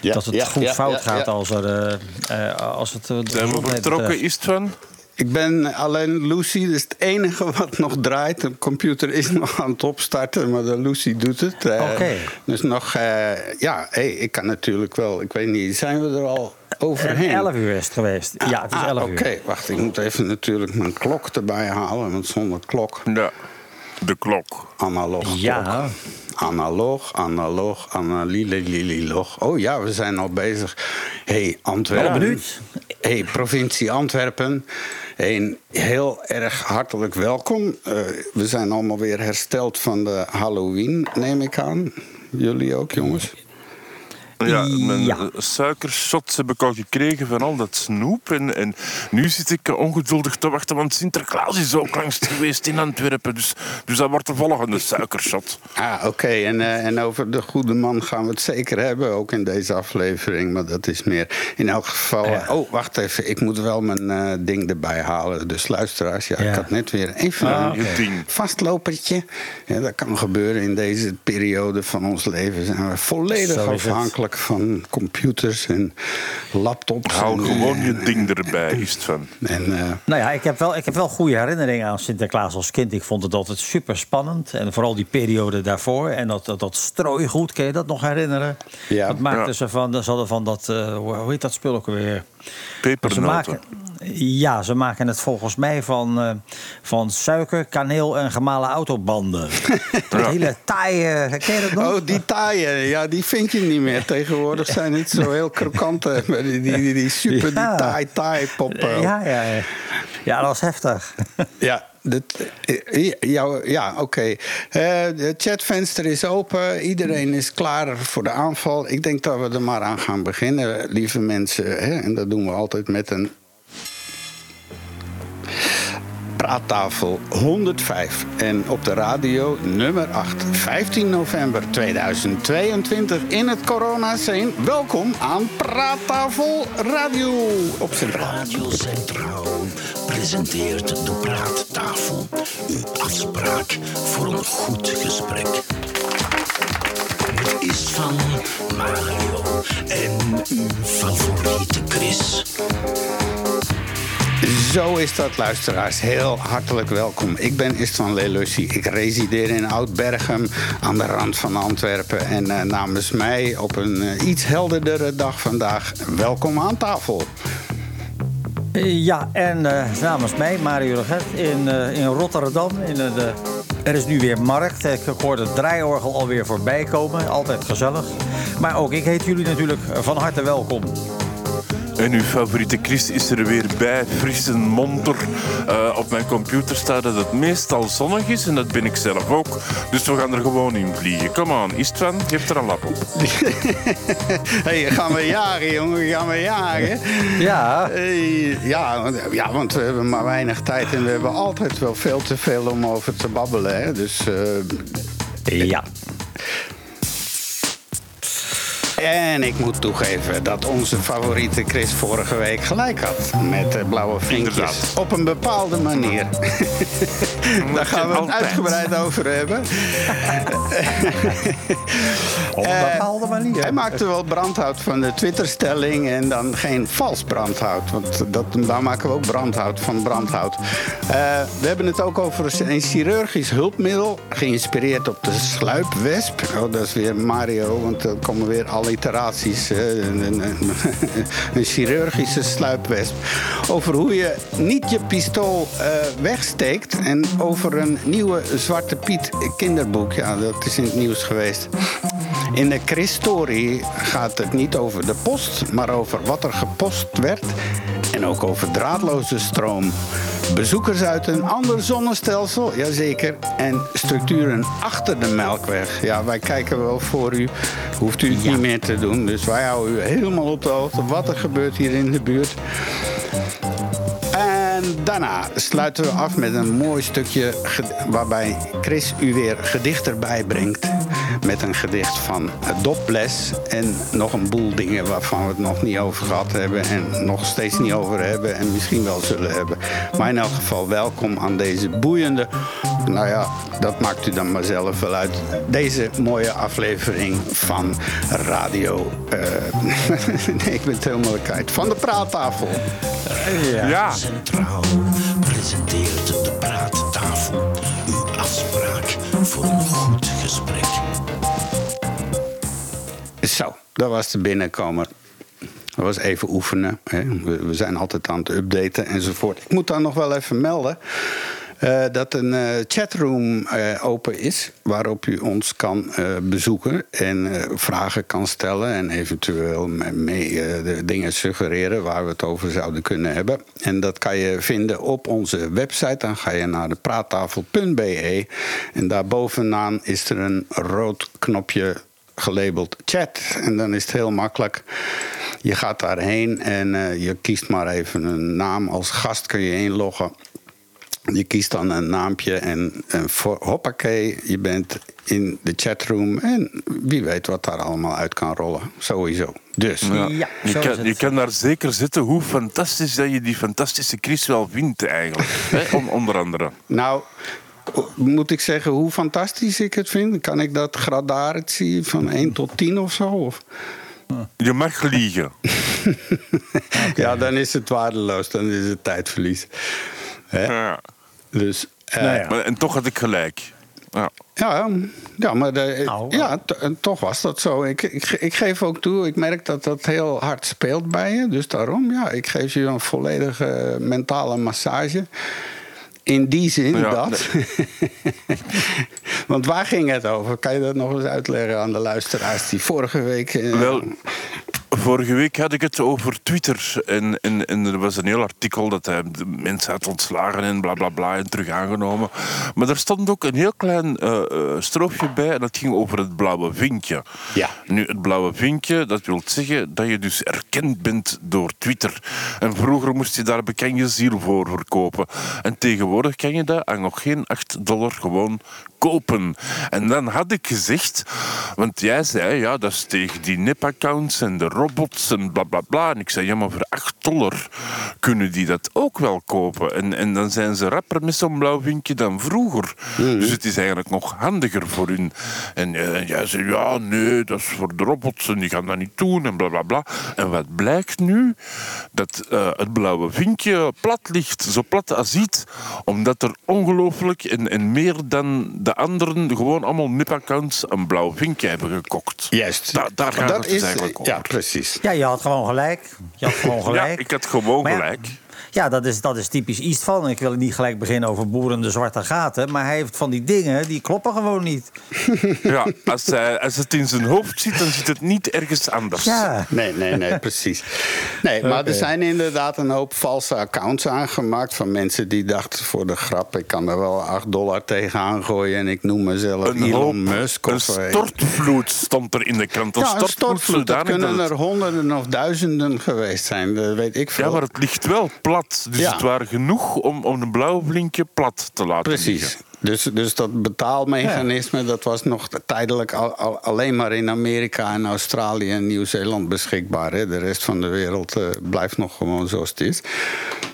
Ja, dat het ja, goed ja, fout ja, gaat ja. als, er, eh, eh, als het. eh, de Zijn we vertrokken, betreft. Istvan? Ik ben alleen Lucy, dat is het enige wat nog draait. De computer is nog aan het opstarten, maar de Lucy doet het. Eh, Oké. Dus nog, eh, ja, hey, ik kan natuurlijk wel, ik weet niet, zijn we er al overheen? 11 uur is het geweest. ja, het is Ah, 11 Oké, uur. wacht, ik moet even natuurlijk mijn klok erbij halen, want zonder klok, Ja, de klok. analoog Ja. klok. Analoog, analoog, analililililog. Oh ja, we zijn al bezig. hey, Antwerpen. Benieuwd. hey, provincie Antwerpen. Een heel erg hartelijk welkom. Eh, we zijn allemaal weer hersteld van de Halloween, neem ik aan. Jullie ook, jongens? Ja, mijn Ja. eh, suikershots heb ik al gekregen van al dat snoep. En, en nu zit ik eh, ongeduldig te wachten, want Sinterklaas is ook langs geweest in Antwerpen. Dus, dus dat wordt de volgende suikershot. Ah, oké. En, eh, en over de goede man gaan we het zeker hebben, ook in deze aflevering. Maar dat is meer. In elk geval. Ja. Oh, wacht even. Ik moet wel mijn eh, ding erbij halen. Dus luisteraars, ja, Ja. ik had net weer even Ah, een Je ding. vastlopertje. Ja, dat kan gebeuren in deze periode van ons leven. Zijn we volledig Zo is van computers en laptops. Hou en, gewoon eh, je ding erbij, Istvan. En, eh, Nou ja, ik heb, wel, ik heb wel goede herinneringen aan Sinterklaas als kind. Ik vond het altijd super spannend. En vooral die periode daarvoor. En dat, dat, dat strooigoed, kun je dat nog herinneren? Ja. Dat maakten Ja. ze van, ze hadden van dat, eh, hoe hoe heet dat spul ook alweer? Ze Pepernoten. maken, ja, ze maken het volgens mij van, eh, van suiker, kaneel en gemalen autobanden. Dat hele taaie, ken je dat nog? Oh, die taaien, ja, die vind je niet meer. Tegenwoordig zijn het zo heel krokante, maar die, die, die, die super, Ja. die taai, taai poppen. ja, ja, ja. ja, dat was heftig. Ja, jou- ja oké. Eh, Het chatvenster is open. Iedereen is klaar voor de aanval. Ik denk dat we er maar aan gaan beginnen, lieve mensen. Hè? En dat doen we altijd met een praattafel 105. En op de radio nummer 8. 15 november 2022 in het corona-scene. Welkom aan Praattafel Radio op Centraal. Radio Centraal presenteert de Praattafel. Uw afspraak voor een goed gesprek. Het is van Mario en uw favoriete Chris. Zo is dat, luisteraars. Heel hartelijk welkom. Ik ben Istvan Lelussi. Ik resideer in Oud-Berghem aan de rand van Antwerpen. En eh, namens mij op een eh, iets helderdere dag vandaag, welkom aan tafel. Eh, Ja, en namens mij, Mario Reget, in, in Rotterdam. In de- er is nu weer markt. Ik hoorde het draaiorgel alweer voorbij komen. Altijd gezellig. Maar ook ik heet jullie natuurlijk van harte welkom. En uw favoriete Chris is er weer bij, fris en monter. Eh, op mijn computer staat dat het meestal zonnig is en dat ben ik zelf ook. Dus we gaan er gewoon in vliegen. Kom aan, Istvan, geef er een lap op. hey, gaan we jagen, jongen? Gaan we jagen? Ja, Hey, ja, want- ja, want we hebben maar weinig tijd en we hebben altijd wel veel te veel om over te babbelen. Hè? Dus eh, ja. En ik moet toegeven dat onze favoriete Chris vorige week gelijk had met de blauwe vinkjes. Inderdaad. Op een bepaalde manier. Daar gaan we het uitgebreid over hebben. Op een Eh, bepaalde manier. Hij maakte wel brandhout van de Twitterstelling en dan geen vals brandhout. Want dat, daar maken we ook brandhout van brandhout. Eh, we hebben het ook over een chirurgisch hulpmiddel. Geïnspireerd op de sluipwesp. Oh, dat is weer Mario, want er komen weer alliteraties. Eh, een, een, chirurgische sluipwesp. Over hoe je niet je pistool eh, wegsteekt. En over een nieuwe Zwarte Piet kinderboek. Ja, dat is in het nieuws geweest. In de Chris-story gaat het niet over de post, maar over wat er gepost werd. En ook over draadloze stroom. Bezoekers uit een ander zonnestelsel, jazeker. En structuren achter de Melkweg. Ja, wij kijken wel voor u. Hoeft u het niet meer te doen. Dus wij houden u helemaal op de hoogte wat er gebeurt hier in de buurt. En daarna sluiten we af met een mooi stukje waarbij Chris u weer gedicht erbij brengt. Met een gedicht van Dobles. En nog een boel dingen waarvan we het nog niet over gehad hebben. En nog steeds niet over hebben. En misschien wel zullen hebben. Maar in elk geval welkom aan deze boeiende. Nou ja, dat maakt u dan maar zelf wel uit. Deze mooie aflevering van Radio. eh, nee, ik ben het helemaal kwijt. Van de praattafel. Ja. Ja, Centraal presenteert de praattafel uw afspraak voor een goed gesprek. Zo, dat was de binnenkomer. Dat was even oefenen. Hè. We, zijn altijd aan het updaten enzovoort. Ik moet dan nog wel even melden. eh, dat een eh, chatroom eh, open is waarop u ons kan bezoeken en vragen kan stellen en eventueel me- mee de dingen suggereren waar we het over zouden kunnen hebben. En dat kan je vinden op onze website. Dan ga je naar de praattafel.be en daarbovenaan is er een rood knopje gelabeld chat. En dan is het heel makkelijk. Je gaat daarheen en eh, je kiest maar even een naam. Als gast kun je inloggen. Je kiest dan een naampje en, en voor, hoppakee, je bent in de chatroom. En wie weet wat daar allemaal uit kan rollen. Sowieso. Dus. ja. Ja, je, kan, het. je kan daar zeker zitten hoe fantastisch dat je die fantastische Chris wel vindt eigenlijk. Hè, on- onder andere. Nou, moet ik zeggen hoe fantastisch ik het vind? Kan ik dat gradatie van 1 tot 10 of zo? Of? Je mag liegen. Ja, dan is het waardeloos. Dan is het tijdverlies. Hè? Ja. Dus, eh, Nou ja. Maar, en toch had ik gelijk. Ja. Ja, ja maar de, Nou, ja, t- en toch was dat zo. Ik, ik, ik geef ook toe, ik merk dat dat heel hard speelt bij je. Dus daarom, ja, ik geef je een volledige mentale massage. In die zin Ja, dat. Want waar ging het over? Kan je dat nog eens uitleggen aan de luisteraars die vorige week. eh, Wel, vorige week had ik het over Twitter. En, en, en er was een heel artikel dat hij de mensen had ontslagen en bla bla bla en terug aangenomen. Maar er stond ook een heel klein eh, eh, stroofje bij en dat ging over het blauwe vinkje. Ja. Nu, het blauwe vinkje, dat wil zeggen dat je dus erkend bent door Twitter. En vroeger moest je daar bekend je ziel voor verkopen. En tegenwoordig kan je dat aan nog geen 8 dollar gewoon kopen. En dan had ik gezegd, want jij zei, ja, dat is tegen die nepaccounts en de robots en bla bla bla. En ik zei, ja, maar voor 8 dollar kunnen die dat ook wel kopen. En, en dan zijn ze rapper met zo'n blauw vinkje dan vroeger. Dus het is eigenlijk nog handiger voor hun. En, eh, en jij zei, ja, nee, dat is voor de robots en die gaan dat niet doen en bla bla bla. En wat blijkt nu? Dat eh, het blauwe vinkje plat ligt, zo plat als iets, omdat er ongelooflijk en, en meer dan de anderen gewoon allemaal nipaccounts een blauw vinkje hebben gekocht. Juist. Da- daar gaat dat het dus is, eigenlijk over. Ja, precies. Ja, je had gewoon gelijk. Je had gewoon Ja, gelijk. ik had gewoon Maar ja, gelijk. Ja, dat is, dat is typisch Eastval. En ik wil niet gelijk beginnen over boerende zwarte gaten. Maar hij heeft van die dingen, die kloppen gewoon niet. Ja, als, hij, als het in zijn hoofd zit, dan zit het niet ergens anders. Ja. Nee, nee, nee, precies. Nee, maar er zijn inderdaad een hoop valse accounts aangemaakt van mensen die dachten voor de grap, ik kan er wel 8 dollar tegenaan gooien en ik noem mezelf Een Elon hoop, Musk. een of, eh, stortvloed stond er in de krant. Een ja, een stortvloed, stortvloed. Dat kunnen er honderden of duizenden geweest zijn. Dat weet ik veel. Ja, maar het ligt wel plat. Dus Ja. het waren genoeg om, om een blauw blinkje plat te laten Precies. liggen. Dus, dus dat betaalmechanisme dat was nog tijdelijk al, al- alleen maar in Amerika en Australië en Nieuw-Zeeland beschikbaar. Hè. De rest van de wereld eh, blijft nog gewoon zoals het is.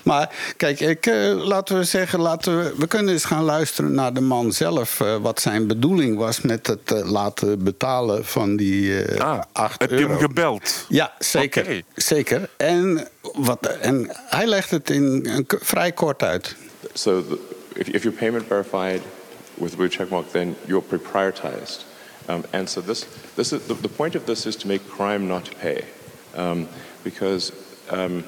Maar kijk, ik, eh, laten we zeggen, laten we, we kunnen eens gaan luisteren naar de man zelf. eh, wat zijn bedoeling was met het laten betalen van die eh Ah, 8 heb je euro. hem gebeld? Ja, zeker. Zeker. En, wat, en hij legt het in, vrij kort uit. So the, if, if you're payment verified with a blue checkmark, then you're pre-prioritized. Um, and so this, this is, the, the point of this is to make crime not pay. Um, because, um,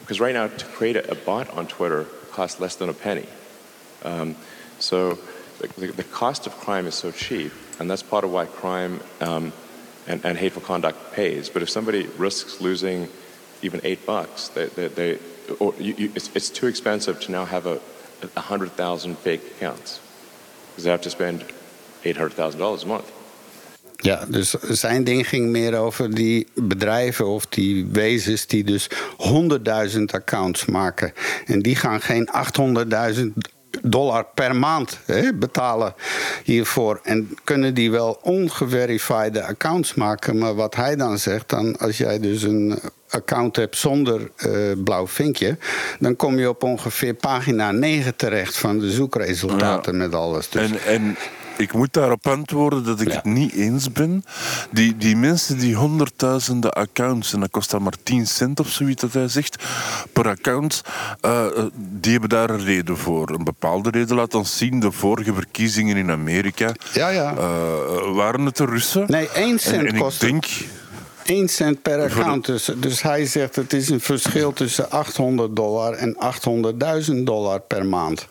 because right now to create a, a bot on Twitter costs less than a penny. Um, so the, the, the cost of crime is so cheap, and that's part of why crime um, and, and hateful conduct pays. But if somebody risks losing even eight bucks, they, they, they or you, you, it's, it's too expensive to now have a, a hundred thousand fake accounts because they have to spend eight hundred thousand dollars a month. Ja, dus zijn ding ging meer over die bedrijven of die wezens die dus 100.000 accounts maken. En die gaan geen 800.000 dollar per maand hè, betalen hiervoor. En kunnen die wel ongeverifieerde accounts maken. Maar wat hij dan zegt, dan, als jij dus een account hebt zonder eh, blauw vinkje, dan kom je op ongeveer pagina 9 terecht van de zoekresultaten met alles. Dus En, en ik moet daarop antwoorden dat ik Ja. het niet eens ben. Die, die mensen die honderdduizenden accounts, en dat kost dan maar 10 cent of zoiets dat hij zegt, per account, eh, eh, die hebben daar een reden voor. Een bepaalde reden laat ons zien. De vorige verkiezingen in Amerika Ja, ja. eh, waren het de Russen. Nee, één En, cent en ik kost denk... 1 cent per account. Dus, dus hij zegt het is een verschil tussen 800 dollar en 800.000 dollar per maand.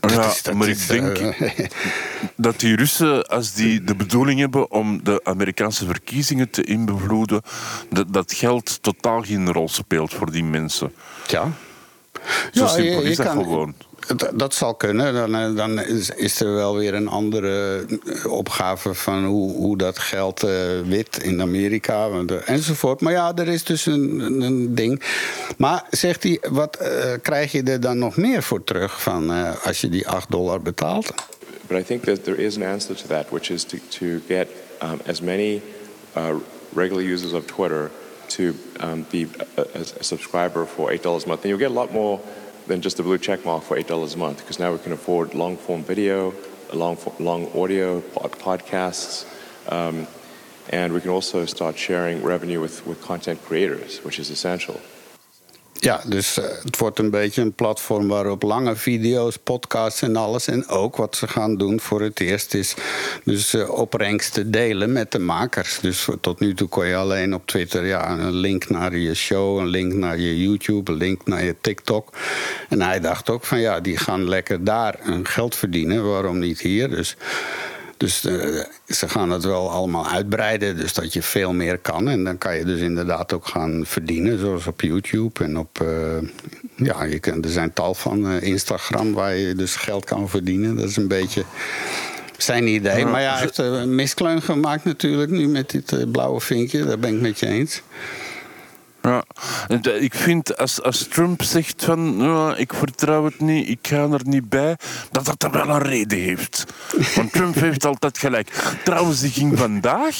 Ja, is- maar is, ik denk eh, dat die Russen, als die de bedoeling hebben om de Amerikaanse verkiezingen te invloeden, dat, dat geld totaal geen rol speelt voor die mensen. ja. Zo Ja, simpel je- je is dat kan- gewoon. Dat, zal kunnen. Dan, eh, dan is, er wel weer een andere eh, opgave van hoe, hoe dat geld eh, wit in Amerika enzovoort. Maar ja, er is dus een, ding. Maar zegt hij, wat krijg je er dan nog meer voor terug van eh, als je die 8 dollar betaalt? But I think that there is an answer to that, which is to, to get um, as many uh, regular users of Twitter to um, be a, a subscriber for $8 a month. And you'll get a lot more than just the blue check mark for $8 a month, because now we can afford long form video, long, long audio, pod- podcasts. Um, and we can also start sharing revenue with, with content creators, which is essential. Ja, dus eh, het wordt een beetje een platform waarop lange video's, podcasts en alles. En ook wat ze gaan doen voor het eerst is dus eh, opbrengsten delen met de makers. Dus tot nu toe kon je alleen op Twitter ja, een link naar je show, een link naar je YouTube, een link naar je TikTok. En hij dacht ook van ja, die gaan lekker daar geld verdienen. Waarom niet hier? Dus. Dus eh, ze gaan het wel allemaal uitbreiden, dus dat je veel meer kan. En dan kan je dus inderdaad ook gaan verdienen, zoals op YouTube en op. eh, ja, je kan, er zijn tal van eh, Instagram waar je dus geld kan verdienen. Dat is een beetje zijn idee. Maar ja, hij heeft een miskleun gemaakt natuurlijk nu met dit blauwe vinkje. Daar ben ik met je eens. Ja, ik vind als, als Trump zegt van ja, ik vertrouw het niet, ik ga er niet bij, dat dat er wel een reden heeft. Want Trump heeft altijd gelijk. Trouwens, die ging vandaag,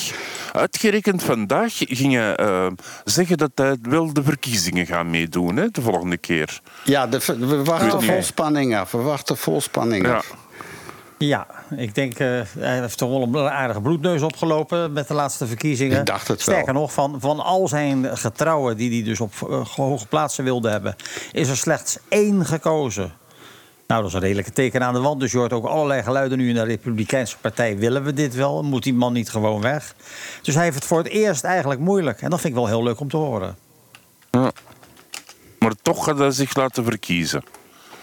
uitgerekend vandaag, ging hij eh, zeggen dat hij wel de verkiezingen gaat meedoen hè, de volgende keer. Ja, de, we wachten vol spanning af. We wachten vol spanning Ja. af. Ja, ik denk, eh, hij heeft toch wel een aardige bloedneus opgelopen met de laatste verkiezingen. Ik dacht het wel. Sterker nog, van, van al zijn getrouwen die hij dus op eh, hoge plaatsen wilde hebben, is er slechts één gekozen. Nou, dat is een redelijke teken aan de wand. Dus je hoort ook allerlei geluiden nu in de Republikeinse Partij. Willen we dit wel? Moet die man niet gewoon weg? Dus hij heeft het voor het eerst eigenlijk moeilijk. En dat vind ik wel heel leuk om te horen. Ja. Maar toch gaat hij zich laten verkiezen.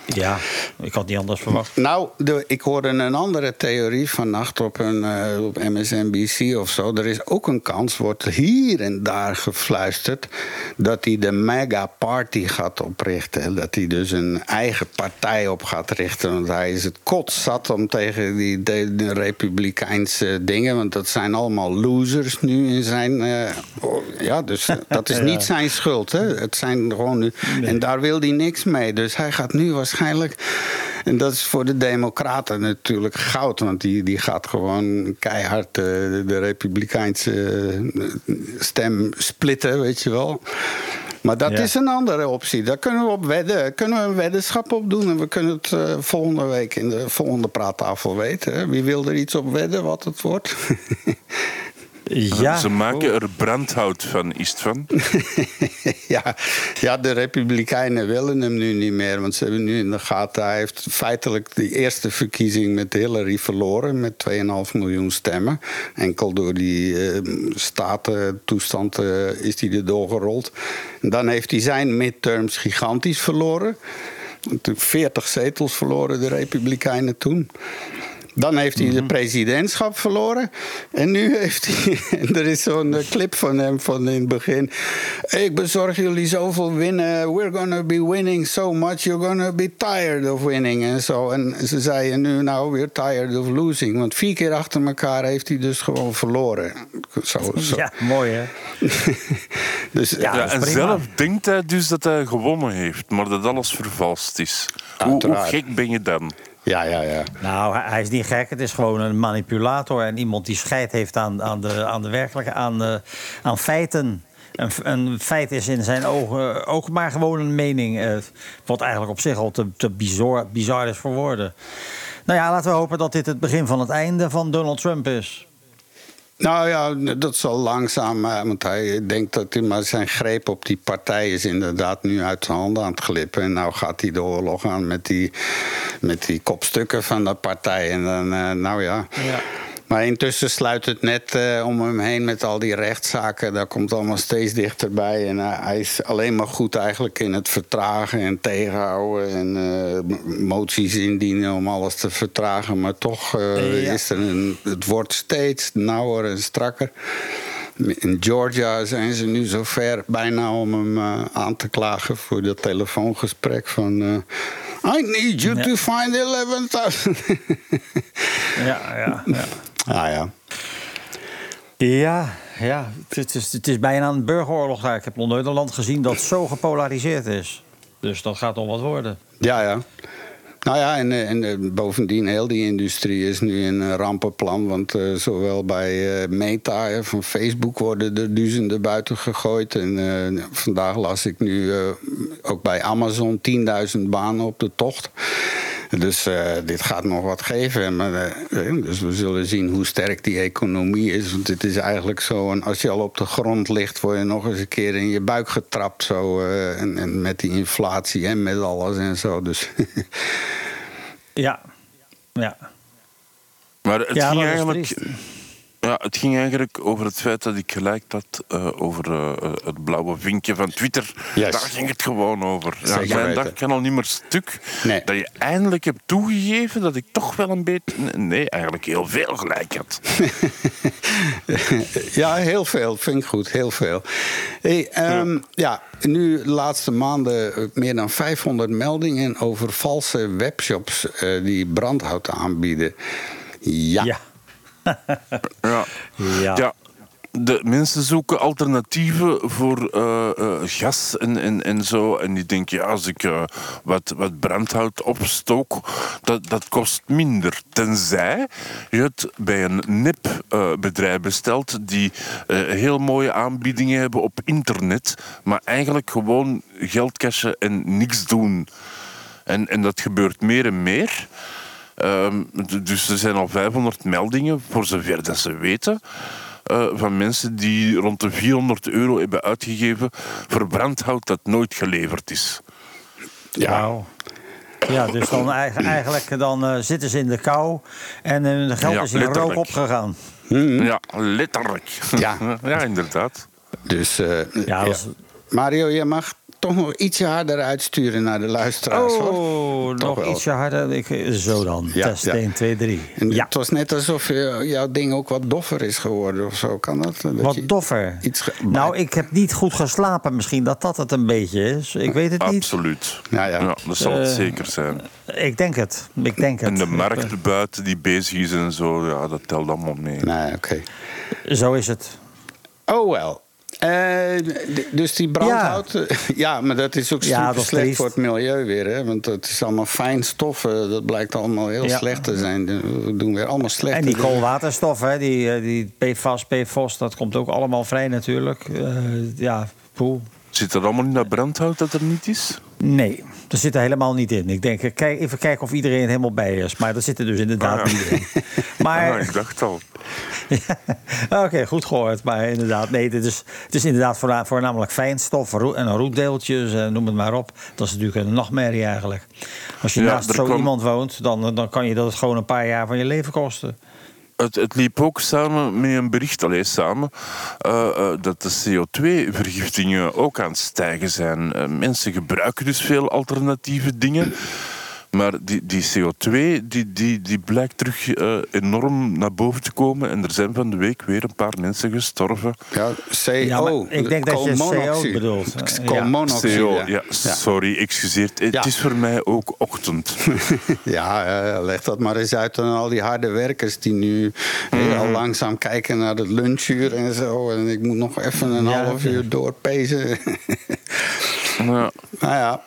Ja, ik had niet anders verwacht. Nou, de, ik hoorde een andere theorie vannacht op, een, eh, op MSNBC of zo. Er is ook een kans, wordt hier en daar gefluisterd... dat hij de mega party gaat oprichten. Dat hij dus een eigen partij op gaat richten. Want hij is het kot zat om tegen die de, de republikeinse dingen... want dat zijn allemaal losers nu in zijn... eh, oh, ja, dus dat is niet zijn schuld. Hè. Het zijn gewoon nu, En daar wil hij niks mee. Dus hij gaat nu waarschijnlijk... En dat is voor de Democraten natuurlijk goud. Want die, die gaat gewoon keihard eh, de, de Republikeinse eh, stem splitten, weet je wel. Maar dat Ja. is een andere optie. Daar kunnen we op wedden. Kunnen we een weddenschap op doen. En we kunnen het eh, volgende week in de volgende praattafel weten. Wie wil er iets op wedden wat het wordt? Ja, Ze maken er brandhout van, is het van? ja, ja, de Republikeinen willen hem nu niet meer. Want ze hebben nu in de gaten. Hij heeft feitelijk de eerste verkiezing met Hillary verloren. Met 2,5 miljoen stemmen. Enkel door die eh, statentoestand eh, is hij er doorgerold. En dan heeft hij zijn midterms gigantisch verloren. Natuurlijk 40 zetels verloren de Republikeinen toen. Dan heeft hij de presidentschap verloren. En nu heeft hij. er is zo'n eh, clip van hem van in het begin. Ik bezorg jullie zoveel winnen. We're gonna be winning so much. You're gonna be tired of winning. En zo. En ze zeiden nu, nou, we're tired of losing. Want vier keer achter elkaar heeft hij dus gewoon verloren. Zo, zo. ja mooi hè. Dus, Ja, Ja, en prima. zelf denkt hij dus dat hij gewonnen heeft, maar dat alles vervalst is. Hoe, hoe gek ben je dan? Ja, ja, ja. Nou, hij, is niet gek. Het is gewoon een manipulator en iemand die scheid heeft aan, aan, de, aan de werkelijke, aan, de, aan feiten. Een, een feit is in zijn ogen ook maar gewoon een mening. eh, wat eigenlijk op zich al te, te bizar, bizar is voor woorden. Nou ja, laten we hopen dat dit het begin van het einde van Donald Trump is. Nou ja, dat zal langzaam, eh, want hij denkt dat hij maar zijn greep op die partij is inderdaad nu uit zijn handen aan het glippen. En nou gaat hij de oorlog aan met die, met die kopstukken van de partij. En dan, eh, nou ja. Ja. Maar intussen sluit het net eh, om hem heen met al die rechtszaken. Dat komt allemaal steeds dichterbij. En eh, hij is alleen maar goed eigenlijk in het vertragen en tegenhouden. En eh, moties indienen om alles te vertragen. Maar toch Ja. is er een, het wordt steeds nauwer en strakker. In Georgia zijn ze nu zover bijna om hem aan te klagen voor dat telefoongesprek van... I need you Ja. to find 11,000. Ja, ja, ja. ah ja. Ja, ja. Het, is, het is bijna een burgeroorlog daar. Ik heb nog nooit een land gezien dat zo gepolariseerd is. Dus dat gaat nog wat worden. Ja, ja. Nou ja, en, eh, en eh, bovendien, heel die industrie is nu in een rampenplan. Want eh, zowel bij Meta van Facebook worden er duizenden buiten gegooid. En vandaag las ik nu ook bij Amazon 10.000 banen op de tocht. Dus eh, dit gaat nog wat geven. Maar, eh, eh, dus we zullen zien hoe sterk die economie is. Want het is eigenlijk zo, en als je al op de grond ligt... word je nog eens een keer in je buik getrapt. Zo, eh, en, en met die inflatie en met alles en zo. Dus Ja, ja. Maar het, Ja, ging eigenlijk, triest. Ja, het ging eigenlijk over het feit dat ik gelijk had eh, over eh, het blauwe vinkje van Twitter. Yes. Daar ging het gewoon over. Ja, Zeker mijn dag kan al niet meer stuk. Nee. Dat je eindelijk hebt toegegeven dat ik toch wel een beetje... Nee, eigenlijk heel veel gelijk had. ja, heel veel. Vind ik goed, heel veel. Hey, ehm, ja. nu de laatste maanden eh, meer dan 500 meldingen over valse webshops eh, die brandhout aanbieden. Ja. Ja. Ja. Ja. ja. De mensen zoeken alternatieven voor eh, eh, gas en, en, en zo. En die denken, ja, als ik eh, wat, wat brandhout opstook, dat, dat kost minder. Tenzij je het bij een nepbedrijf bestelt die heel mooie aanbiedingen hebben op internet, maar eigenlijk gewoon geld cashen en niks doen. En, en dat gebeurt meer en meer. Ehm, dus er zijn al 500 meldingen, voor zover dat ze weten, eh, van mensen die rond de 400 euro hebben uitgegeven voor brandhout dat nooit geleverd is. Ja. Ja, dus dan eigen- eigenlijk dan, eh, zitten ze in de kou en hun geld Ja, is in rook letterlijk. opgegaan. Ja, letterlijk. Ja. ja, inderdaad. Dus eh, Ja, Mario, je mag toch nog ietsje harder uitsturen naar de luisteraars. hoor. Oh, Toch nog wel. ietsje harder. Ik, zo dan. Ja, Test ja. 1, 2, 3. En Ja, Het was net alsof je, jouw ding ook wat doffer is geworden of zo. Kan dat? dat wat doffer. Iets ge- Nou, ik heb niet goed geslapen. Misschien dat dat het een beetje is. Ik weet het niet. Absoluut. Ja, ja. dat zal het Eh, zeker zijn. Ik denk het. Ik denk het. En de markt buiten die bezig is en zo, ja, dat telt allemaal mee. Nee, oké. Zo is het. Oh, wel. Eh, d- dus die brandhout, ja. ja, maar dat is ook Ja, super dat is slecht voor het milieu weer. Hè? Want het is allemaal fijn stoffen. Dat blijkt allemaal heel Ja. slecht te zijn. We doen weer allemaal slechte En die koolwaterstof, hè, die, eh, die PFAS, PFOS, dat komt ook allemaal vrij natuurlijk. Eh, ja, poeh. Zit dat allemaal in dat brandhout dat er niet is? Nee, dat zit er helemaal niet in. Ik denk, kijk, even kijken of iedereen er helemaal bij is. Maar dat zit er dus inderdaad Ah, ja. niet in. Ah, Maar, ik dacht al. Oké, goed gehoord. Maar inderdaad, nee, het is, het is inderdaad voorna- voornamelijk fijnstof en roetdeeltjes, eh, noem het maar op. Dat is natuurlijk een nachtmerrie eigenlijk. Als je Ja, naast er zo kwam- iemand woont, dan, dan kan je dat gewoon een paar jaar van je leven kosten. Het, liep ook samen met een bericht, alleen samen, eh, eh, dat de CO2-vergiftingen ook aan het stijgen zijn. Eh, mensen gebruiken dus veel alternatieve dingen. Maar die, die CO2 die, die, die blijkt terug eh, enorm naar boven te komen. En er zijn van de week weer een paar mensen gestorven. Ja, CO. Ja, ik denk dat je CO bedoelt. Ja. Koolmonoxide, CO, ja. ja, sorry, excuseert. Het Ja. is voor mij ook ochtend. Ja, eh, leg dat maar eens uit aan al die harde werkers die nu eh, Mhm. al langzaam kijken naar het lunchuur en zo. En ik moet nog even een Ja, half uur doorpezen. ja. nou ja.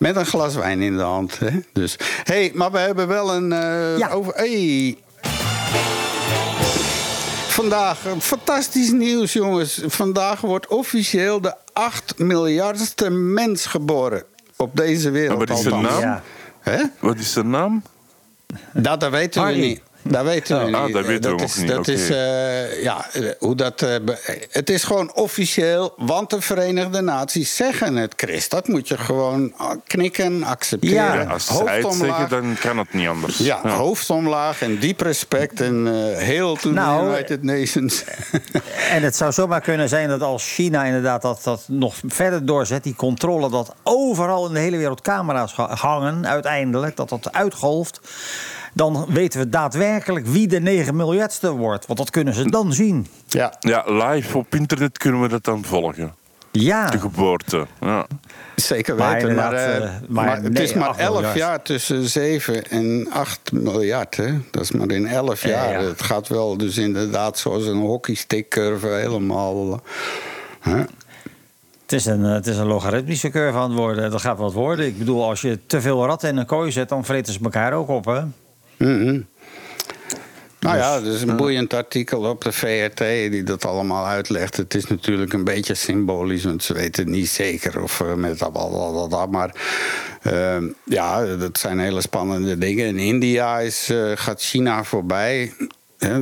Met een glas wijn in de hand. Hè? Dus, hey, maar we hebben wel een. eh, Ja. over, hey. Vandaag, fantastisch nieuws, jongens. Vandaag wordt officieel de 8 miljardste mens geboren. Op deze wereld. Maar wat is zijn naam? Ja. Hè? Wat is zijn naam? Dat, dat weten we niet. Dat weten we Ah, niet. dat weten we nog is, niet, Dat oké. is, eh, ja, hoe dat, eh, het is gewoon officieel, want de Verenigde Naties zeggen het, Chris. Dat moet je gewoon ah, knikken, accepteren. Ja, Ja, als het zeggen, dan kan het niet anders. Ja, hoofd omlaag en diep respect en eh heel to Nou, the United Nations. En het zou zomaar kunnen zijn dat als China inderdaad dat, dat nog verder doorzet, die controle, dat overal in de hele wereld camera's hangen, uiteindelijk, dat dat uitgolft. Dan weten we daadwerkelijk wie de 9 miljardste wordt. Want dat kunnen ze dan zien. ja, Ja, live op internet kunnen we dat dan volgen. Ja, De geboorte. Ja. zeker weten. Maar, eh, eh, maar het is maar 8 11 miljard. jaar tussen 7 en 8 miljard. Hè? Dat is maar in 11 Ja, jaar. ja. Het gaat wel dus inderdaad zoals een hockeystickcurve helemaal... eh, hè? het is, een, het is een logaritmische curve aan het worden. Dat gaat wat worden. Ik bedoel, als je te veel ratten in een kooi zet, dan vreten ze elkaar ook op. Hè? Mhm. Nou ja, dus een boeiend artikel op de VRT die dat allemaal uitlegt. Het is natuurlijk een beetje symbolisch, want ze weten niet zeker of eh, met dat, dat, dat, dat. Maar eh, ja, dat zijn hele spannende dingen. In India is, eh, gaat China voorbij.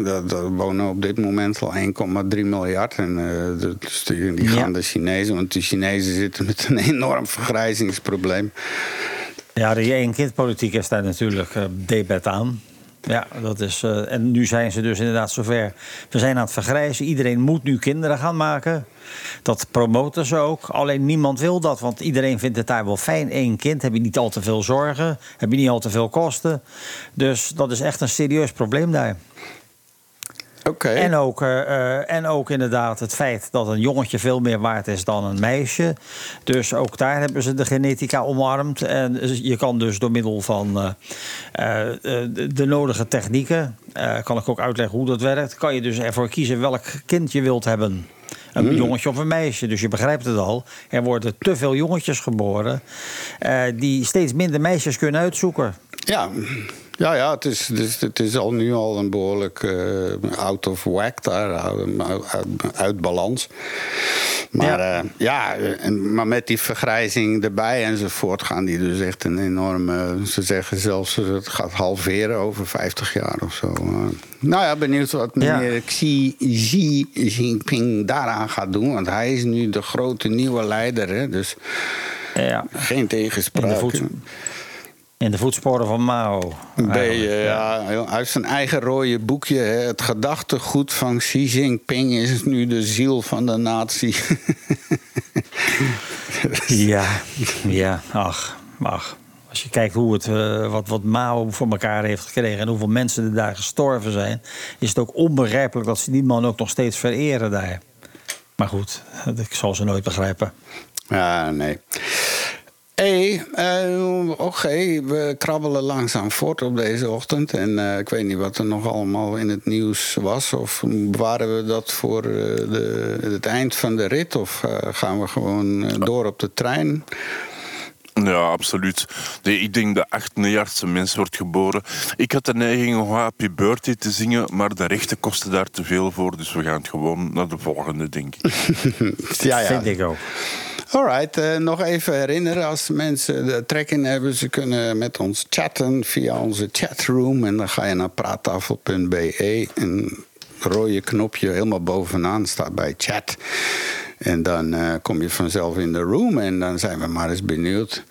Dat wonen op dit moment al 1,3 miljard. En eh, dus die, die gaan Ja. de Chinezen, want de Chinezen zitten met een enorm vergrijzingsprobleem. Ja, de één-kind-politiek is daar natuurlijk eh debet aan. Ja, dat is. eh, en nu zijn ze dus inderdaad zover. We zijn aan het vergrijzen. Iedereen moet nu kinderen gaan maken. Dat promoten ze ook. Alleen niemand wil dat, want iedereen vindt het daar wel fijn. Eén kind, heb je niet al te veel zorgen, heb je niet al te veel kosten. Dus dat is echt een serieus probleem daar. En, ook, eh, en ook inderdaad het feit dat een jongetje veel meer waard is dan een meisje. Dus ook daar hebben ze de genetica omarmd. En je kan dus door middel van eh, eh, de, nodige technieken, kan ik ook uitleggen hoe dat werkt, kan je dus ervoor kiezen welk kind je wilt hebben. Een jongetje of een meisje. Dus je begrijpt het al. Er worden te veel jongetjes geboren die steeds minder meisjes kunnen uitzoeken. Ja, ja, ja het, is, het, is, het is al nu al een behoorlijk eh, out of whack daar, uit, uit, balans. Maar Ja. ja, ja en, maar met die vergrijzing erbij enzovoort gaan die dus echt een enorme... Ze zeggen zelfs eh, het gaat halveren over 50 jaar of zo. Eh, nou ja, benieuwd wat Ja. meneer Xi, Xi Jinping daaraan gaat doen. Want hij is nu de grote nieuwe leider, hè, dus Ja. geen In de, tegenspraak. In de voetsporen van Mao. Ja. Heeft zijn eigen rode boekje. Hè. Het gedachtegoed van Xi Jinping is nu de ziel van de natie. Ja, ja, ach, ach. Als je kijkt hoe het, eh, wat, wat Mao voor elkaar heeft gekregen... en hoeveel mensen er daar gestorven zijn... is het ook onbegrijpelijk dat ze die man ook nog steeds vereren daar. Maar goed, ik zal ze nooit begrijpen. ja, nee. Hé, eh, oké, we krabbelen langzaam voort op deze ochtend. En eh, ik weet niet wat er nog allemaal in het nieuws was. Of bewaren we dat voor eh, de, het eind van de rit? Of eh, gaan we gewoon door op de trein? Ja, absoluut. Nee, ik denk de 8 miljardste mens wordt geboren. Ik had de neiging om Happy Birthday te zingen, maar de rechten kosten daar te veel voor. Dus we gaan gewoon naar de volgende, denk ik. Ja, ja. Vind ik ook. Alright, eh, nog even herinneren als mensen de trek in hebben. Ze kunnen met ons chatten via onze chatroom. En dan ga je naar praattafel.be. Een rode knopje helemaal bovenaan staat bij chat. En dan eh, kom je vanzelf in de room. En dan zijn we maar eens benieuwd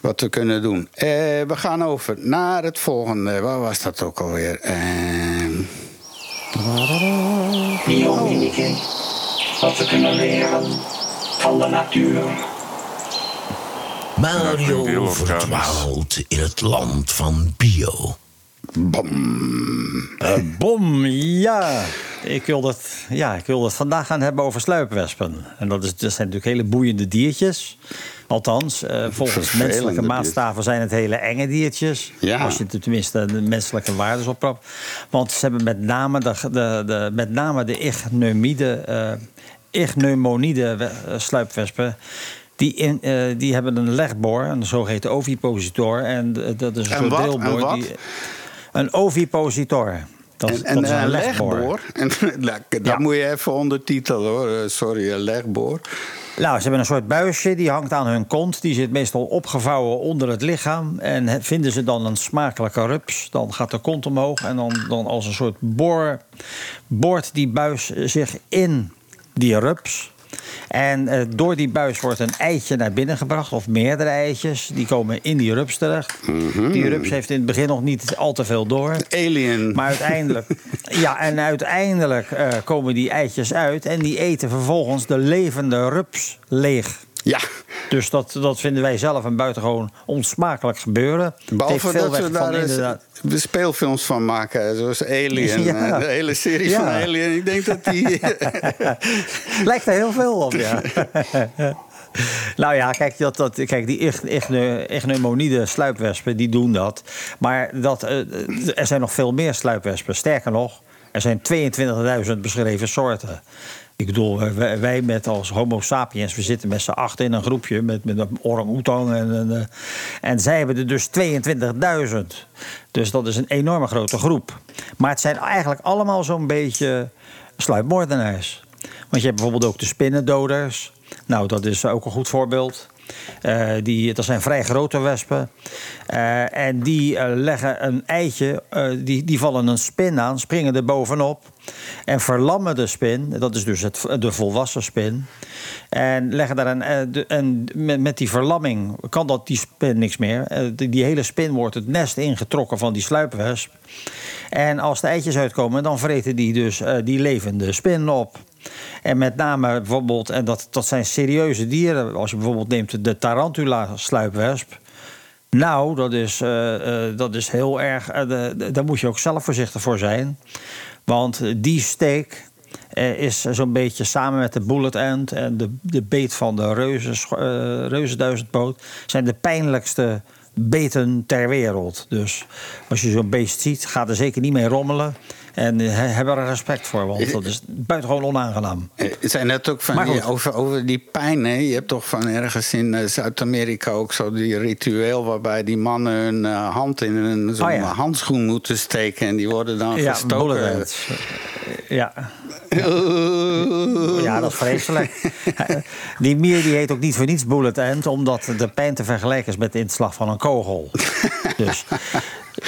wat we kunnen doen. Eh, we gaan over naar het volgende. Waar was dat ook alweer? Ehm, Biochemie. Wat we kunnen leren van de natuur. Mario verdwaalt in het land van bio. Bom, ja. Ik wil, dat, ja. ik wil het vandaag gaan hebben over sluipwespen. En dat, is, dat zijn natuurlijk hele boeiende diertjes. Althans, eh, volgens menselijke maatstaven zijn het hele enge diertjes. Ja. Als je tenminste de menselijke waardes op praat. Want ze hebben met name de, de, de, met name de ichneumide, eh ichneumoniede we- eh, sluipwespen... Die, in, eh, die hebben een legboor, een zogeheten ovipositor. En dat is een En soort wat? deelboor. Die, een ovipositor. Dat, En, dat is een een legboor. En, dat Ja. moet je even ondertitelen hoor. Eh, Sorry, een legboor. Nou, ze hebben een soort buisje, die hangt aan hun kont. Die zit meestal opgevouwen onder het lichaam. En vinden ze dan een smakelijke rups, dan gaat de kont omhoog. En dan, dan als een soort boor boort die buis zich in die rups. En eh, door die buis wordt een eitje naar binnen gebracht, of meerdere eitjes. Die komen in die rups terecht. Die rups heeft in het begin nog niet al te veel door. Alien. Maar uiteindelijk, ja, en uiteindelijk eh, komen die eitjes uit en die eten vervolgens de levende rups leeg. Ja, Dus dat, dat vinden wij zelf een buitengewoon onsmakelijk gebeuren. Behalve veel dat weg we van daar eens inderdaad- speelfilms van maken. Zoals Alien. Ja. eh, De hele serie Ja. van Alien. Ik denk dat die... Lijkt er heel veel op, ja. nou ja, kijk, dat, dat, kijk die ich- ichne- ichneumoniede sluipwespen, die doen dat. Maar dat, eh, er zijn nog veel meer sluipwespen. Sterker nog, er zijn 22.000 beschreven soorten. Ik bedoel, wij, met als homo sapiens, we zitten met z'n acht in een groepje... met, met een orang-oetang en, en, eh, en zij hebben er dus 22.000. Dus dat is een enorme grote groep. Maar het zijn eigenlijk allemaal zo'n beetje sluipmoordenaars. Want je hebt bijvoorbeeld ook de spinnendoders. Nou, dat is ook een goed voorbeeld. Eh, die, dat zijn vrij grote wespen. Eh, en die eh, leggen een eitje, die, die vallen een spin aan, springen er bovenop. En verlammen de spin, dat is dus het, de volwassen spin. En leggen daar een. en met, die verlamming kan dat die spin niks meer. Die, die hele spin wordt het nest ingetrokken van die sluipwesp. En als de eitjes uitkomen, dan vreten die dus die levende spin op. En met name bijvoorbeeld, en dat, dat zijn serieuze dieren. Als je bijvoorbeeld neemt de tarantula-sluipwesp. Nou, dat is, eh, eh, dat is heel erg. de- daar moet je ook zelf voorzichtig voor zijn. Want die steek is zo'n beetje samen met de bullet ant en de, de beet van de reuzes, eh, reuzenduizendpoot. zijn de pijnlijkste beten ter wereld. Dus als je zo'n beest ziet, ga er zeker niet mee rommelen. En eh, heb er respect voor, want dat is buitengewoon onaangenaam. Eh, Het zijn net ook van die, over, over die pijn. Hè? Je hebt toch van ergens in eh, Zuid-Amerika ook zo die ritueel waarbij die mannen hun eh, hand in een Oh ja. handschoen moeten steken en die worden dan Ja. Ja. Ja, dat is vreselijk. Die mier die heet ook niet voor niets bullet ant, omdat de pijn te vergelijken is met de inslag van een kogel. Dus.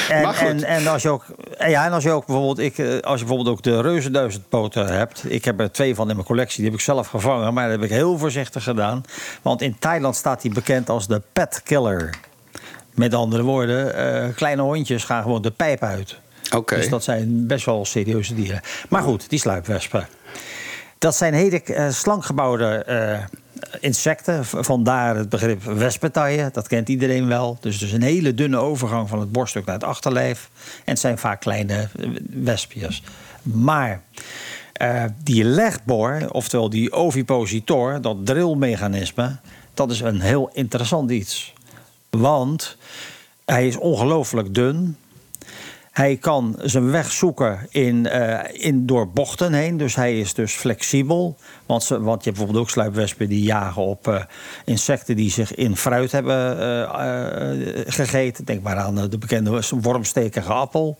En, en, en als je ook, en ja, en als je ook bijvoorbeeld, ik, eh, als je bijvoorbeeld ook de reuzenduizendpoten hebt. Ik heb er twee van in mijn collectie, die heb ik zelf gevangen, maar dat heb ik heel voorzichtig gedaan. Want in Thailand staat die bekend als de pet killer. Met andere woorden, eh, kleine hondjes gaan gewoon de pijp uit. Dus dat zijn best wel serieuze dieren. Maar goed, die sluipwespen. Dat zijn hele gebouwde eh, insecten. Vandaar het begrip wespentaille. Dat kent iedereen wel. Dus dus een hele dunne overgang van het borststuk naar het achterlijf. En het zijn vaak kleine eh, wespjes. Maar eh, die legboor, oftewel die ovipositor, dat drillmechanisme... dat is een heel interessant iets. Want hij is ongelooflijk dun... Hij kan zijn weg zoeken in, eh, in door bochten heen. Dus hij is dus flexibel. Want, ze, want je hebt bijvoorbeeld ook sluipwespen die jagen op eh, insecten die zich in fruit hebben eh, gegeten. Denk maar aan de bekende wormstekige appel.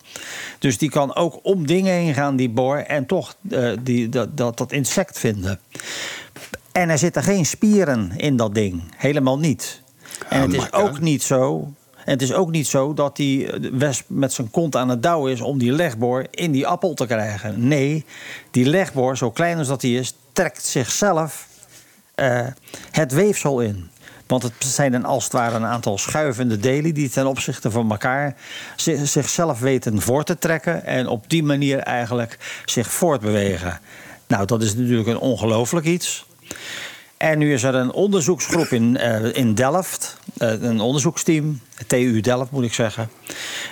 Dus die kan ook om dingen heen gaan, die boor, en toch die, dat, dat, dat insect vinden. En er zitten geen spieren in dat ding. Helemaal niet. En het is ook niet zo. En het is ook niet zo dat die eh, wesp met zijn kont aan het douwen is om die legboor in die appel te krijgen. Nee, die legboor, zo klein als dat die is, trekt zichzelf eh, het weefsel in. Want het zijn dan als het ware een aantal schuivende delen die ten opzichte van elkaar zi- zichzelf weten voor te trekken en op die manier eigenlijk zich voortbewegen. Nou, dat is natuurlijk een ongelooflijk iets. En nu is er een onderzoeksgroep in, eh, in Delft. Eh, een onderzoeksteam, TU Delft moet ik zeggen.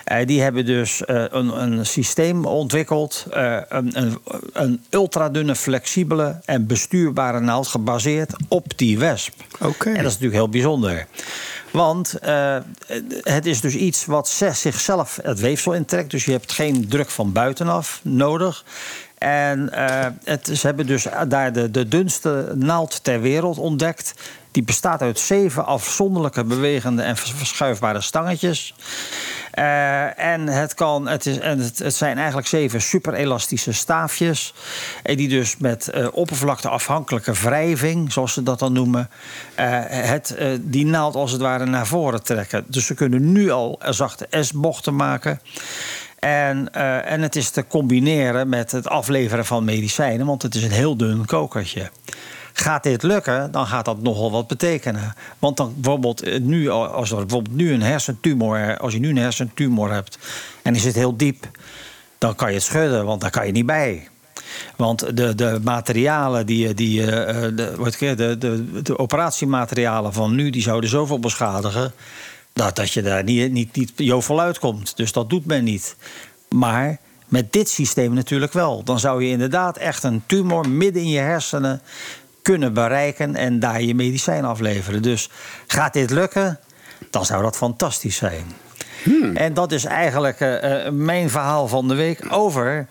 Eh, die hebben dus eh, een, een systeem ontwikkeld, een, een, een ultradunne, flexibele en bestuurbare naald gebaseerd op die wesp. Oké. En dat is natuurlijk heel bijzonder. Want het is dus iets wat ze- zichzelf het weefsel intrekt. Dus je hebt geen druk van buitenaf nodig. En het, ze hebben dus daar de, de dunste naald ter wereld ontdekt. Die bestaat uit zeven afzonderlijke bewegende en vers- verschuifbare stangetjes. Eh, en het, kan, het, is, en het, het zijn eigenlijk zeven superelastische staafjes. En die dus met eh, oppervlakteafhankelijke wrijving, zoals ze dat dan noemen, eh, het, eh, die naald als het ware naar voren trekken. Dus ze kunnen nu al zachte S-bochten maken. En, eh, en het is te combineren met het afleveren van medicijnen, want het is een heel dun kokertje. Gaat dit lukken, dan gaat dat nogal wat betekenen. Want dan bijvoorbeeld eh, nu, als er bijvoorbeeld nu een hersentumor, als je nu een hersentumor hebt en die zit heel diep, dan kan je het schudden, want daar kan je niet bij. Want de, de materialen, die, die, eh, eh, de, de, de, de operatiematerialen van nu, die zouden zoveel beschadigen. Dat, dat je daar niet, niet, niet jovel uitkomt. Dus dat doet men niet. Maar met dit systeem natuurlijk wel. Dan zou je inderdaad echt een tumor midden in je hersenen kunnen bereiken en daar je medicijn afleveren. Dus gaat dit lukken, dan zou dat fantastisch zijn. En dat is eigenlijk eh, eh, mijn verhaal van de week over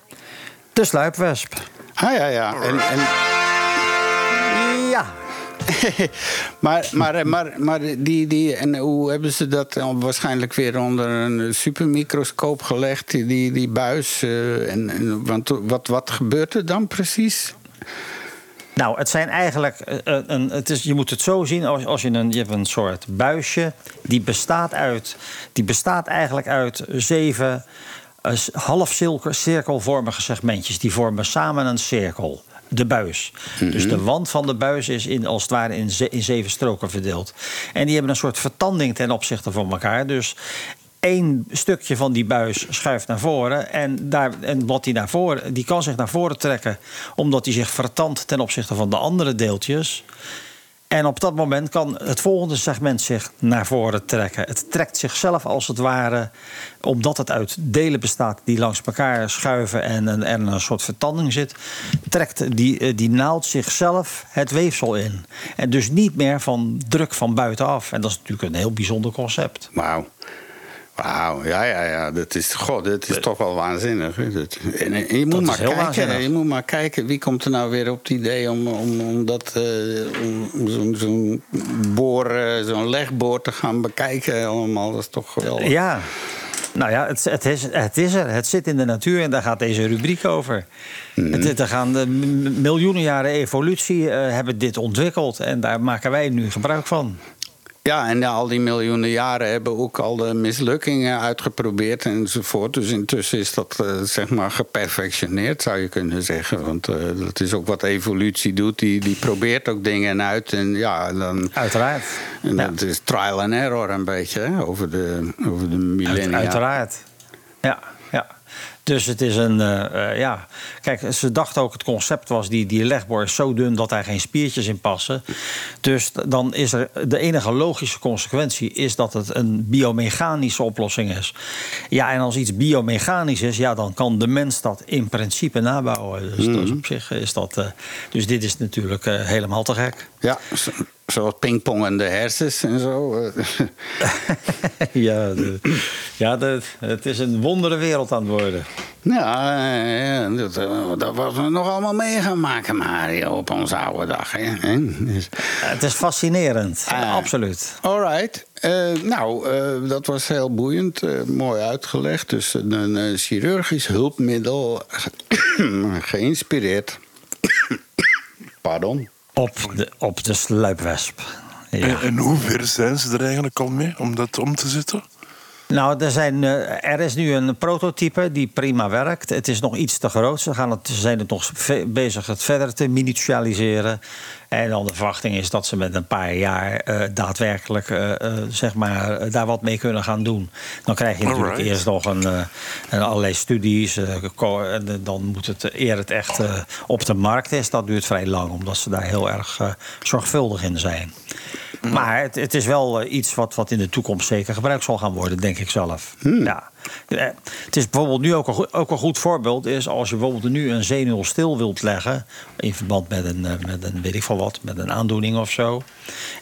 de sluipwesp. Ah ja, ja. En, en, Ja, maar, maar, maar, maar die, die, en hoe hebben ze dat waarschijnlijk weer onder een supermicroscoop gelegd, die, die, buis? eh, en, en, want wat, wat gebeurt er dan precies? Nou, het zijn eigenlijk. eh, eh, een, het is, je moet het zo zien als, als je een. Je hebt een soort buisje. Die bestaat uit. Die bestaat eigenlijk uit zeven eh, half cirkel- cirkelvormige segmentjes. Die vormen samen een cirkel. De buis. Dus de wand van de buis is in, als het ware in, ze- in zeven stroken verdeeld. En die hebben een soort vertanding ten opzichte van elkaar. Dus één stukje van die buis schuift naar voren. En, daar, en wat die, naar voren, die kan zich naar voren trekken, omdat hij zich vertandt ten opzichte van de andere deeltjes. En op dat moment kan het volgende segment zich naar voren trekken. Het trekt zichzelf als het ware, omdat het uit delen bestaat die langs elkaar schuiven en, en, en een soort vertanding zit, trekt die, eh, die naald zichzelf het weefsel in. En dus niet meer van druk van buitenaf. En dat is natuurlijk een heel bijzonder concept. Wauw. Wauw, ja, ja, ja. Dat is, god, dat is toch wel waanzinnig. en, en je, moet maar kijken, waanzinnig. je moet maar kijken, wie komt er nou weer op het idee om, om, om, dat, eh, om, zo'n boor, eh, zo'n legboor te gaan bekijken allemaal. Dat is toch geweldig. Ja, nou ja, het, het, is, het is er. Het zit in de natuur en daar gaat deze rubriek over. Het, er gaan de miljoenen jaren evolutie eh, hebben dit ontwikkeld. En daar maken wij nu gebruik van. Ja, en al die miljoenen jaren hebben ook al de mislukkingen uitgeprobeerd enzovoort. Dus intussen is dat eh, zeg maar geperfectioneerd, zou je kunnen zeggen. Want eh, dat is ook wat evolutie doet. Die, die probeert ook dingen uit. En ja, dan. Uiteraard. En Ja. dat is trial and error een beetje hè, over de, over de Uit- millennia. uiteraard. Ja. Dus het is een, eh, eh, ja... Kijk, ze dachten ook het concept was... die, die legboor is zo dun dat daar geen spiertjes in passen. Dus dan is er... De enige logische consequentie is dat het een biomechanische oplossing is. Ja, en als iets biomechanisch is... ja, dan kan de mens dat in principe nabouwen. Dus is op zich is dat... eh, dus dit is natuurlijk helemaal te gek. Ja, zoals pingpongende hersens en zo. eh. ja, de- ja de, het is een wondere wereld aan het worden. Ja, ja, dat, eh, dat was we nog allemaal mee gaan maken, Mario, op onze oude dag. Hè? Dus- Het is fascinerend, Ah. absoluut. Alright. Eh, nou, eh, dat was heel boeiend. eh, mooi uitgelegd. Dus een, een eh, chirurgisch hulpmiddel geïnspireerd. Pardon. Op de, op de sluipwesp. Ja. En, en hoe ver zijn ze er eigenlijk al mee om dat om te zetten? Nou, er, zijn, eh, er is nu een prototype die prima werkt. Het is nog iets te groot. Ze, gaan het, ze zijn het nog bezig het verder te minutialiseren. En dan de verwachting is dat ze met een paar jaar eh, daadwerkelijk eh, zeg maar, daar wat mee kunnen gaan doen. Dan krijg je natuurlijk eerst nog een, een allerlei studies. en dan moet het eer het echt op de markt is. Dat duurt vrij lang, omdat ze daar heel erg zorgvuldig in zijn. Maar het, het is wel eh, iets wat, wat in de toekomst zeker gebruikt zal gaan worden, denk ik zelf. Hmm. Ja. Eh, Het is bijvoorbeeld nu ook een, goed- ook een goed voorbeeld is als je bijvoorbeeld nu een zenuw stil wilt leggen. in verband met een, eh, met een weet ik veel wat, met een aandoening of zo.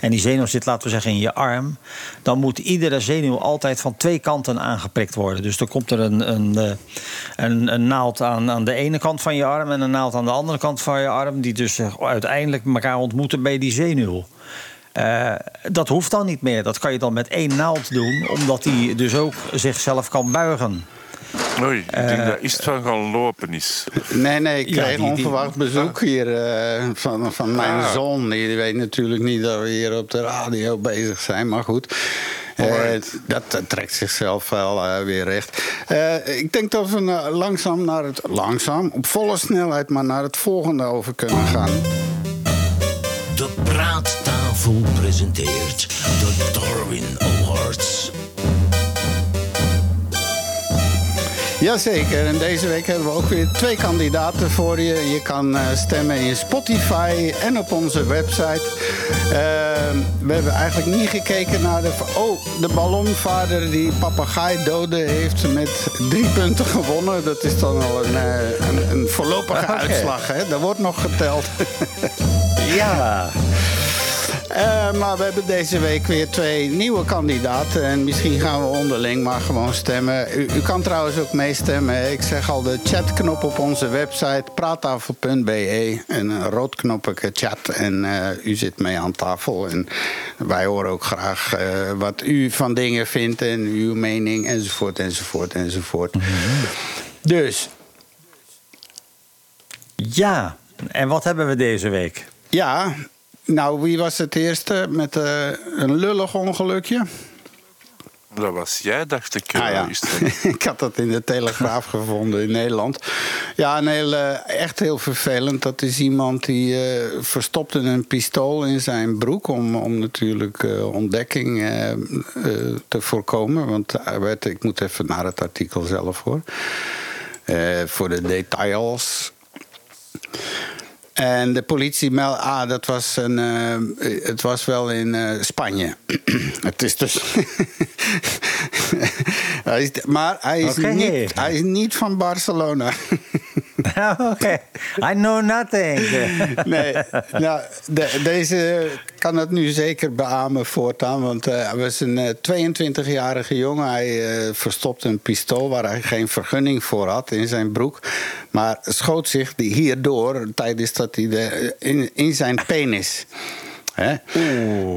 En die zenuw zit, laten we zeggen, in je arm. dan moet iedere zenuw altijd van twee kanten aangeprikt worden. Dus er komt er een, een, een, een naald aan, aan de ene kant van je arm en een naald aan de andere kant van je arm. die dus uiteindelijk elkaar ontmoeten bij die zenuw. Eh, dat hoeft dan niet meer. Dat kan je dan met één naald doen, omdat die dus ook zichzelf kan buigen. Oei, ik denk dat iets van gaan lopen is. Nee, nee, ik kreeg die- onverwacht bezoek hier eh, van, van mijn Ah. zoon. Die weet natuurlijk niet dat we hier op de radio bezig zijn, maar goed. Eh, dat, dat trekt zichzelf wel eh, weer recht. Eh, ik denk dat we langzaam naar het. Langzaam, op volle snelheid, maar naar het volgende over kunnen gaan. De Praattafel presenteert de Darwin Jazeker, en deze week hebben we ook weer twee kandidaten voor je. Je kan eh, stemmen in Spotify en op onze website. Eh, we hebben eigenlijk niet gekeken naar de... Oh, de ballonvader die papegaai doden heeft met drie punten gewonnen. Dat is dan al een, eh, een, een voorlopige Oké. uitslag, hè? Er wordt nog geteld. Ja. Eh, maar we hebben deze week weer twee nieuwe kandidaten. En misschien gaan we onderling maar gewoon stemmen. U, u kan trouwens ook meestemmen. Ik zeg al de chatknop op onze website praattafel.be. En een rood knoppetje chat. En eh, u zit mee aan tafel. En wij horen ook graag eh, wat u van dingen vindt. En uw mening enzovoort enzovoort enzovoort. Dus Ja. En wat hebben we deze week? ja, nou wie was het eerste met eh, een lullig ongelukje? Dat was jij, dacht ik. Ah, eh, ja. ik had dat in de Telegraaf gevonden in Nederland. Ja, een heel, echt heel vervelend. Dat is iemand die eh, verstopte een pistool in zijn broek... om, om natuurlijk ontdekking te voorkomen. Want werd, ik moet even naar het artikel zelf hoor. Voor de details. En de politie meldt, ah, dat was een, eh, het was wel in eh, Spanje. het is dus. hij is, maar hij is, niet, hij is niet van Barcelona. Oké. I know nothing. nee, nou, de- deze kan het nu zeker beamen voortaan. Want eh, hij was een eh, 22-jarige jongen. Hij eh, verstopte een pistool waar hij geen vergunning voor had in zijn broek. Maar schoot zich die hierdoor tijdens dat hij de, in, in zijn penis. Hè?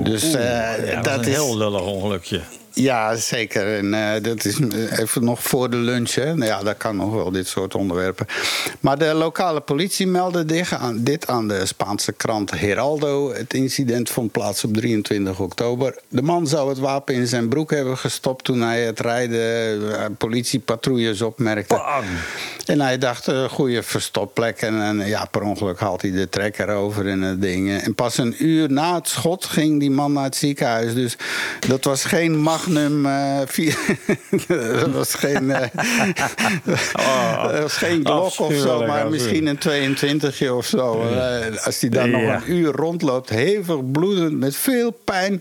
dus eh, Ja, dat, dat is een heel lullig ongelukje. Ja, zeker. En eh, dat is eh, even nog voor de lunch. Hè. Nou ja, dat kan nog wel, dit soort onderwerpen. Maar de lokale politie meldde dit aan, de Spaanse krant Heraldo. Het incident vond plaats op 23 oktober. De man zou het wapen in zijn broek hebben gestopt... toen hij het rijden eh, politiepatrouilles opmerkte. En hij dacht, een goede verstopplek. En, en ja, per ongeluk haalt hij de trekker over en het ding. En pas een uur na het schot ging die man naar het ziekenhuis. Dus dat was geen Magnum vier- dat was geen, eh, dat was geen Glock of zo, maar misschien een 22 of zo. Eh, als hij daar nog een uur rondloopt, hevig bloedend, met veel pijn.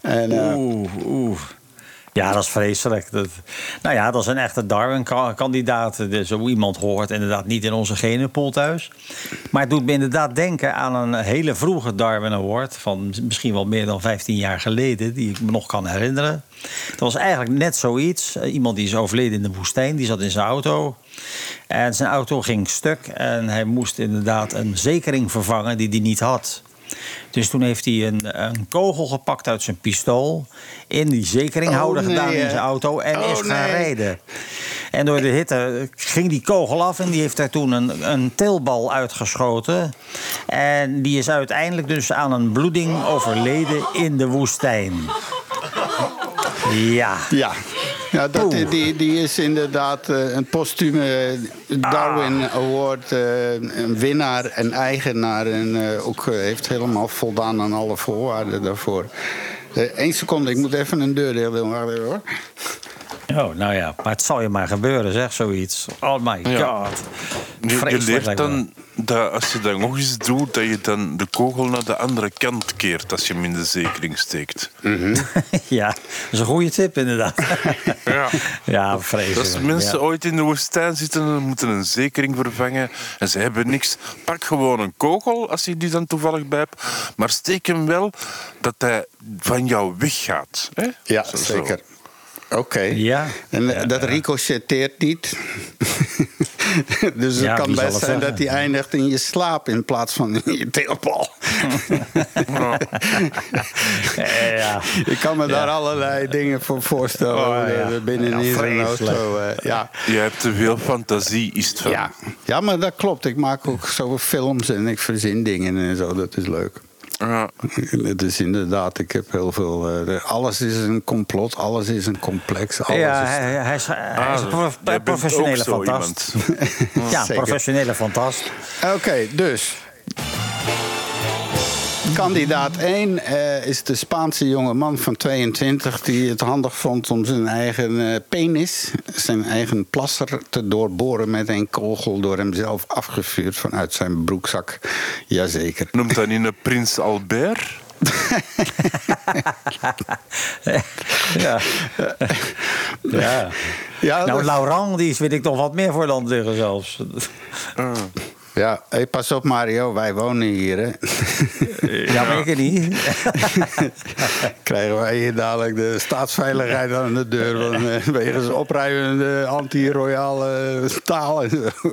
En, eh, Oeh, oeh. Ja, dat is vreselijk. Dat, nou ja, dat is een echte Darwin-kandidaat. Dus Zo iemand hoort inderdaad niet in onze genenpool thuis. Maar het doet me inderdaad denken aan een hele vroege Darwin Award... van misschien wel meer dan 15 jaar geleden, die ik me nog kan herinneren. Dat was eigenlijk net zoiets. Eh, Iemand die is overleden in de woestijn, die zat in zijn auto. En zijn auto ging stuk en hij moest inderdaad een zekering vervangen die hij niet had... Dus toen heeft hij een, een kogel gepakt uit zijn pistool. In die zekeringhouder Oh, nee, gedaan in zijn auto. En Oh, is gaan nee. rijden. En door de hitte ging die kogel af. En die heeft daar toen een, een teelbal uitgeschoten. En die is uiteindelijk dus aan een bloeding overleden in de woestijn. Ja. Ja, ja dat, die, die is inderdaad eh, een postume Darwin Award. eh, een winnaar en eigenaar. En eh, ook eh, heeft helemaal voldaan aan alle voorwaarden daarvoor. Eén seconde, ik moet even een deur. Wacht even, hoor. Oh, nou ja. Maar het zal je maar gebeuren, zeg, zoiets. Oh my Ja. god. Je, je me dan dat als je dat nog eens doet, dat je dan de kogel naar de andere kant keert als je hem in de zekering steekt. ja, dat is een goede tip inderdaad. Ja. ja, vreselijk. Als mensen ja. ooit in de woestijn zitten en moeten een zekering vervangen en ze hebben niks, pak gewoon een kogel als je die dan toevallig bij hebt, maar steek hem wel dat hij van jou weggaat. Hè? Ja, Zo- zo. Oké. Ja. En Ja, dat ja. ricochetteert niet. dus het Ja, kan best zijn zeggen? dat hij eindigt in je slaap in plaats van in je teelbal. Ja. Eh, ja. Ik kan me daar allerlei dingen voor voorstellen. Oh, zo'n vreselijk. auto. eh, ja. Je hebt te veel fantasie, is het van. Ja. ja, maar dat klopt. Ik maak ook zo films en ik verzin dingen en zo. Dat is leuk. Ja. Het is inderdaad, ik heb heel veel. eh, alles is een complot, alles is een complex. Alles Ja, is, hij, hij is, hij is een Ah, prof- bent professionele fantast. Ja, Zeker. professionele fantast. Oké, dus. Kandidaat 1 eh, is de Spaanse jonge man van 22 die het handig vond om zijn eigen eh, penis, zijn eigen plasser, te doorboren met een kogel door hemzelf afgevuurd vanuit zijn broekzak. Jazeker. Noemt dat niet een prins Albert? ja. ja. Ja, Nou, Laurent, die is weet ik nog wat meer voor land liggen zelfs. Ja hey, pas op Mario, wij wonen hier. Hè. Ja, maar ik niet. Krijgen wij hier dadelijk de staatsveiligheid aan de deur. Want, eh, wegens opruimende anti-royale taal. en zo.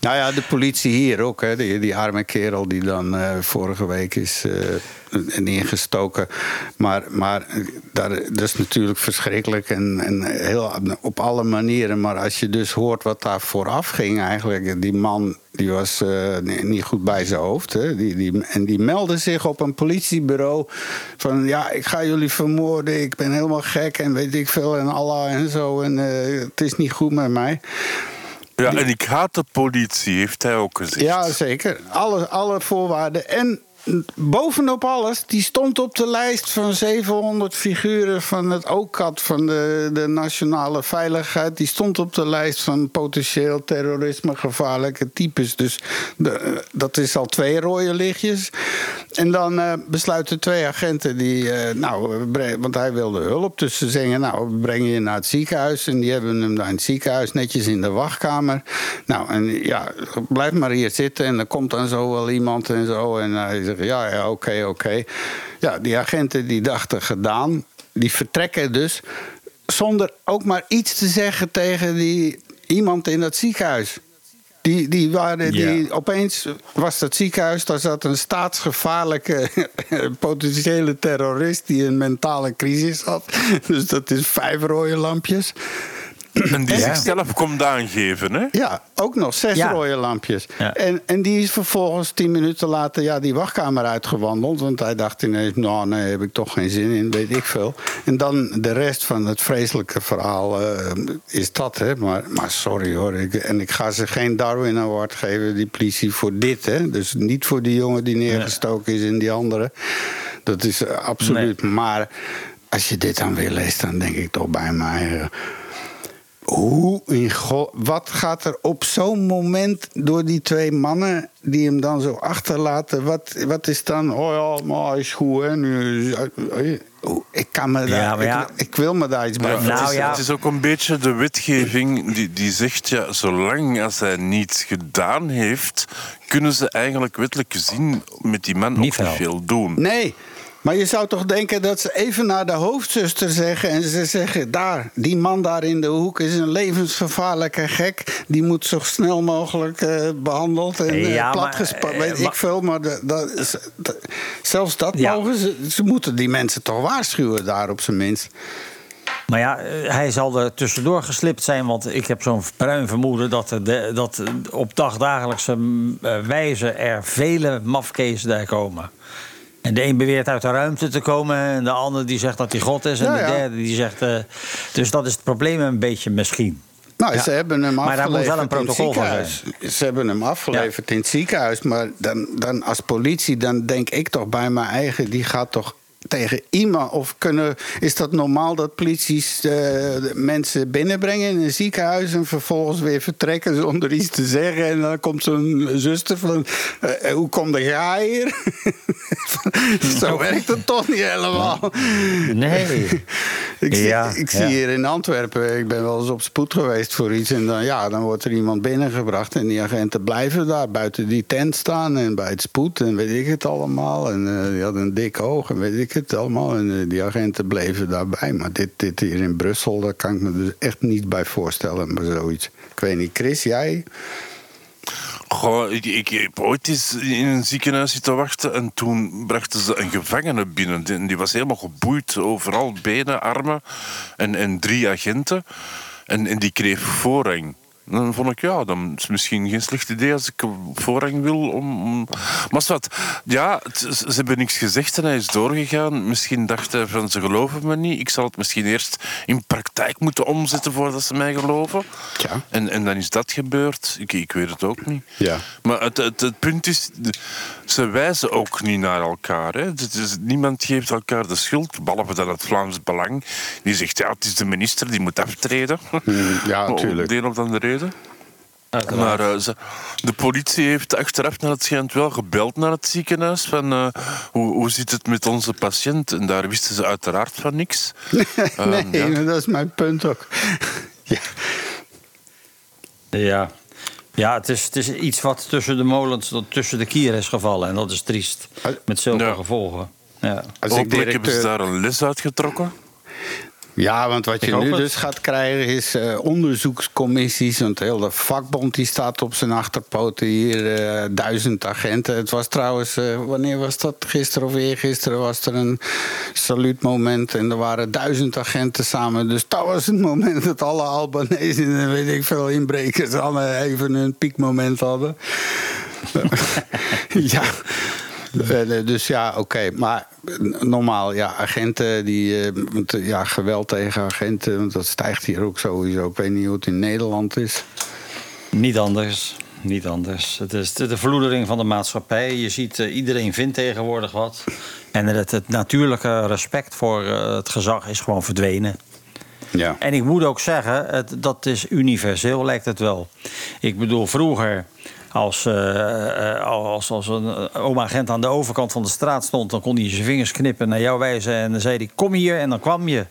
nou ja, de politie hier ook. Hè, die, die arme kerel die dan eh, vorige week is eh, neergestoken. Maar, maar daar, dat is natuurlijk verschrikkelijk. En, en heel, op alle manieren. Maar als je dus hoort wat daar vooraf ging eigenlijk. Die man die was eh, ni- niet goed bij zijn hoofd. Hè. Die, die, en die meldde zich op een politiebureau. Van ja, ik ga jullie vermoorden. Ik ben helemaal gek en weet ik veel. En Allah en zo. En eh, het is niet goed met mij. Ja, en ik haat de politie, heeft hij ook gezegd. Ja, zeker. Alle, alle voorwaarden. En bovenop alles, die stond op de lijst van 700 figuren van het OCAT, van de, de Nationale Veiligheid. Die stond op de lijst van potentieel terrorisme, gevaarlijke types. Dus de, dat is al twee rode lichtjes. En dan eh, besluiten twee agenten die, eh, nou, want hij wilde hulp. Dus ze zeggen, nou, we brengen je naar het ziekenhuis. En die hebben hem daar in het ziekenhuis netjes in de wachtkamer. Nou, en ja, blijf maar hier zitten. En er komt dan zo wel iemand en zo. En hij ja, ja, oké, oké. Ja, die agenten die dachten gedaan. Die vertrekken dus zonder ook maar iets te zeggen tegen die iemand in dat ziekenhuis. Die, die waren, die, Ja. opeens was dat ziekenhuis, daar zat een staatsgevaarlijke potentiële terrorist die een mentale crisis had. Dus dat is vijf rode lampjes. En die zichzelf komt aangeven, hè? Ja, ook nog zes Ja. rode lampjes. Ja. En, en die is vervolgens tien minuten later ja, die wachtkamer uitgewandeld. Want hij dacht ineens, nou nee, heb ik toch geen zin in, weet ik veel. En dan de rest van het vreselijke verhaal eh, is dat. Hè. Maar, maar sorry hoor, ik, en ik ga ze geen Darwin Award geven, die politie, voor dit. Hè. Dus niet voor die jongen die neergestoken is en die andere. Dat is eh, absoluut. Maar als je dit dan weer leest, dan denk ik toch bij mij... eh, hoe in go- wat gaat er op zo'n moment door die twee mannen die hem dan zo achterlaten? Wat, wat is dan? Oh ja, maar is goed hè. Nu, Oh, ik kan me daar, Ja, maar ja. ik, ik wil me daar iets bij Ja, Nou het, is, ja. het is ook een beetje de wetgeving die, die zegt, ja, zolang als hij niets gedaan heeft, kunnen ze eigenlijk wettelijk gezien met die man Niet ook niet veel. veel doen. Nee. Maar je zou toch denken dat ze even naar de hoofdzuster zeggen. En ze zeggen: daar, die man daar in de hoek is een levensgevaarlijke gek. Die moet zo snel mogelijk eh, behandeld en Ja, eh, Weet ik veel. Maar de- zelfs dat Ja. mogen ze. Ze moeten die mensen toch waarschuwen, daar op zijn minst. Maar ja, hij zal er tussendoor geslipt zijn. Want ik heb zo'n bruin vermoeden dat, er de, dat op dagdagelijkse mm, wijze er vele mafkezen daar komen. En de een beweert uit de ruimte te komen. En de ander die zegt dat hij God is. En de ja. derde die zegt. eh, dus dat is het probleem een beetje misschien. Nou, Ja. ze hebben hem Maar daar afgeleverd moet wel een in het protocol van ziekenhuis. Ze hebben hem afgeleverd in het ziekenhuis. Maar dan, dan als politie, dan denk ik toch bij mijn eigen... die gaat toch tegen iemand? Of kunnen, is dat normaal dat polities eh, mensen binnenbrengen in een ziekenhuis en vervolgens weer vertrekken zonder iets te zeggen? En dan komt zo'n zuster van: eh, Hoe kom jij hier? Zo werkt het toch niet helemaal. Nee. Ik, zie, ik ja. zie hier in Antwerpen, ik ben wel eens op spoed geweest voor iets. En dan, ja, dan wordt er iemand binnengebracht. En die agenten blijven daar buiten die tent staan. En bij het spoed en weet ik het allemaal. En eh, die hadden een dik oog en weet ik het allemaal. En eh, die agenten bleven daarbij. Maar dit, dit hier in Brussel, daar kan ik me dus echt niet bij voorstellen. Maar zoiets. Ik weet niet, Chris, jij? Goh, ik, ik heb ooit eens in een ziekenhuis zitten wachten en toen brachten ze een gevangene binnen. Die, die was helemaal geboeid, overal benen, armen en, en drie agenten. En, en die kreeg voorrang. Dan vond ik, ja, dan is het misschien geen slecht idee als ik voorrang wil. Om, om- Maar wat, ja, het- ze hebben niks gezegd en hij is doorgegaan. Misschien dacht hij van, ze geloven me niet. Ik zal het misschien eerst in praktijk moeten omzetten voordat ze mij geloven. Tja. En, en dan is dat gebeurd. Ik, ik weet het ook niet. Ja. Maar het, het, het punt is, ze wijzen ook niet naar elkaar. Hè. Niemand geeft elkaar de schuld, behalve dan het Vlaams Belang. Die zegt, ja, het is de minister, die moet aftreden. ja, Om tuurlijk. de een of andere reden. Maar eh, ze- de politie heeft achteraf naar het schijnt wel gebeld naar het ziekenhuis. Van, eh, hoe, hoe zit het met onze patiënt? En daar wisten ze uiteraard van niks. Ehm, nee, ja. dat is mijn punt ook. ja. Ja, ja het, is, het is iets wat tussen de molens, tussen de kieren is gevallen. En dat is triest. Met Ja. gevolgen. Ja. Als ik Hopelijk hebben ze directeur- daar een les uitgetrokken. Ja, want wat Ik je nu het. dus gaat krijgen is eh, onderzoekscommissies. Want de hele vakbond die staat op zijn achterpoten hier. eh, duizend agenten. Het was trouwens, eh, wanneer was dat? Gisteren of eergisteren was er een saluutmoment. En er waren duizend agenten samen. Dus dat was het moment dat alle Albanese en weet ik veel inbrekers... allemaal even een piekmoment hadden. ja. Eh, Dus ja, oké. Maar normaal, ja, agenten die. eh, eh, Ja, geweld tegen agenten, dat stijgt hier ook sowieso. Ik weet niet hoe het in Nederland is. Niet anders. Niet anders. Het is de, de verloedering van de maatschappij. Je ziet, eh, iedereen vindt tegenwoordig wat. En het, het natuurlijke respect voor eh, het gezag is gewoon verdwenen. Ja. En ik moet ook zeggen, het, dat is universeel, lijkt het wel. Ik bedoel, vroeger, als, eh, eh, als, als een eh, oma-agent aan de overkant van de straat stond... dan kon hij zijn vingers knippen naar jou wijzen en dan zei hij... kom hier en dan kwam je.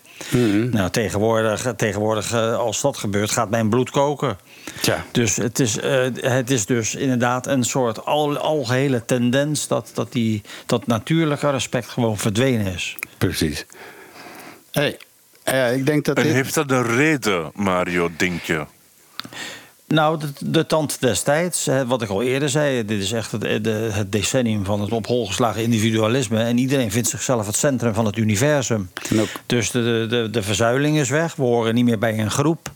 Nou, tegenwoordig, tegenwoordig, eh, als dat gebeurt, gaat mijn bloed koken. Tja. Dus het is, eh, het is dus inderdaad een soort al, algehele tendens... Dat, dat, die, dat natuurlijke respect gewoon verdwenen is. Precies. Hey, eh, ik denk dat En dit... heeft dat een reden, Mario, denk je? Nou, de, de tand destijds, hè, wat ik al eerder zei, dit is echt het, de- het decennium van het op hol geslagen individualisme. En iedereen vindt zichzelf het centrum van het universum. Nope. Dus de, de, de verzuiling is weg, we horen niet meer bij een groep.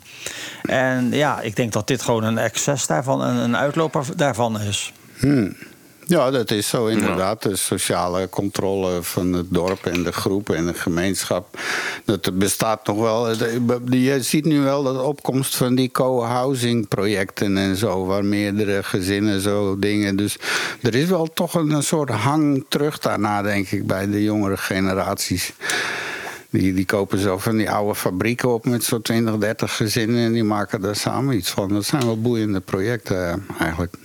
En ja, ik denk dat dit gewoon een excess daarvan, een, een uitloper daarvan is. Ja, dat is zo inderdaad. De sociale controle van het dorp en de groep en de gemeenschap. Dat bestaat nog wel. Je ziet nu wel de opkomst van die co-housing projecten en zo. Waar meerdere gezinnen zo dingen. Dus er is wel toch een, een soort hang terug daarna, denk ik, bij de jongere generaties. Die, die kopen zo van die oude fabrieken op met zo'n 20, 30 gezinnen. En die maken daar samen iets van. Dat zijn wel boeiende projecten eh, eigenlijk.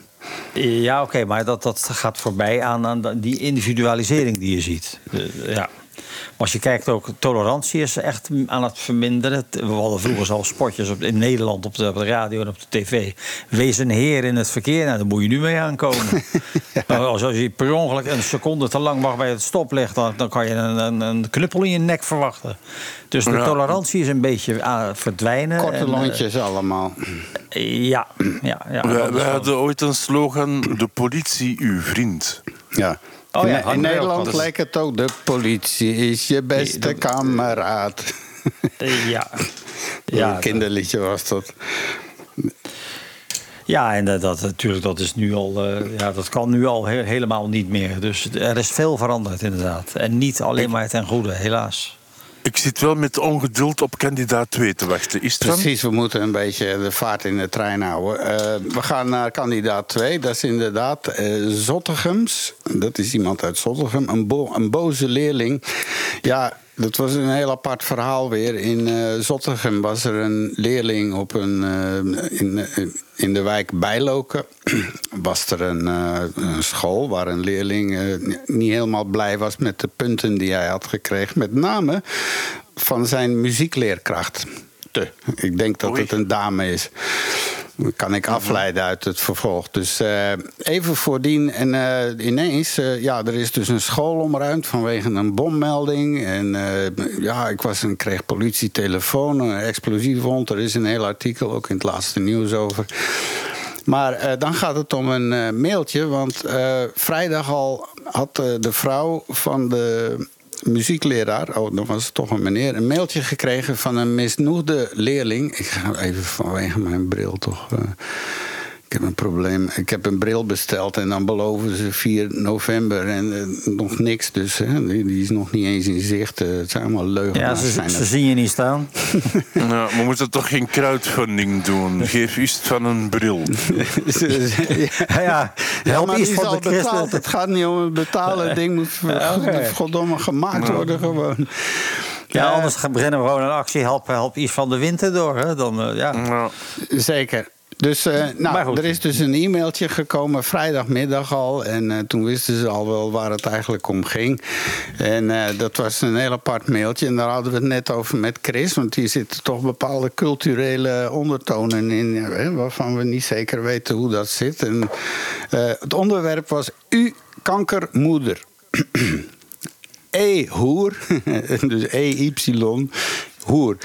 Ja, oké, maar dat, dat gaat voorbij aan, aan die individualisering die je ziet. Ja. Maar als je kijkt ook, tolerantie is echt aan het verminderen. We hadden vroeger al spotjes op, in Nederland op de, op de radio en op de tv. Wees een heer in het verkeer. Nou, daar moet je nu mee aankomen. Nou, als, als je per ongeluk een seconde te lang wacht bij het stoplicht... dan, dan kan je een, een, een knuppel in je nek verwachten. Dus de Ja. tolerantie is een beetje aan het verdwijnen. Korte En, eh, lontjes allemaal. ja, ja, ja. wij wel- hadden ooit een slogan: de politie uw vriend. Ja. Oh ja, in, Nederland lijkt het ook. De politie is je beste kameraad. Eh, ja. Ja, een kinderliedje was dat. Ja, en dat, dat, natuurlijk, dat, is nu al, eh, ja, dat kan nu al he- helemaal niet meer. Dus er is veel veranderd, inderdaad. En niet alleen maar ten goede, helaas. Ik zit wel met ongeduld op kandidaat 2 te wachten. Is? Precies, we moeten een beetje de vaart in de trein houden. Eh, we gaan naar kandidaat 2. Dat is inderdaad eh Zottegems. Dat is iemand uit Zottegem. Een, een boze leerling. Ja, dat was een heel apart verhaal weer. In eh Zottegem was er een leerling op een, eh, in, eh, in de wijk Bijloken. was er een, een school waar een leerling niet helemaal blij was met de punten die hij had gekregen. Met name van zijn muziekleerkracht. Te. Ik denk dat Oei. het een dame is. Kan ik afleiden uit het vervolg. Dus eh, even voordien. En eh, ineens, eh, ja, er is dus een school omruimd vanwege een bommelding. En ja, ik was en kreeg politie telefoon, een explosief wond. Er is een heel artikel, ook in het laatste nieuws over. Maar dan gaat het om een mailtje. Want vrijdag al had de vrouw van de muziekleraar, oh, dan was toch een meneer, een mailtje gekregen van een misnoegde leerling. Ik ga even vanwege mijn bril toch. eh, ik heb een probleem. Ik heb een bril besteld en dan beloven ze 4 november en eh, nog niks. Dus hè, die, die is nog niet eens in zicht. Eh, het zijn allemaal Ja, leugenaars. ze, zijn ze zien je niet staan. Nou, we moeten toch geen crowdfunding doen. Geef iets van een bril. Ja. Ja, Ja, help maar iets van al de betaald. christen. Het gaat niet om het betalen. Het ding moet Oké. goddomme gemaakt worden gewoon. Ja, Eh, anders gaan- beginnen we gewoon een actie. Help, help iets van de winter door. Hè? Dan, ja. Nou, Zeker. Dus eh, nou, er is dus een e-mailtje gekomen vrijdagmiddag al. En eh, toen wisten ze al wel waar het eigenlijk om ging. En eh, dat was een heel apart mailtje. En daar hadden we het net over met Chris. Want hier zitten toch bepaalde culturele ondertonen in. waarvan we niet zeker weten hoe dat zit. En, het onderwerp was U kankermoeder. E hoer, dus E-Y, hoer.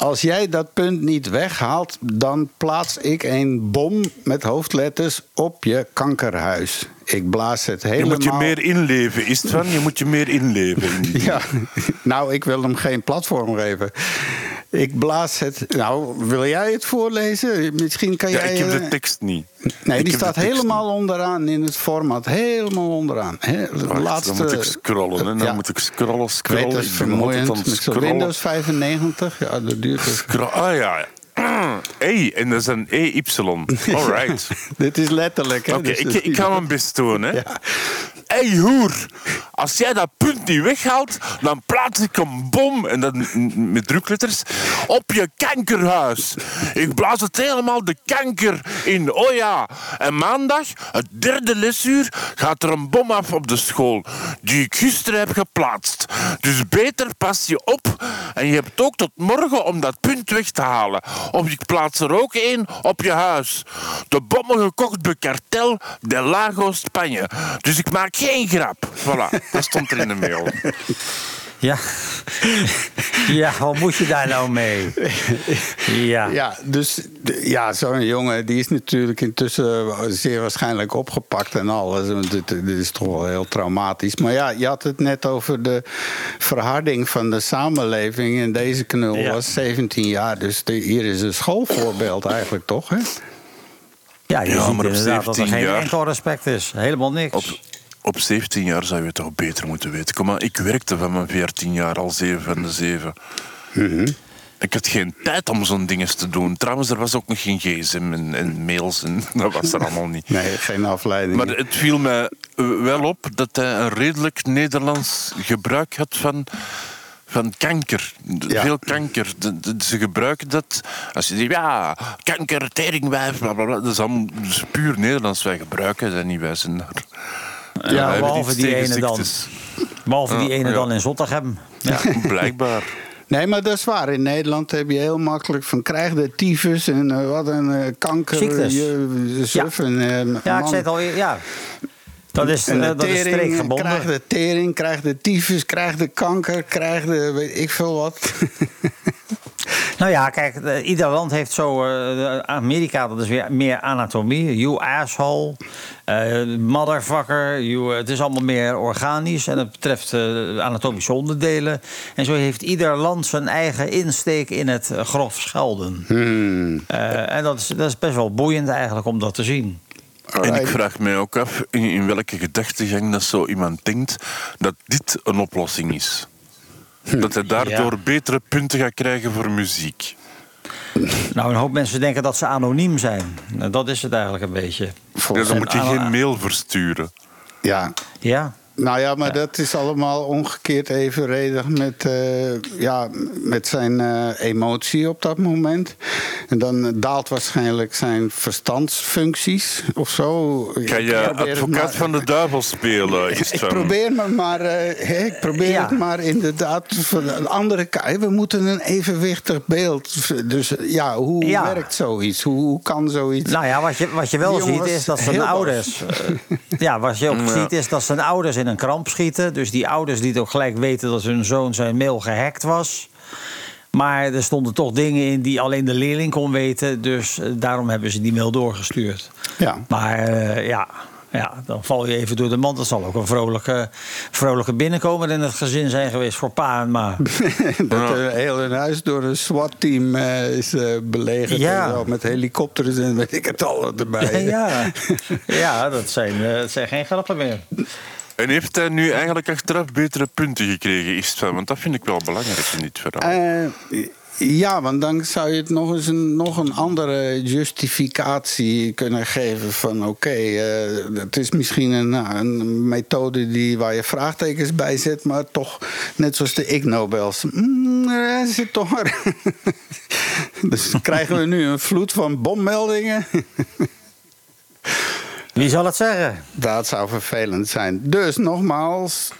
Als jij dat punt niet weghaalt, dan plaats ik een bom met hoofdletters op je kankerhuis. Ik blaas het je helemaal... moet je meer inleven, is het van? Je moet je meer inleven. in Ja, nou, ik wil hem geen platform geven. Ik blaas het... Nou, wil jij het voorlezen? Misschien kan Ja, jij... ik heb de eh, tekst niet. Nee, Ik die staat helemaal onderaan in het format. Helemaal onderaan. He, Wacht, laatste... dan moet ik scrollen. En dan Ja. moet ik scrollen, Ik weet scrollen. dat is vermoeiend. Met. Windows 95, ja, dat duurt dus. Scro- Ah ja. E, en dat is een EY. Alright. Dit is letterlijk, hè? Oké, dus ik, ik ga mijn best doen, hè. Ja. Hey, hoer, als jij dat punt niet weghaalt, dan plaats ik een bom, en dat met drukletters, op je kankerhuis. Ik blaas het helemaal de kanker in. Oh ja, en maandag, het derde lesuur, gaat er een bom af op de school, die ik gisteren heb geplaatst. Dus beter pas je op en je hebt ook tot morgen om dat punt weg te halen. Of ik plaats er ook één op je huis. De bommen gekocht bij Kartel de Lago Spanje. Dus ik maak geen grap. Voilà, dat stond er in de mail. Ja. ja, wat moet je daar nou mee? Ja. Ja, dus ja, zo'n jongen die is natuurlijk intussen zeer waarschijnlijk opgepakt en alles. Want Dit, dit is toch wel heel traumatisch. Maar ja, je had het net over de verharding van de samenleving. En deze knul Ja. was 17 jaar. Dus de- hier is een schoolvoorbeeld eigenlijk toch, hè? Ja, je Ja, ziet maar op inderdaad dat er 17 geen enkel respect is. Helemaal niks. Op, op 17 jaar zou je het toch beter moeten weten. Kom maar, ik werkte van mijn 14 jaar al 7 van de 7. Ik had geen tijd om zo'n dinges te doen. Trouwens, er was ook nog geen gsm en, en mails. En, dat was er allemaal niet. Nee, geen afleiding. Maar het viel mij wel op dat hij een redelijk Nederlands gebruik had van, van kanker. Ja. Veel kanker. De- de- ze gebruiken dat als je zegt, ja, kanker, teringwijf, bla bla bla. Dat is allemaal dat is puur Nederlands. Wij gebruiken dat niet. Wij zijn daar. Ja, behalve die ene dan. Behalve die Ja, ene ja. dan in Zottegem. Ja. Blijkbaar. Nee, maar dat is waar. In Nederland heb je heel makkelijk van krijg de tyfus en eh, wat een eh, kanker. Ziektes. Je, suf en, eh, Ja, ik zei het al. Ja. Dat is, En de dat is tering, streekgebonden. krijg de tering, krijg de tyfus, krijg de kanker, krijg de weet ik veel wat. Nou ja, kijk, eh, ieder land heeft zo. eh, de- Amerika, dat is weer meer anatomie. You asshole, eh, motherfucker. You, het is allemaal meer organisch en het betreft eh, anatomische onderdelen. En zo heeft ieder land zijn eigen insteek in het grof schelden. Eh, en dat is, dat is best wel boeiend eigenlijk om dat te zien. En ik vraag mij ook af in, in welke gedachtegang dat zo iemand denkt dat dit een oplossing is. Dat hij daardoor Ja. betere punten gaat krijgen voor muziek. Nou, een hoop mensen denken dat ze anoniem zijn. Nou, dat is het eigenlijk een beetje. Ja, dan moet je En- geen mail versturen. Ja, Ja, Nou ja, maar dat is allemaal omgekeerd evenredig met, eh, ja, met zijn eh, emotie op dat moment. En dan daalt waarschijnlijk zijn verstandsfuncties of zo. Ik je advocaat maar- van de duivel spelen? Is Ik probeer me maar, eh, hè, ik probeer Ja. het maar inderdaad van de andere kant. We moeten een evenwichtig beeld. Dus ja, hoe Ja. werkt zoiets? Hoe, hoe kan zoiets? nou ja, wat je, wat je wel ziet is dat zijn ouders. ja, wat je ook Ja. ziet is dat zijn ouders in een kramp schieten. Dus die ouders lieten ook gelijk weten dat hun zoon zijn mail gehackt was. Maar er stonden toch dingen in die alleen de leerling kon weten. Dus eh, daarom hebben ze die mail doorgestuurd. Ja. Maar eh, ja, ja, dan val je even door de mand. Dat zal ook een vrolijke, vrolijke binnenkomer in het gezin zijn geweest voor pa en ma. dat uh, heel hun huis door een SWAT-team eh, is eh, belegerd. Ja. zo, met helikopters en weet ik het al erbij. ja, ja dat, zijn, eh, dat zijn geen grappen meer. En heeft hij nu eigenlijk achteraf betere punten gekregen, Istvan? Want dat vind ik wel belangrijk in dit verhaal. Eh, ja, want dan zou je het nog eens een, nog een andere justificatie kunnen geven van oké, eh, het is misschien een, nou, een methode die, waar je vraagtekens bij zet, maar toch net zoals de Ig Nobels. Mm, zit toch dus krijgen we nu een vloed van bommeldingen. Wie zal het zeggen? Dat zou vervelend zijn. Dus nogmaals.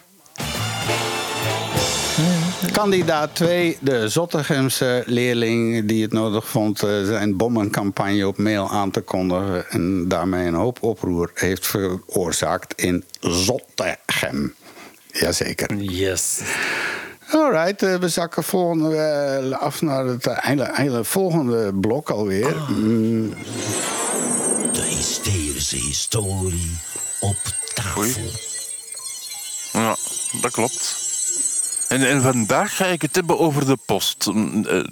Kandidaat 2, de Zottegemse leerling die het nodig vond eh, zijn bommencampagne op mail aan te kondigen. En daarmee een hoop oproer heeft veroorzaakt in Zottegem. Jazeker. Yes. Alright, eh, we zakken volgende, eh, af naar het hele, hele volgende blok alweer. Mm, De hysterische historie op tafel. Ja, dat klopt. En, en vandaag ga ik het hebben over de post. Mm, eh,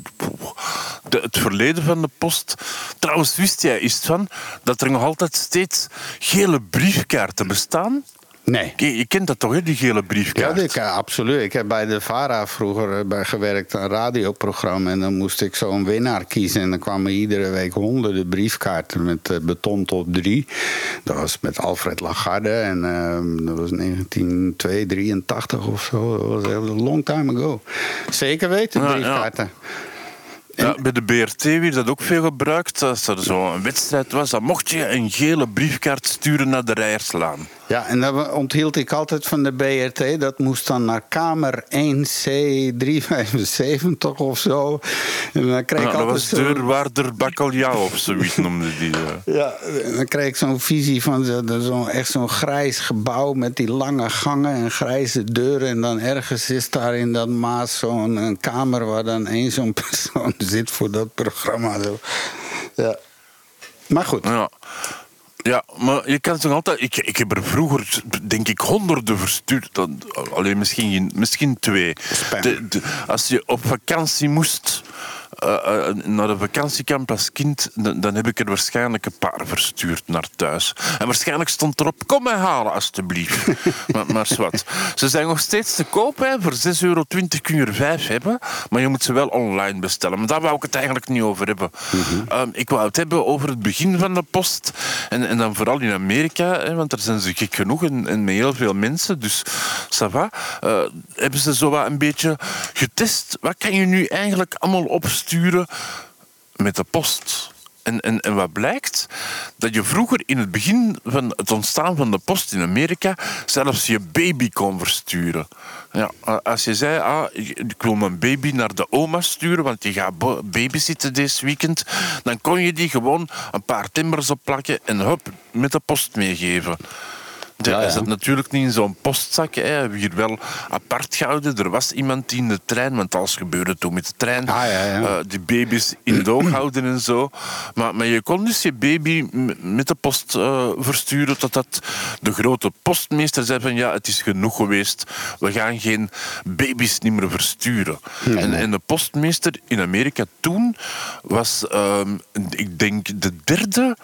het verleden van de post. Trouwens, wist jij iets van dat er nog altijd steeds gele briefkaarten bestaan? Nee. Je, je kent dat toch, hè, die gele Ja, briefkaart? ik, eh, absoluut. Ik heb bij de VARA vroeger eh, bij gewerkt, een radioprogramma. En dan moest ik zo'n winnaar kiezen. En dan kwamen iedere week honderden briefkaarten met eh, beton top 3. Dat was met Alfred Lagarde. En eh, dat was 1983 of zo. Dat was een long time ago. Zeker weten, Ja, ja. briefkaarten. Ja, bij de BRT werd dat ook veel gebruikt. Als er zo'n wedstrijd was, dan mocht je een gele briefkaart sturen naar de Rijerslaan. Ja, en dat onthield ik altijd van de BRT. Dat moest dan naar kamer 1C375 of zo. En dan kreeg Ja, ik dat altijd was deurwaarder Bakkeljauw of zoiets noemde die. eh. Ja, en dan kreeg ik zo'n visie van zo'n echt zo'n grijs gebouw met die lange gangen en grijze deuren. En dan ergens is daar in dat maas zo'n kamer waar dan één zo'n persoon zit voor dat programma. Zo. Ja. Maar goed. Ja. Ja, maar je kan toch altijd... Ik, ik heb er vroeger, denk ik, honderden verstuurd. Dan, alleen misschien, misschien twee. Spam. De- de- als je op vakantie moest... eh, naar een vakantiekamp als kind, dan, dan heb ik er waarschijnlijk een paar verstuurd naar thuis. En waarschijnlijk stond erop, kom mij halen alstublieft. maar, maar zwart. Ze zijn nog steeds te koop, hè. voor 6,20 euro kun je er vijf hebben, maar je moet ze wel online bestellen. Maar daar wou ik het eigenlijk niet over hebben. Ehm, ik wou het hebben over het begin van de post, en, en dan vooral in Amerika, hè, want daar zijn ze gek genoeg en, en met heel veel mensen, dus ça va. Eh, hebben ze zo wat een beetje getest. Wat kan je nu eigenlijk allemaal opsturen met de post? En, en, en wat blijkt? Dat je vroeger in het begin van het ontstaan van de post in Amerika zelfs je baby kon versturen. Ja, als je zei, ah, ik wil mijn baby naar de oma sturen, want die gaat babysitten dit weekend, dan kon je die gewoon een paar timbers opplakken en hup, met de post meegeven. Ja, Ja, Hij ja. zat natuurlijk niet in zo'n postzak. Hè. We hebben hier wel apart gehouden. Er was iemand die in de trein, want alles gebeurde toen met de trein. Ah, ja, eh, die baby's in het oog houden en zo. Maar, maar je kon dus je baby met de post eh, versturen totdat de grote postmeester zei van ja, het is genoeg geweest. We gaan geen baby's niet meer versturen. en, en de postmeester in Amerika toen was, ehm, ik denk, de derde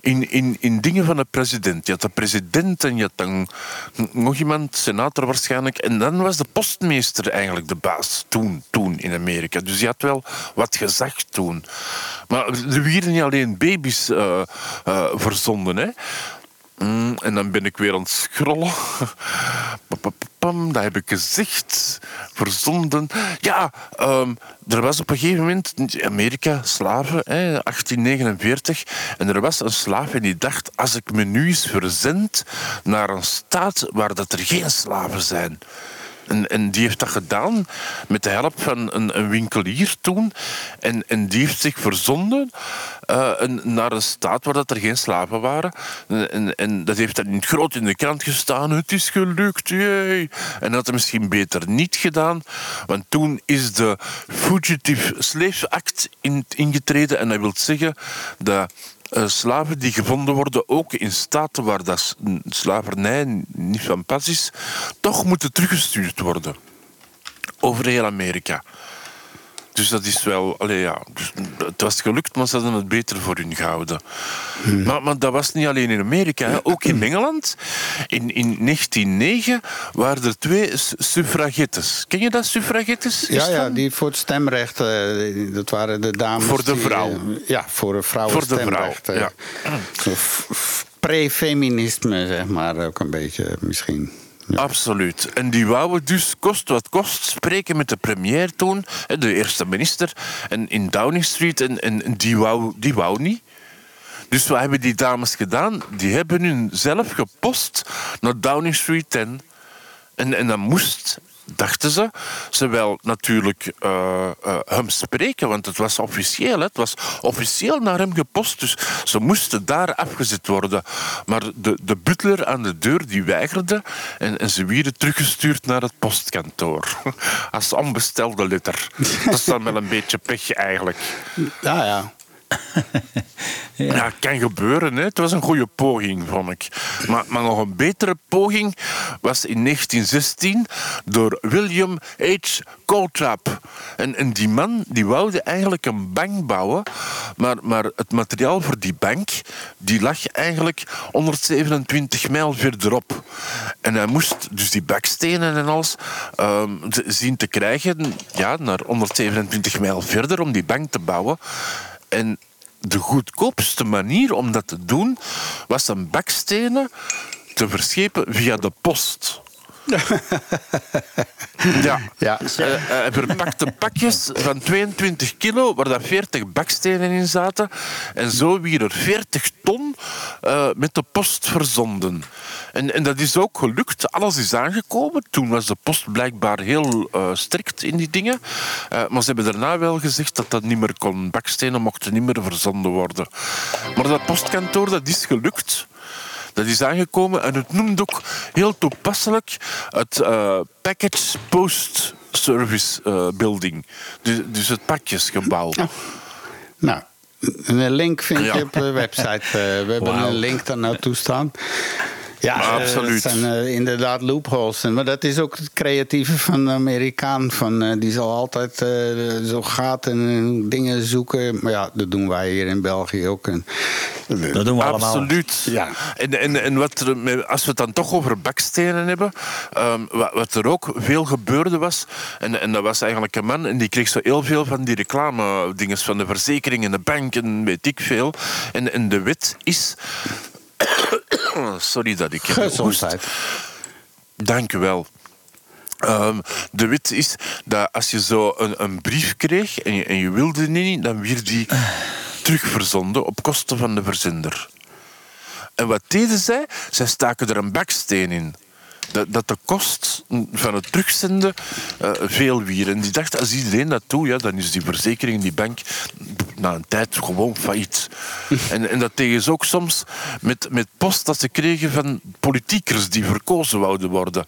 in, in, in dingen van de president. Je had de president en je had dan nog iemand, senator waarschijnlijk. En dan was de postmeester eigenlijk de baas toen, toen in Amerika. Dus je had wel wat gezag toen. Maar er werden niet alleen baby's uh, uh, verzonden. Hè. Mm, en dan ben ik weer aan het scrollen. Pam, dat heb ik gezegd. Verzonden. Ja, um, er was op een gegeven moment in Amerika slaven, hè, 1849. En er was een slaaf en die dacht: als ik me nu eens verzend naar een staat waar dat er geen slaven zijn. En, en, die heeft dat gedaan met de help van een, een winkelier toen. En, en, die heeft zich verzonden uh, een, naar een staat waar dat er geen slaven waren. En, en, dat heeft dan groot in de krant gestaan. Het is gelukt, jee. En dat had hij misschien beter niet gedaan. Want toen is de Fugitive Slave Act in, ingetreden. En dat wil zeggen dat slaven die gevonden worden, ook in staten waar dat slavernij niet van pas is, toch moeten teruggestuurd worden. Over heel Amerika. Dus dat is wel... Allee, ja, dus het was gelukt, maar ze hadden het beter voor hun gehouden. Hmm. Maar, maar, dat was niet alleen in Amerika. Hè. Ook in Engeland. In, in 1909 waren er twee suffragettes. Ken je dat, suffragettes? Ja, ja, die voor het stemrecht. Uh, dat waren de dames... Voor de vrouw. Die, uh, ja, voor een vrouw Voor de vrouw, ja. Pre-feminisme, zeg maar, ook een beetje misschien. Absoluut. En die wouden dus, kost wat kost, spreken met de premier toen, de eerste minister, en in Downing Street. En, en die, wou, die wou niet. Dus wat hebben die dames gedaan? Die hebben hun zelf gepost naar Downing Street 10. En, en dat moest dachten ze. Ze wel natuurlijk uh, uh, hem spreken, want het was officieel. Hè. Het was officieel naar hem gepost, dus ze moesten daar afgezet worden. Maar de, de butler aan de deur die weigerde en, en ze werden teruggestuurd naar het postkantoor. Als onbestelde letter. Dat is dan wel een beetje pech eigenlijk. Ja, ja. ja. kan gebeuren. Hè. Het was een goede poging, vond ik. Maar, maar nog een betere poging was in 1916 door William H. Coltrap. En, en die man die woude eigenlijk een bank bouwen, maar, maar het materiaal voor die bank die lag eigenlijk 127 mijl verderop. En hij moest dus die bakstenen en alles um, zien te krijgen ja, naar 127 mijl verder om die bank te bouwen. En de goedkoopste manier om dat te doen was een bakstenen te verschepen via de post. ja. ja. Uh, hij verpakte pakjes van 22 kilo, waar daar 40 bakstenen in zaten. En zo weer er 40 ton uh, met de post verzonden. En, en dat is ook gelukt. Alles is aangekomen. Toen was de post blijkbaar heel uh, strikt in die dingen. maar ze hebben daarna wel gezegd dat dat niet meer kon. Bakstenen mochten niet meer verzonden worden. Maar dat postkantoor, dat is gelukt. Dat is aangekomen en het noemt ook heel toepasselijk het uh, Package Post Service uh, Building. Dus, dus het pakjesgebouw. Nou, een link vind je op de website. Uh, we hebben wow. een link daar naartoe staan. Ja, absoluut. Het zijn uh, inderdaad loopholes. Maar dat is ook het creatieve van de Amerikaan. Van, uh, die zal altijd uh, zo gaten en dingen zoeken. Maar ja, dat doen wij hier in België ook. En, dat doen we allemaal. Absoluut. Ja. En, en, en wat er, als we het dan toch over bakstenen hebben. Um, wat, wat, er ook veel gebeurde was. En, en dat was eigenlijk een man. En die kreeg zo heel veel van die reclame dingen van de verzekering en de bank en weet ik veel. En, en de wet is Sorry dat ik heb Gezondheid. Dank u wel. Um, de wet is dat als je zo een, een brief kreeg en je, en je wilde niet, dan werd die terugverzonden op kosten van de verzender. En wat deden zij? Zij staken er een baksteen in dat, dat de kost van het terugzenden uh, veel wier. En die dacht, als iedereen dat doet, ja, dan is die verzekering, die bank, na een tijd gewoon failliet. en, en dat tegen ze ook soms met, met post dat ze kregen van politiekers die verkozen wouden worden.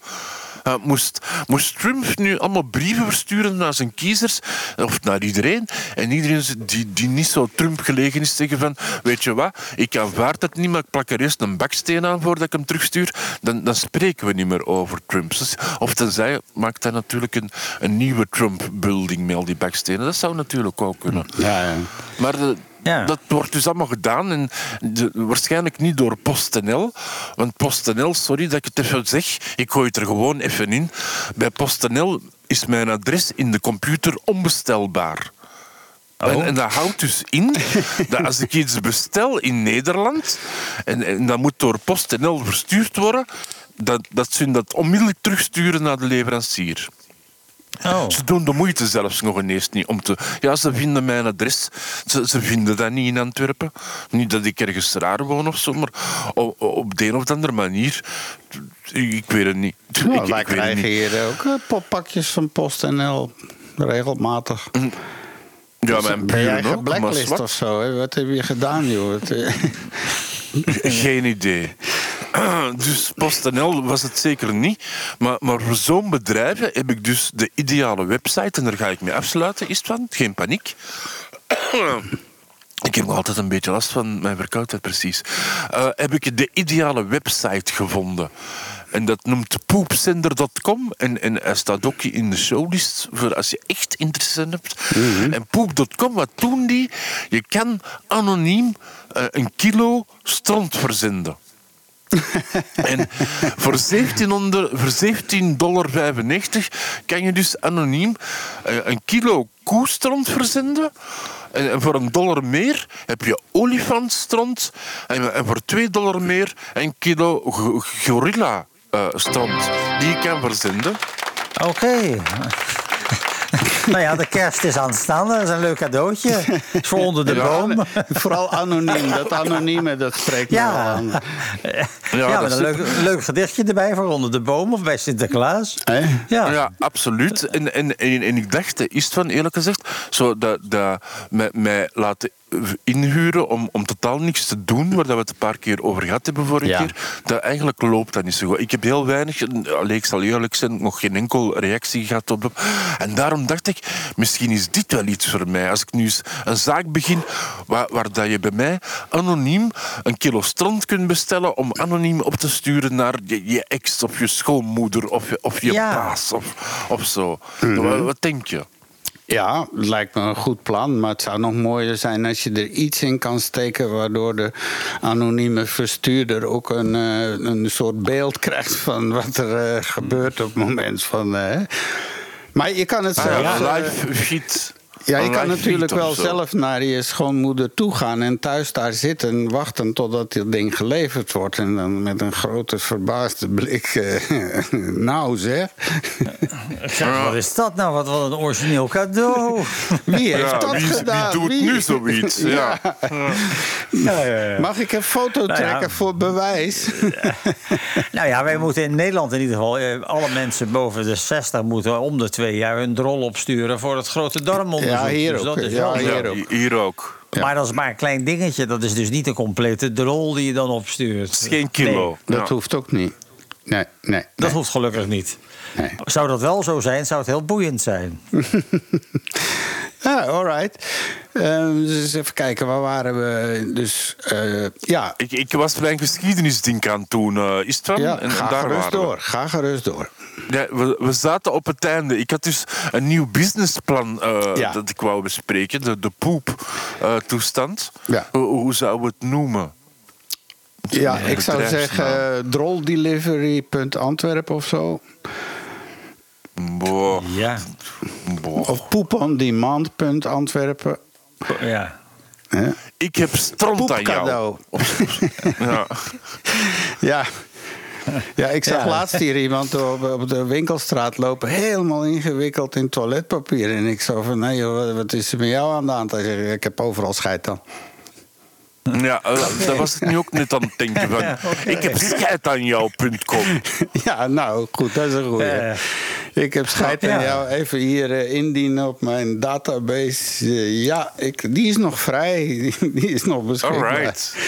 Uh, moest, moest Trump nu allemaal brieven versturen naar zijn kiezers, of naar iedereen, en iedereen die, die niet zo Trump gelegen is, zeggen van, weet je wat, ik aanvaard het niet, maar ik plak er eerst een baksteen aan voordat ik hem terugstuur, dan, dan spreken we niet meer over Trump. Of tenzij maakt hij natuurlijk een, een nieuwe Trump-building met al die bakstenen. Dat zou natuurlijk ook kunnen. Ja, ja. Maar de, Ja. Dat wordt dus allemaal gedaan. En de- waarschijnlijk niet door PostNL. Want PostNL, sorry dat ik het even zeg, ik gooi het er gewoon even in. Bij PostNL is mijn adres in de computer onbestelbaar. En, en dat houdt dus in dat als ik iets bestel in Nederland en, en dat moet door PostNL verstuurd worden, dat, dat ze dat onmiddellijk terugsturen naar de leverancier. Oh. Ze doen de moeite zelfs nog ineens niet om te... Ja, ze vinden mijn adres. Ze, ze vinden dat niet in Antwerpen. Niet dat ik ergens raar woon of zo, maar op, op de een of andere manier... Ik weet het niet. Nou, ik, wij ik weet het krijgen niet. hier ook eh, poppakjes van PostNL. Regelmatig. Ja, mijn ben jij buren ook, zwart. of zo? Hè? Wat heb je gedaan, joh? Geen idee. Dus PostNL was het zeker niet. Maar, maar voor zo'n bedrijven heb ik dus de ideale website. En daar ga ik mee afsluiten, is het van? Geen paniek. Ik heb nog altijd een beetje last van mijn verkoudheid, precies. Eh, heb ik de ideale website gevonden. En dat noemt poepzender.com. En, en hij staat ook in de showlist voor als je echt interesse hebt. En poep.com, wat doen die? Je kan anoniem eh, een kilo stront verzenden. En voor 1700 voor 17,95 dollar kan je dus anoniem eh, een kilo koestront verzenden. En voor een dollar meer heb je olifantstront. En, voor 2 dollar meer een kilo gorilla eh, stront. Die je kan verzenden. Oké. Nou ja, de kerst is aanstaande. Dat is een leuk cadeautje. Is voor onder de Ja, boom. vooral anoniem. Dat anonieme, dat spreekt Ja. aan. Ja, met een leuk, leuk gedichtje erbij voor onder de boom of bij Sinterklaas. Hè? Ja. Ja, absoluut. En, en, en, en ik dacht, is het van eerlijk gezegd, zo dat, dat mij, mij laten inhuren om, om totaal niks te doen, waar dat we het een paar keer over gehad hebben vorige Ja. keer, dat eigenlijk loopt dat niet zo goed. Ik heb heel weinig, allee, ik zal eerlijk zijn, nog geen enkel reactie gehad op. En daarom dacht ik, misschien is dit wel iets voor mij. Als ik nu eens een zaak begin waar, waar dat je bij mij anoniem een kilo stront kunt bestellen om anoniem op te sturen naar je, je ex of je schoonmoeder of je, of je Ja. baas of, of zo. wat, wat denk je? Ja, het lijkt me een goed plan. Maar het zou nog mooier zijn als je er iets in kan steken. waardoor de anonieme verstuurder ook een, eh, een soort beeld krijgt. van wat er eh, gebeurt op het moment van. eh, maar je kan het Ah, zelf. ja, eh, live feed. Ja, je kan natuurlijk wel zelf naar je schoonmoeder toe gaan en thuis daar zitten, wachten totdat dit ding geleverd wordt. En dan met een grote verbaasde blik. eh, nou zeg, wat is dat nou? Wat, wat een origineel cadeau. wie heeft Ja, dat wie, gedaan? wie doet Wie- nu zoiets? Ja. Ja, ja, ja. Mag ik een foto Nou ja. trekken voor bewijs? Nou ja, wij moeten in Nederland in ieder geval... eh, alle mensen boven de 60 moeten om de twee jaar hun drol opsturen... voor het grote darmonderzoek. Ja, hier Dus ook. dat is Ja, wel hier ook. hier ook. Maar dat is maar een klein dingetje. Dat is dus niet een complete drol die je dan opstuurt. Het is geen kilo. Dat Ja. hoeft ook niet. Nee, nee. Dat nee. hoeft gelukkig niet. Nee. Zou dat wel zo zijn, zou het heel boeiend zijn. Ja, alright. Eh, dus even kijken, waar waren we? Dus eh, ja, Ik, ik was mijn geschiedenisding aan toen, eh, is het ja En- en ga daar gerust waren we. door. Ga gerust door. Ja, we, we zaten op het einde. Ik had dus een nieuw businessplan eh, Ja. dat ik wou bespreken. De, de poep-toestand. Ja. hoe, hoe zouden we het noemen? Ja, ik zou zeggen uh, droldelivery.antwerp of zo. Boah, Ja. boah. Of poepondemand.antwerpen. ja. Hè? Ik heb stront aan jou. Ja. Ja. Ja, ik zag Ja. laatst hier iemand op, op de winkelstraat lopen, helemaal ingewikkeld in toiletpapier. En ik zo van, nee joh, wat- is er met jou aan de hand? Hij zegt, ik heb overal scheid aan. Ja, daar was ik nu ook net aan het denken van. Ik heb scheid aan jou.com. Ja, nou goed, dat is een goeie. Eh. Ik heb scheid aan Ja. jou even hier eh, indienen op mijn database. Eh, ja, ik, die is nog vrij, die, is nog beschikbaar. Alright.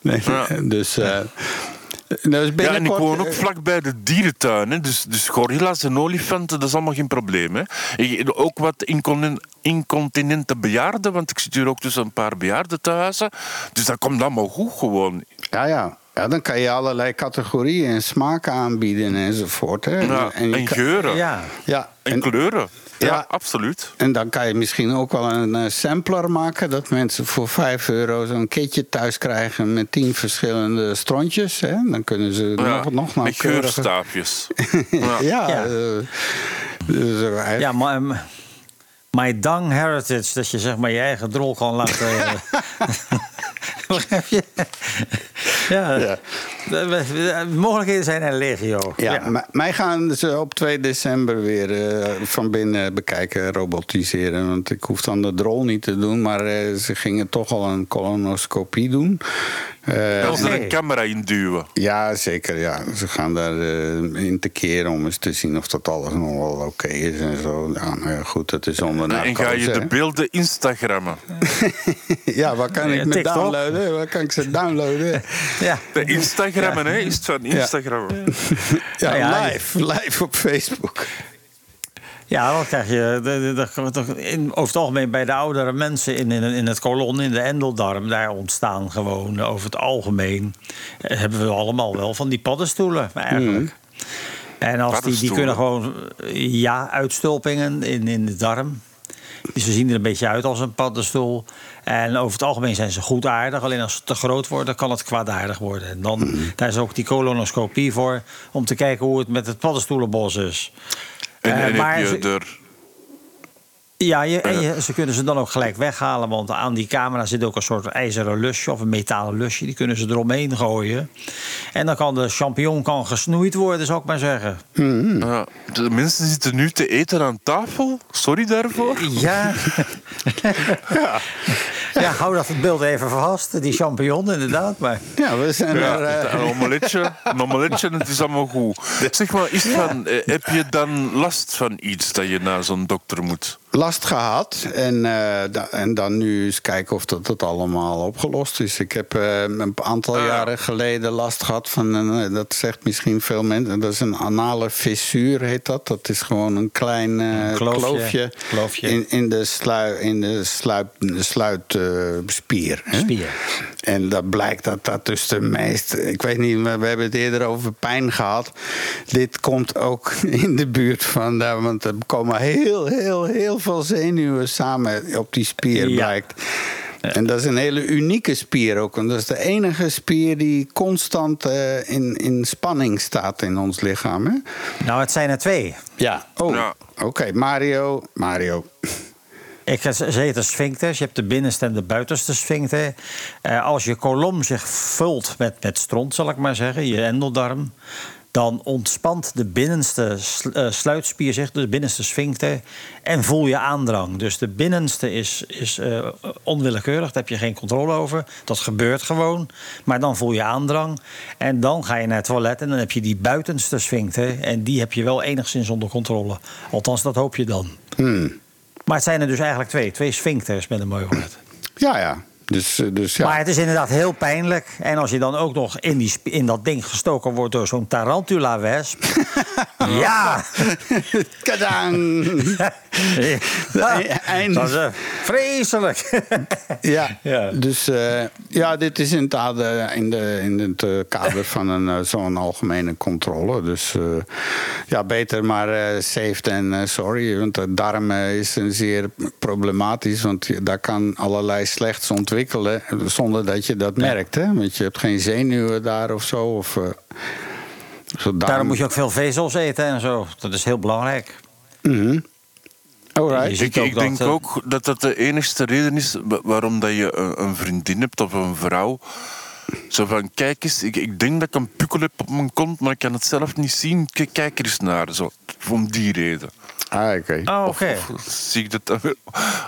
Nee, Ja. Dus, eh dus Ja, en ik woon ook vlakbij de dierentuin. Hè. Dus, dus gorilla's en olifanten, dat is allemaal geen probleem. Hè. Ik, ook wat incontinente bejaarden, want ik zit hier ook tussen een paar bejaarden thuis. Dus dat komt allemaal goed gewoon. Ja, ja. Ja, dan kan je allerlei categorieën en smaken aanbieden enzovoort. Hè. Ja, En je en kan- geuren. Ja. ja, En en, kleuren. Ja, Ja. absoluut. en dan kan je misschien ook wel een eh, sampler maken... dat mensen voor 5 euro zo'n kitje thuis krijgen... met 10 verschillende strontjes. Hè. Dan kunnen ze Ja, nog, nog met nauwkeuriger... geurstaafjes. Ja, Ja. eh, dus, eh, eigenlijk- Ja, maar... ehm, My Dung Heritage, dat je zeg maar je eigen drol kan laten. Begrijp je? ja. Ja. De- de- de mogelijkheden zijn er legio. Ja, mij gaan ze op 2 december weer eh, van binnen bekijken, robotiseren. Want ik hoef dan de drol niet te doen, maar eh, ze gingen toch al een colonoscopie doen. Eh, Als er een camera in duwen. ja, zeker. Ja. Ze gaan daar eh, in te keren om eens te zien of dat alles nog wel oké is en zo. Ja, nou ja, goed, dat is onder En ga je de beelden Instagrammen. Ja, waar kan ik me downloaden? Waar kan ik ze downloaden? Ja. De Instagrammen, hè? Is het van Instagram? Ja, Nou ja, live. Live op Facebook. Ja, dan krijg je de, de, de- de- in, over het algemeen bij de oudere mensen in, in, in het kolon, in de endeldarm, daar ontstaan gewoon over het algemeen. eh, hebben we allemaal wel van die paddenstoelen eigenlijk. En als die, die kunnen gewoon, ja, uitstulpingen in, in de darm. Dus ze zien er een beetje uit als een paddenstoel. En over het algemeen zijn ze goedaardig. Alleen als ze te groot worden, kan het kwaadaardig worden. En dan, daar is ook die colonoscopie voor. Om te kijken hoe het met het paddenstoelenbos is. En, Eh, en maar heb ze- je er... ja, je, en je- ze kunnen ze dan ook gelijk weghalen. Want aan die camera zit ook een soort ijzeren lusje of een metalen lusje. Die kunnen ze eromheen gooien. En dan kan de champignon kan gesnoeid worden, zou ik maar zeggen. Ja, de mensen zitten nu te eten aan tafel. Sorry daarvoor. Ja. ja. hou dat het beeld even vast. Die champignon, inderdaad. Maar Ja, we zijn Ja, er... eh, een omeletje, een omeletje en het is allemaal goed. Zeg maar, is van, eh, heb je dan last van iets dat je naar zo'n dokter moet? Last gehad. En, eh, da- en dan nu eens kijken of dat, dat allemaal opgelost is. Ik heb eh, een aantal Ah. jaren geleden last gehad van... Een, eh, dat zegt misschien veel mensen. Dat is een anale fissuur, heet dat. Dat is gewoon een klein Kloofje. kloofje, Kloofje. In, in de, slui, in de sluip, de sluitspier. Spier. En dat blijkt dat dat dus de meest... Ik weet niet, we we hebben het eerder over pijn gehad. Dit komt ook in de buurt van... daar, Want er komen heel, heel, heel veel zenuwen samen op die spier, Ja. blijkt. En dat is een hele unieke spier ook. Want dat is de enige spier die constant eh, in, in spanning staat in ons lichaam. Hè? nou, het zijn er twee. Ja. Oh, Ja. oké. Mario. Mario. Ik, ze ze heten sphincters. Je hebt de binnenste en de buitenste sphincter. Eh, als je kolom zich vult met, met stront, zal ik maar zeggen, je endeldarm... dan ontspant de binnenste eh, sluitspier zich, de binnenste sphincter... en voel je aandrang. Dus de binnenste is, is eh, onwillekeurig, daar heb je geen controle over. Dat gebeurt gewoon, maar dan voel je aandrang. En dan ga je naar het toilet en dan heb je die buitenste sphincter... en die heb je wel enigszins onder controle. Althans, dat hoop je dan. Maar het zijn er dus eigenlijk twee. Twee sphincters met een mooi woord. Ja, ja. Dus, eh, dus ja. Maar het is inderdaad heel pijnlijk. En als je dan ook nog in, die, in dat ding gestoken wordt door zo'n tarantula-wesp. ja! Kadang! ja. eind- Dat is eh, vreselijk. Ja, Ja. dus eh, ja, dit is in het, ader- in de, in het eh, kader van een, eh, zo'n algemene controle. Dus eh, ja, beter maar eh safe eh, sorry. Want de darmen is een zeer problematisch. Want daar kan allerlei slechts ontwikkelen zonder dat je dat merkt. Hè? Want je hebt geen zenuwen daar of zo. Of, eh, zo darm- Daarom moet je ook veel vezels eten en zo. Dat is heel belangrijk. Mhm. Alright. Ik, ik dat, denk eh, ook dat dat de enigste reden is wa- waarom dat je een, een vriendin hebt of een vrouw. Zo van, kijk eens, ik, ik denk dat ik een pukkel heb op mijn kont, maar ik kan het zelf niet zien. K- Kijk er eens naar, zo, om die reden. Ah, oké. Oh, Of- oké. Of, zie ik dat dan weer?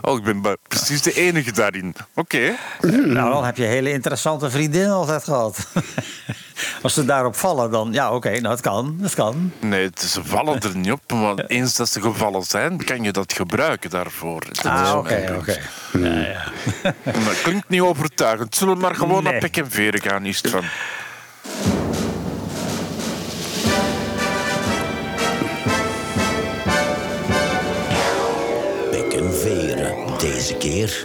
Oh, ik ben precies de enige daarin. Oké. Nou, dan heb je hele interessante vriendinnen altijd gehad. Als ze daarop vallen, dan ja, oké, nou, het kan. Het kan. Nee, het- ze vallen er niet op. Maar eens dat ze gevallen zijn, kan je dat gebruiken daarvoor. Dat is Ah, oké, oké. Ja, ja. Het klinkt niet overtuigend. Zullen we maar gewoon Nee. naar pek en veren gaan, is Deze keer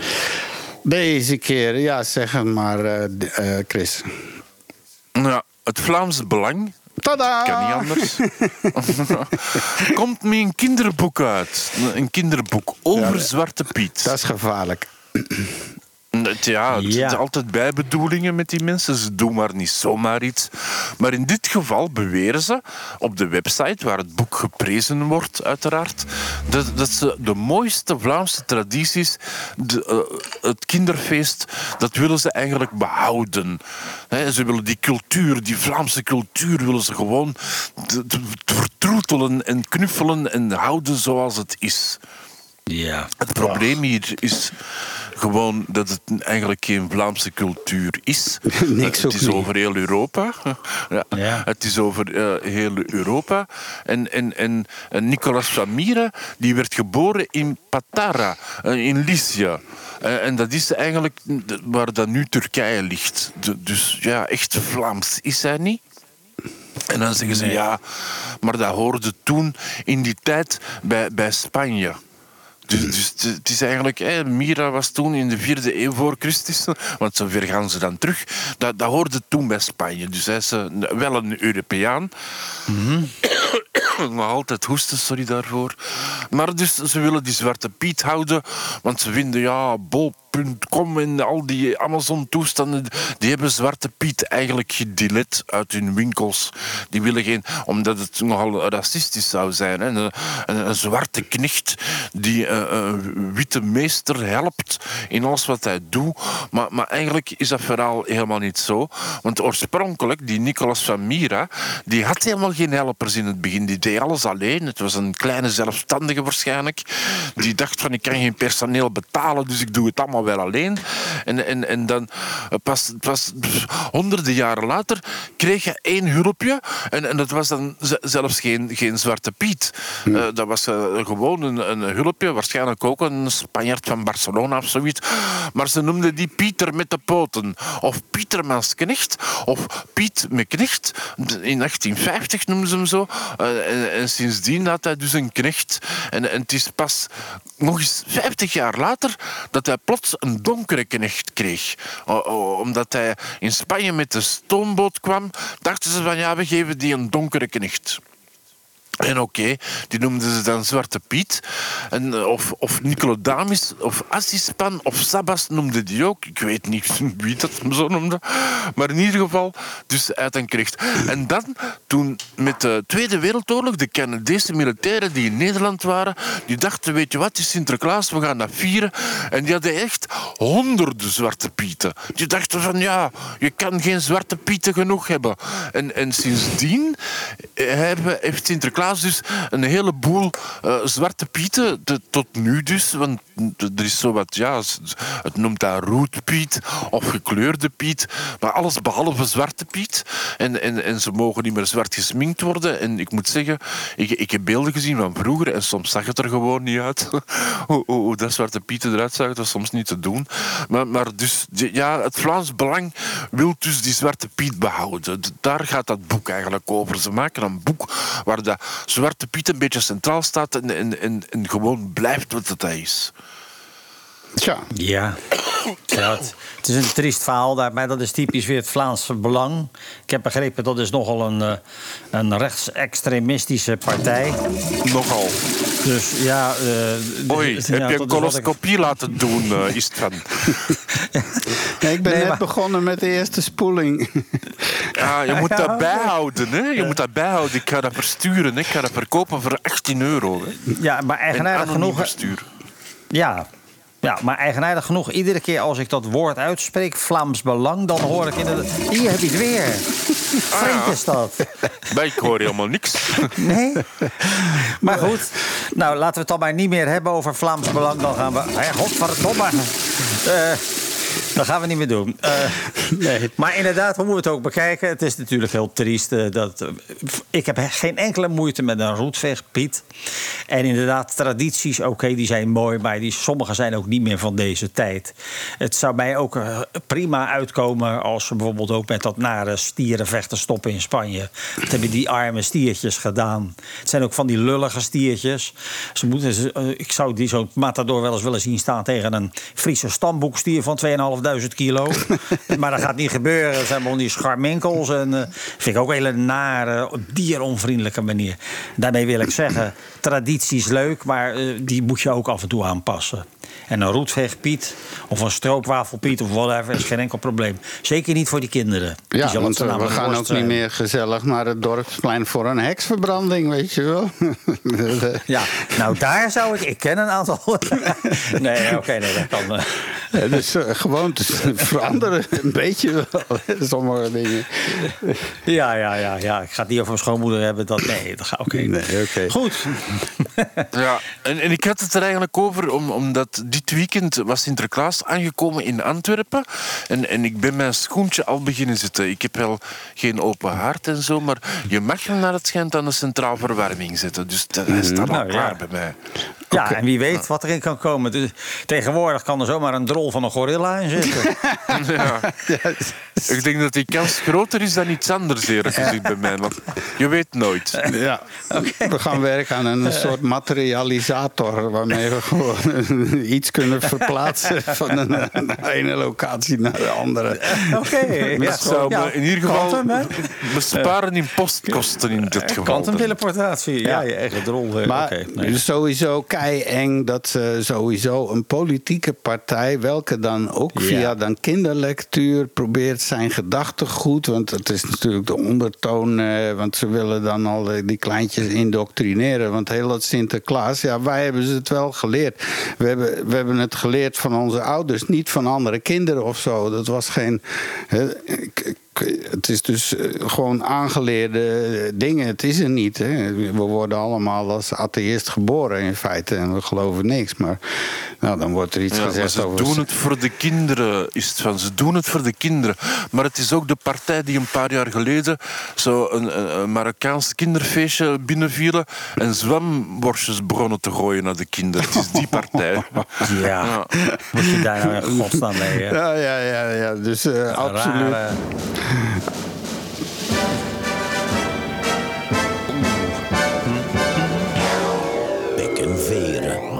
Deze keer, ja, zeg maar, eh, eh, Chris. Ja, het Vlaams Belang Tada! kan niet anders. Komt met een kinderboek uit. Een kinderboek over Ja, Zwarte Piet. Dat is gevaarlijk. Het- Ja, het Ja. zijn altijd bijbedoelingen met die mensen. Ze doen maar niet zomaar iets. Maar in dit geval beweren ze op de website, waar het boek geprezen wordt, uiteraard, dat, dat ze de mooiste Vlaamse tradities, de, eh, het kinderfeest, dat willen ze eigenlijk behouden. Hè, ze willen die cultuur, die Vlaamse cultuur, willen ze gewoon vertroetelen en knuffelen en houden zoals het is. Ja. Het probleem hier is gewoon dat het eigenlijk geen Vlaamse cultuur is. Niks het ook is niet. over heel Europa. Ja. Ja. Het is over eh, heel Europa. En, en, en, en Nicolas Famira die werd geboren in Patara, eh, in Lycia. Eh, en dat is eigenlijk waar dat nu Turkije ligt. De- dus ja, echt Vlaams is hij niet. En dan zeggen ze ja, maar dat hoorde toen in die tijd bij, bij Spanje. Dus, dus het- het is eigenlijk, Mira was toen in de vierde eeuw voor Christus, want zover gaan ze dan terug. Dat, dat hoorde toen bij Spanje. Dus hij is eh, wel een Europeaan. Nog altijd hoesten, sorry daarvoor. Maar dus ze willen die Zwarte Piet houden, want ze vinden, ja, bol.com en al die Amazon-toestanden, die hebben Zwarte Piet eigenlijk gedelet uit hun winkels. Die willen geen, omdat het nogal racistisch zou zijn. Hè. Een zwarte knecht die eh, een witte meester helpt in alles wat hij doet. Maar, maar eigenlijk is dat verhaal helemaal niet zo. Want oorspronkelijk, die Nicolas van Mira, die had helemaal geen helpers in het begin. Die deed alles alleen. Het was een kleine zelfstandige waarschijnlijk. Die dacht van, ik kan geen personeel betalen, dus ik doe het allemaal Mohammed Al-Din. En, en, en dan eh, pas, pas honderden jaren later kreeg hij één hulpje. En, en dat was dan zelfs geen, geen Zwarte Piet. Eh, dat was eh, gewoon een, een hulpje, waarschijnlijk ook een Spanjaard van Barcelona of zoiets. Maar ze noemden die Pieter met de poten. Of Pietermans Knecht. Of Piet met Knecht. In 1850 noemden ze hem zo. En, en sindsdien had hij dus een knecht. En, en het is pas nog eens 50 jaar later dat hij plots een donkere knecht kreeg. Omdat hij in Spanje met de stoomboot kwam, dachten ze van ja, we geven die een donkere knecht. En oké, die noemden ze dan Zwarte Piet. En, eh, of, of Nicolodamus, of Assispan, of Sabas noemde die ook. Ik weet niet wie dat zo noemde. Maar in ieder geval, dus uit een kreeg. En dan, toen met de Tweede Wereldoorlog, de Canadese militairen die in Nederland waren, die dachten, weet je wat, is Sinterklaas, we gaan dat vieren. En die hadden echt honderden Zwarte Pieten. Die dachten van, ja, je kan geen Zwarte Pieten genoeg hebben. En, en sindsdien eh, hebben, heeft Sinterklaas dus een heleboel eh, Zwarte Pieten, tot nu dus, want er is zo ja, het noemt dat roetpiet of gekleurde piet, maar alles behalve Zwarte Piet. En, en, en ze mogen niet meer zwart gesminkt worden. En ik moet zeggen, ik, ik heb beelden gezien van vroeger en soms zag het er gewoon niet uit. hoe, dat Zwarte Pieten eruit zag, dat soms niet te doen. Maar, maar dus, ja, het Vlaams Belang wil dus die Zwarte Piet behouden. Daar gaat dat boek eigenlijk over. Ze maken een boek waar dat Zwarte Piet een beetje centraal staat en, en, en gewoon blijft wat het is. Tja, Ja. Ja, het, het is een triest verhaal, daar, maar dat is typisch weer het Vlaamse belang. Ik heb begrepen dat is nogal een, eh, een rechtsextremistische partij. Nogal. Dus ja. eh, Oei, dus- heb je een ik- coloscopie laten doen? Ja, ik ben Nee, net maar- begonnen met de eerste spoeling. Ja, je moet dat bijhouden, hè? Je moet dat bijhouden. Ik ga dat versturen? Ik ga dat verkopen voor 18 euro. Hè? Ja, maar En eigenaardig genoeg. versturen. Ja. Ja, maar eigenaardig genoeg, iedere keer als ik dat woord uitspreek, Vlaams Belang, dan hoor ik inderdaad. Hier heb je het weer. Vreemd is dat. Maar ik hoor helemaal niks. Nee. Maar goed, nou laten we het dan maar niet meer hebben over Vlaams Belang. Dan gaan we. Hé, godverdomme. Eh dat gaan we niet meer doen. Eh, Nee. Maar inderdaad, hoe moeten we het ook bekijken? Het is natuurlijk heel triest. eh, dat, eh, ik heb geen enkele moeite met een roetveegpiet. En inderdaad, tradities, oké, die zijn mooi. Maar die, sommige zijn ook niet meer van deze tijd. Het zou mij ook prima uitkomen als ze bijvoorbeeld ook met dat nare stierenvechten stoppen in Spanje. Dat hebben die arme stiertjes gedaan. Het zijn ook van die lullige stiertjes. Ze moeten, ik zou die zo'n matador wel eens willen zien staan tegen een Friese stamboekstier van 2,5 2.500 kilo. maar dat gaat niet gebeuren. Dat zijn gewoon die scharminkels. En uh, vind ik ook een hele nare, dieronvriendelijke manier. Daarmee wil ik zeggen, traditie is leuk, maar uh, die moet je ook af en toe aanpassen. En een roetveegpiet of een stroopwafelpiet of whatever is geen enkel probleem. Zeker niet voor die kinderen. Die Ja, want eh, we gaan ook niet meer gezellig naar het dorpsplein voor een heksverbranding, weet je wel. Ja, nou daar zou ik... Ik ken een aantal... nee, oké, nee, dat kan... eh. Ja, dus uh, gewoontes veranderen een beetje wel, sommige dingen. Ja, ja, ja, ja. Ik ga het niet over mijn schoonmoeder hebben. Dat, nee, dat gaat oké. Nee, oké. Goed. Ja, en, en ik had het er eigenlijk over, om, omdat dit weekend was Sinterklaas aangekomen in Antwerpen. En, en ik ben mijn schoentje al beginnen zitten. Ik heb wel geen open haard en zo, maar je mag hem naar het schijnt aan de centraal verwarming zetten. Dus dat hij staat al Nou, ja. klaar bij mij. Ja, en wie weet wat erin kan komen. Dus tegenwoordig kan er zomaar een drol van een gorilla in zitten. Ja. Ik denk dat die kans groter is dan iets anders, eerlijk gezegd, bij mij. Want je weet nooit. Ja, we gaan werken aan een soort materialisator waarmee we gewoon iets kunnen verplaatsen van een, de ene locatie naar de andere. Oké. ja. Zou Ja, in ieder geval quantum, besparen in postkosten in dit geval. Quantumteleportatie. Ja, je eigen drol. eh, Maar nee. dus sowieso kei eng dat eh, sowieso een politieke partij, welke dan ook Ja. via dan kinderlectuur probeert zijn gedachtegoed, want het is natuurlijk de ondertoon, eh, want ze willen dan al eh, die kleintjes indoctrineren. Want heel dat Sinterklaas, ja, wij hebben ze het wel geleerd. We hebben, we hebben het geleerd van onze ouders, niet van andere kinderen of zo. Dat was geen. Het is dus eh, gewoon aangeleerde dingen. Het is er niet. Hè. We worden allemaal als atheïst geboren in feite. En we geloven niks. Maar nou, dan wordt er iets Ja, gezegd ze over... doen het voor de kinderen, is het van. Ze doen het voor de kinderen. Maar het is ook de partij die een paar jaar geleden zo een, Marokkaans kinderfeestje binnenvielen en zwemworstjes begonnen te gooien naar de kinderen. Het is die partij. Ja, moet je daar nou in godsnaam mee? hè? Ja, ja, ja, ja. Dus eh, absoluut. Rare-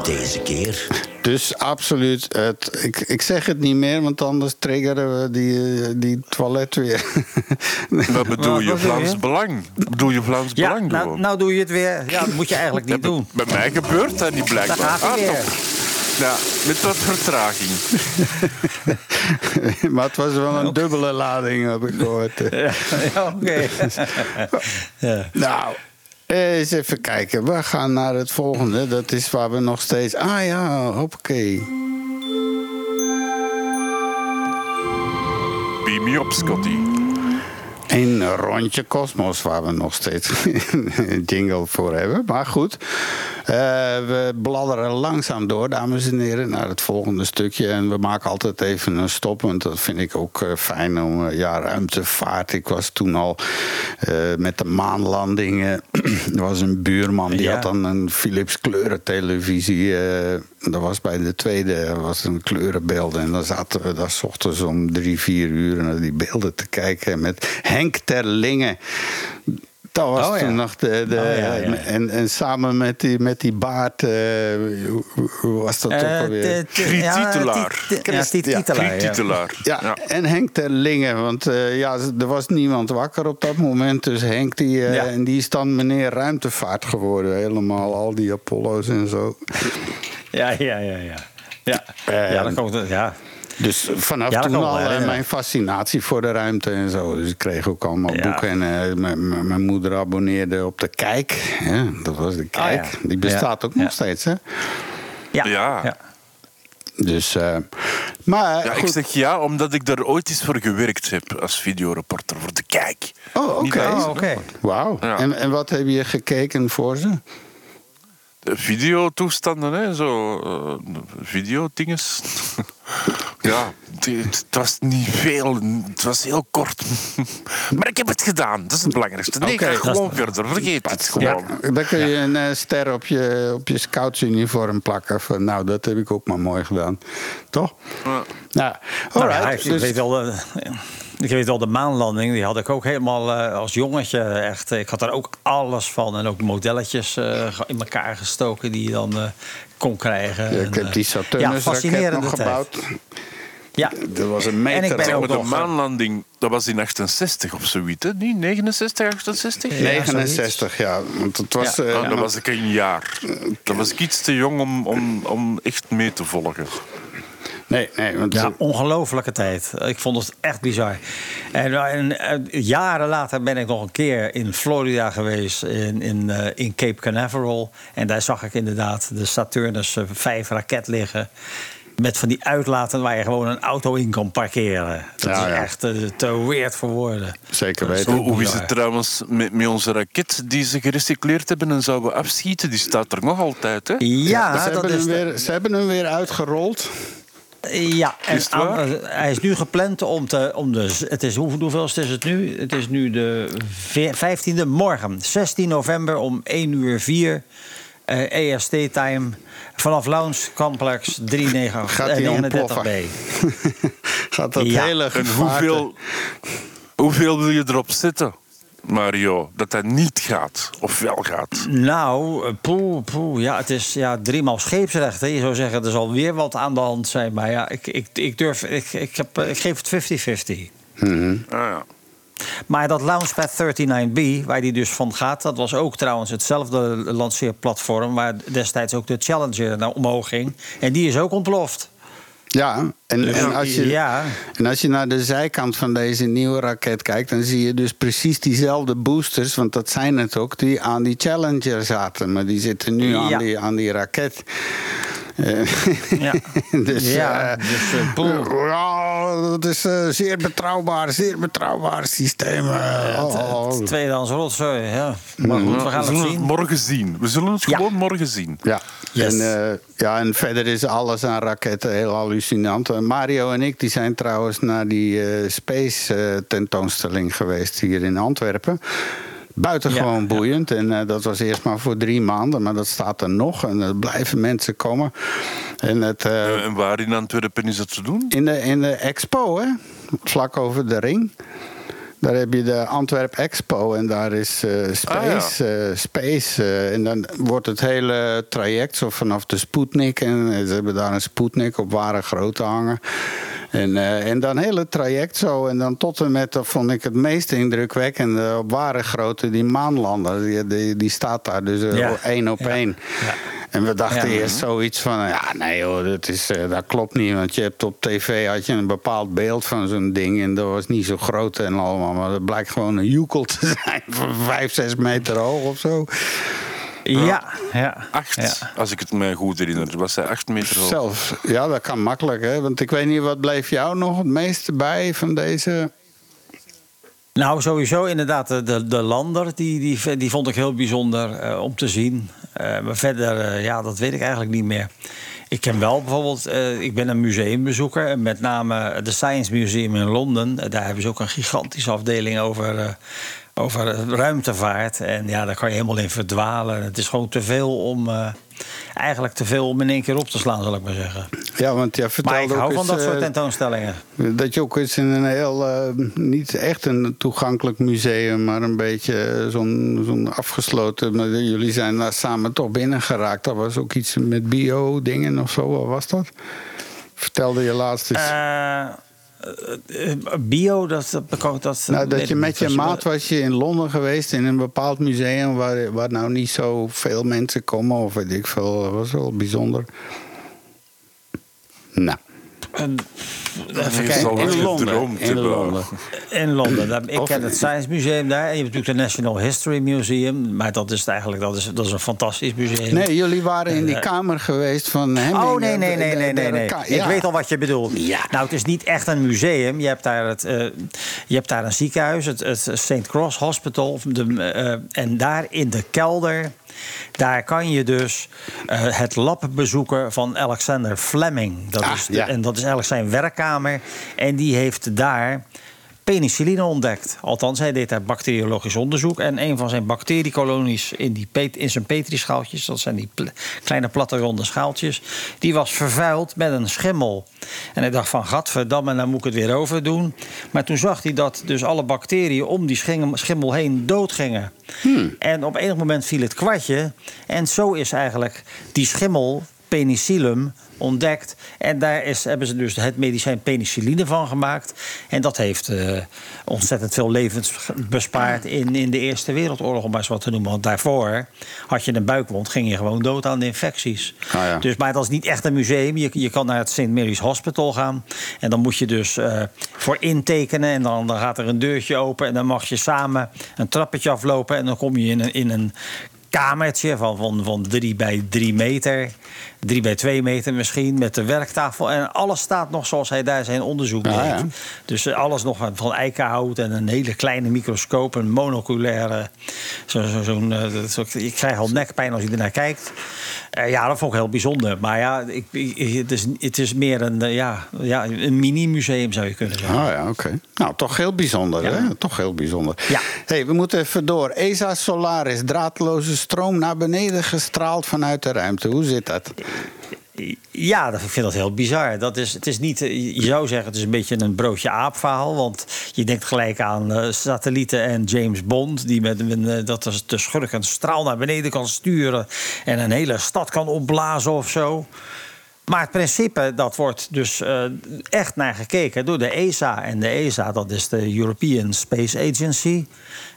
deze keer. Dus absoluut. Het, ik, ik zeg het niet meer, want anders triggeren we die, die toilet weer. Wat bedoel Wat je? Vlaams? Belang? Bedoel je Vlaams Ja, Belang nou, nou doe je het weer. Ja, dat moet je eigenlijk niet doen. Bij mij gebeurt dat niet blijkbaar. Daar gaat Ah. Ja, met wat vertraging. maar het was wel een dubbele lading, heb ik gehoord. Ja, ja, oké. ja. Nou, eens even kijken. We gaan naar het volgende. Dat is waar we nog steeds... Ah ja, hoppakee. Beam me op, Scotty. Een rondje kosmos waar we nog steeds een jingle voor hebben. Maar goed, eh, we bladderen langzaam door, dames en heren, naar het volgende stukje. En we maken altijd even een stop, want dat vind ik ook eh, fijn om... eh, ja, ruimtevaart. Ik was toen al met de maanlandingen. er was een buurman, die Ja. had dan een Philips kleurentelevisie... dat was bij de tweede was een kleurenbeeld. En dan zaten we daar 's ochtends om drie, vier uur naar die beelden te kijken met Henk Terlingen. Dat was Oh, ja. toen nog de. de Oh, ja, ja. En, en samen met die, met die baard. eh, hoe, hoe was dat ook Eh, alweer? Titelaar. Titelaar, ja. En Henk Terlingen. Want eh, ja, er was niemand wakker op dat moment. Dus Henk, die, eh, Ja. en die is dan meneer ruimtevaart geworden. Helemaal, al die Apollo's en zo. Ja, ja, ja, ja. Ja, ja dan komt het. Ja. Dus vanaf Ja, toen wel al eh, mijn fascinatie voor de ruimte en zo. Dus ik kreeg ook allemaal Ja. boeken. En eh, mijn- moeder abonneerde op de Kijk. Ja, dat was de Kijk. ja. Die bestaat Ja. ook nog steeds, hè? Ja. Ja. ja. Dus, eh, maar Ja, ik zeg ja, omdat ik daar ooit eens voor gewerkt heb als videoreporter voor de kijk. Oh, oké. Oh, oké. Wauw. Ja. En, en wat heb je gekeken voor ze? De videotoestanden, hè, zo. eh videodinges. ja, het, was niet veel. Het was heel kort. maar ik heb het gedaan. Dat is het belangrijkste. Nee, ga gewoon verder. Vergeet het gewoon. Dan kun je een eh, ster op je, op je scoutsuniform plakken. Van, nou, dat heb ik ook maar mooi gedaan. Toch? Ja. Nou, Nou alright. ja, ik, ik dus- weet wel, de, ik weet wel, de maanlanding, die had ik ook helemaal eh, als jongetje echt. Ik had daar ook alles van en ook modelletjes eh, in elkaar gestoken die je dan eh, kon krijgen. Ja, En, ik heb eh, die ja, Saturnus-raket fascinerende nog tijd. Ja. Dat was een En meter. ik ben de nog, eh, maanlanding, dat was in 68 of zoiets, hè? Niet 69, 68? Ja, 69, ja. Want het was... Ja. eh, Ah, dat was ik een jaar. Dat was ik iets te jong om, om, om echt mee te volgen. Nee, nee, want Ja, ongelofelijke tijd. Ik vond het echt bizar. En, en, eh, jaren later ben ik nog een keer in Florida geweest, in, in, eh, in Cape Canaveral. En daar zag ik inderdaad de Saturnus eh, 5 raket liggen. Met van die uitlaten waar je gewoon een auto in kan parkeren. Dat Ja, is ja. echt eh, te weird voor woorden. Zeker weten. Hoe, hoe is het trouwens met, met onze raket die ze gerecycleerd hebben en zouden afschieten? Die staat er nog altijd, hè? Ja, ze, dat hebben is hem weer, ze hebben hem weer uitgerold. Ja, en Is het waar? aan- hij is nu gepland om te. Om de, het is, hoe, hoeveelste is het nu? Het is nu de ve- 15e morgen, 16 november om 1 uur 4 eh, EST-time. Vanaf Lounge Complex 39, Gaat eh, hij 39B. ontploffen? Gaat dat Ja. hele En hoeveel, hoeveel wil je erop zetten, Mario, dat dat niet gaat? Of wel gaat? Nou, eh, poeh, poeh, ja, het is ja, driemaal scheepsrecht. Hè. Je zou zeggen, er zal weer wat aan de hand zijn. Maar ja, ik, ik, ik durf, ik, ik, heb, ik geef het 50-50. Ah, ja. Maar dat Launchpad 39B, waar die dus van gaat, dat was ook trouwens hetzelfde lanceerplatform waar destijds ook de Challenger naar omhoog ging. En die is ook ontploft. Ja, en, en, als je, Ja. en als je naar de zijkant van deze nieuwe raket kijkt... dan zie je dus precies diezelfde boosters... want dat zijn het ook, die aan die Challenger zaten. Maar die zitten nu aan, die, aan die raket. Eh, Ja, dus, ja, eh, dus eh, ja, dat is eh, zeer betrouwbaar, zeer betrouwbaar systeem. Oh, oh. Tweedehands rotzooi, ja. Maar goed, we gaan zullen het het zien. morgen zien. We zullen het Ja. gewoon morgen zien. Ja. Yes. En, eh, ja, en verder is alles aan raketten heel hallucinant. Mario en ik die zijn trouwens naar die eh, Space tentoonstelling geweest hier in Antwerpen. Buitengewoon Ja, boeiend. En eh, dat was eerst maar voor drie maanden, maar dat staat er nog. En er blijven mensen komen. En het, eh, Eh, En waar in Antwerpen is dat te doen? in, de, in de expo, hè? vlak over de ring. Daar heb je de Antwerp Expo en daar is eh, Space. eh, Space en dan wordt het hele traject zo vanaf de Sputnik. En ze hebben daar een Sputnik op ware grootte hangen. En, eh, en dan hele traject zo. En dan tot en met, dat vond ik het meest indrukwekkende, op ware grootte, die maanlander. Die, die, die staat daar dus eh, Ja. één op één. Ja. En we dachten eerst zoiets van, ja, nee hoor, dat, is, eh, dat klopt niet. Want je hebt op tv had je een bepaald beeld van zo'n ding en dat was niet zo groot en allemaal. Maar dat blijkt gewoon een joekel te zijn van vijf, zes meter hoog of zo. Ja, ja. Acht, Ja. als ik het mij goed herinner. Was hij acht meter hoog? Zelf, ja, dat kan makkelijk, hè. Want ik weet niet, wat bleef jou nog het meeste bij van deze... Nou, sowieso inderdaad, de, de, de lander, die, die, die vond ik heel bijzonder eh, om te zien. Eh, maar verder, eh, ja, dat weet ik eigenlijk niet meer. Ik ken wel bijvoorbeeld, eh, ik ben een museumbezoeker. Met name het Science Museum in Londen. Daar hebben ze ook een gigantische afdeling over, eh, over ruimtevaart. En ja, daar kan je helemaal in verdwalen. Het is gewoon te veel om, eh, eigenlijk te veel om in één keer op te slaan, zal ik maar zeggen. Ja, want jij Maar vertelde ik hou ook van dat soort eh, tentoonstellingen. Dat je ook eens in een heel, eh, niet echt een toegankelijk museum, maar een beetje zo'n zo'n afgesloten. maar Jullie zijn daar samen toch binnen geraakt. Dat was ook iets met bio-dingen of zo. Wat was dat? Vertelde je laatst eens. Bio, dat, dat, dat, dat nou, dat je met je maat was je in Londen geweest in een bepaald museum waar, waar nou niet zo veel mensen komen, of weet ik veel. Dat was wel bijzonder. Nou, Een- even kijken. in Londen. gedroomd In. Londen. In Londen. Ik ken het Science Museum daar. En je hebt natuurlijk het National History Museum. Maar dat is eigenlijk dat is, dat is een fantastisch museum. Nee, jullie waren in die kamer geweest van Hemming. Oh, nee, nee, nee, nee, nee. Ik weet al wat je bedoelt. Ja. Nou, het is niet echt een museum. Je hebt daar, het, eh, je hebt daar een ziekenhuis, het, het St. Cross Hospital. De, eh, en daar in de kelder, daar kan je dus eh, het lab bezoeken van Alexander Fleming. Dat Ah, is de- ja. En dat is eigenlijk zijn werkkamer. En die heeft daar penicilline ontdekt. Althans, hij deed daar bacteriologisch onderzoek. En een van zijn bacteriekolonies in, die pet- in zijn petrischaaltjes... dat zijn die pl- kleine platte ronde schaaltjes... die was vervuild met een schimmel. En hij dacht van, gadverdamme, nou moet ik het weer over doen. Maar toen zag hij dat dus alle bacteriën om die schimmel heen doodgingen. En op enig moment viel het kwartje. En zo is eigenlijk die schimmel penicillum ontdekt. En daar is, hebben ze dus het medicijn penicilline van gemaakt. En dat heeft eh, ontzettend veel levens bespaard in, in de Eerste Wereldoorlog, om maar eens wat te noemen. Want daarvoor had je een buikwond, ging je gewoon dood aan de infecties. Ah, ja. Dus, maar dat is niet echt een museum. Je, je kan naar het St. Mary's Hospital gaan. En dan moet je dus eh, voor intekenen. En dan, dan gaat er een deurtje open. En dan mag je samen een trappetje aflopen. En dan kom je in een, in een kamertje van, van, van drie bij drie meter. Drie bij twee meter misschien, met de werktafel. En alles staat nog zoals hij daar zijn onderzoek deed. Ah, ja. Dus eh, alles nog van- eikenhout en een hele kleine microscoop. Een monoculaire... Zo, zo, zo'n, eh, ik krijg al nekpijn als je ernaar kijkt. Eh, ja, dat vond ik heel bijzonder. Maar ja, ik, ik- het, is, het is meer een, ja, ja, een mini-museum zou je kunnen zeggen. Ah ja, oké. Nou, toch heel bijzonder, Ja. hè? Toch heel bijzonder. Ja. hey, we moeten even door. ESA Solaris, draadloze stroom naar beneden gestraald vanuit de ruimte. Hoe zit dat? Ja, dat, ik vind dat heel bizar. Dat is, het is niet, eh, je zou zeggen, het is een beetje een broodje aap verhaal. Want je denkt gelijk aan eh, satellieten en James Bond... die met, eh, dat de- schurk een straal naar beneden kan sturen... en een hele stad kan opblazen of zo. Maar het principe, dat wordt dus echt naar gekeken door de ESA. En de ESA, dat is de European Space Agency.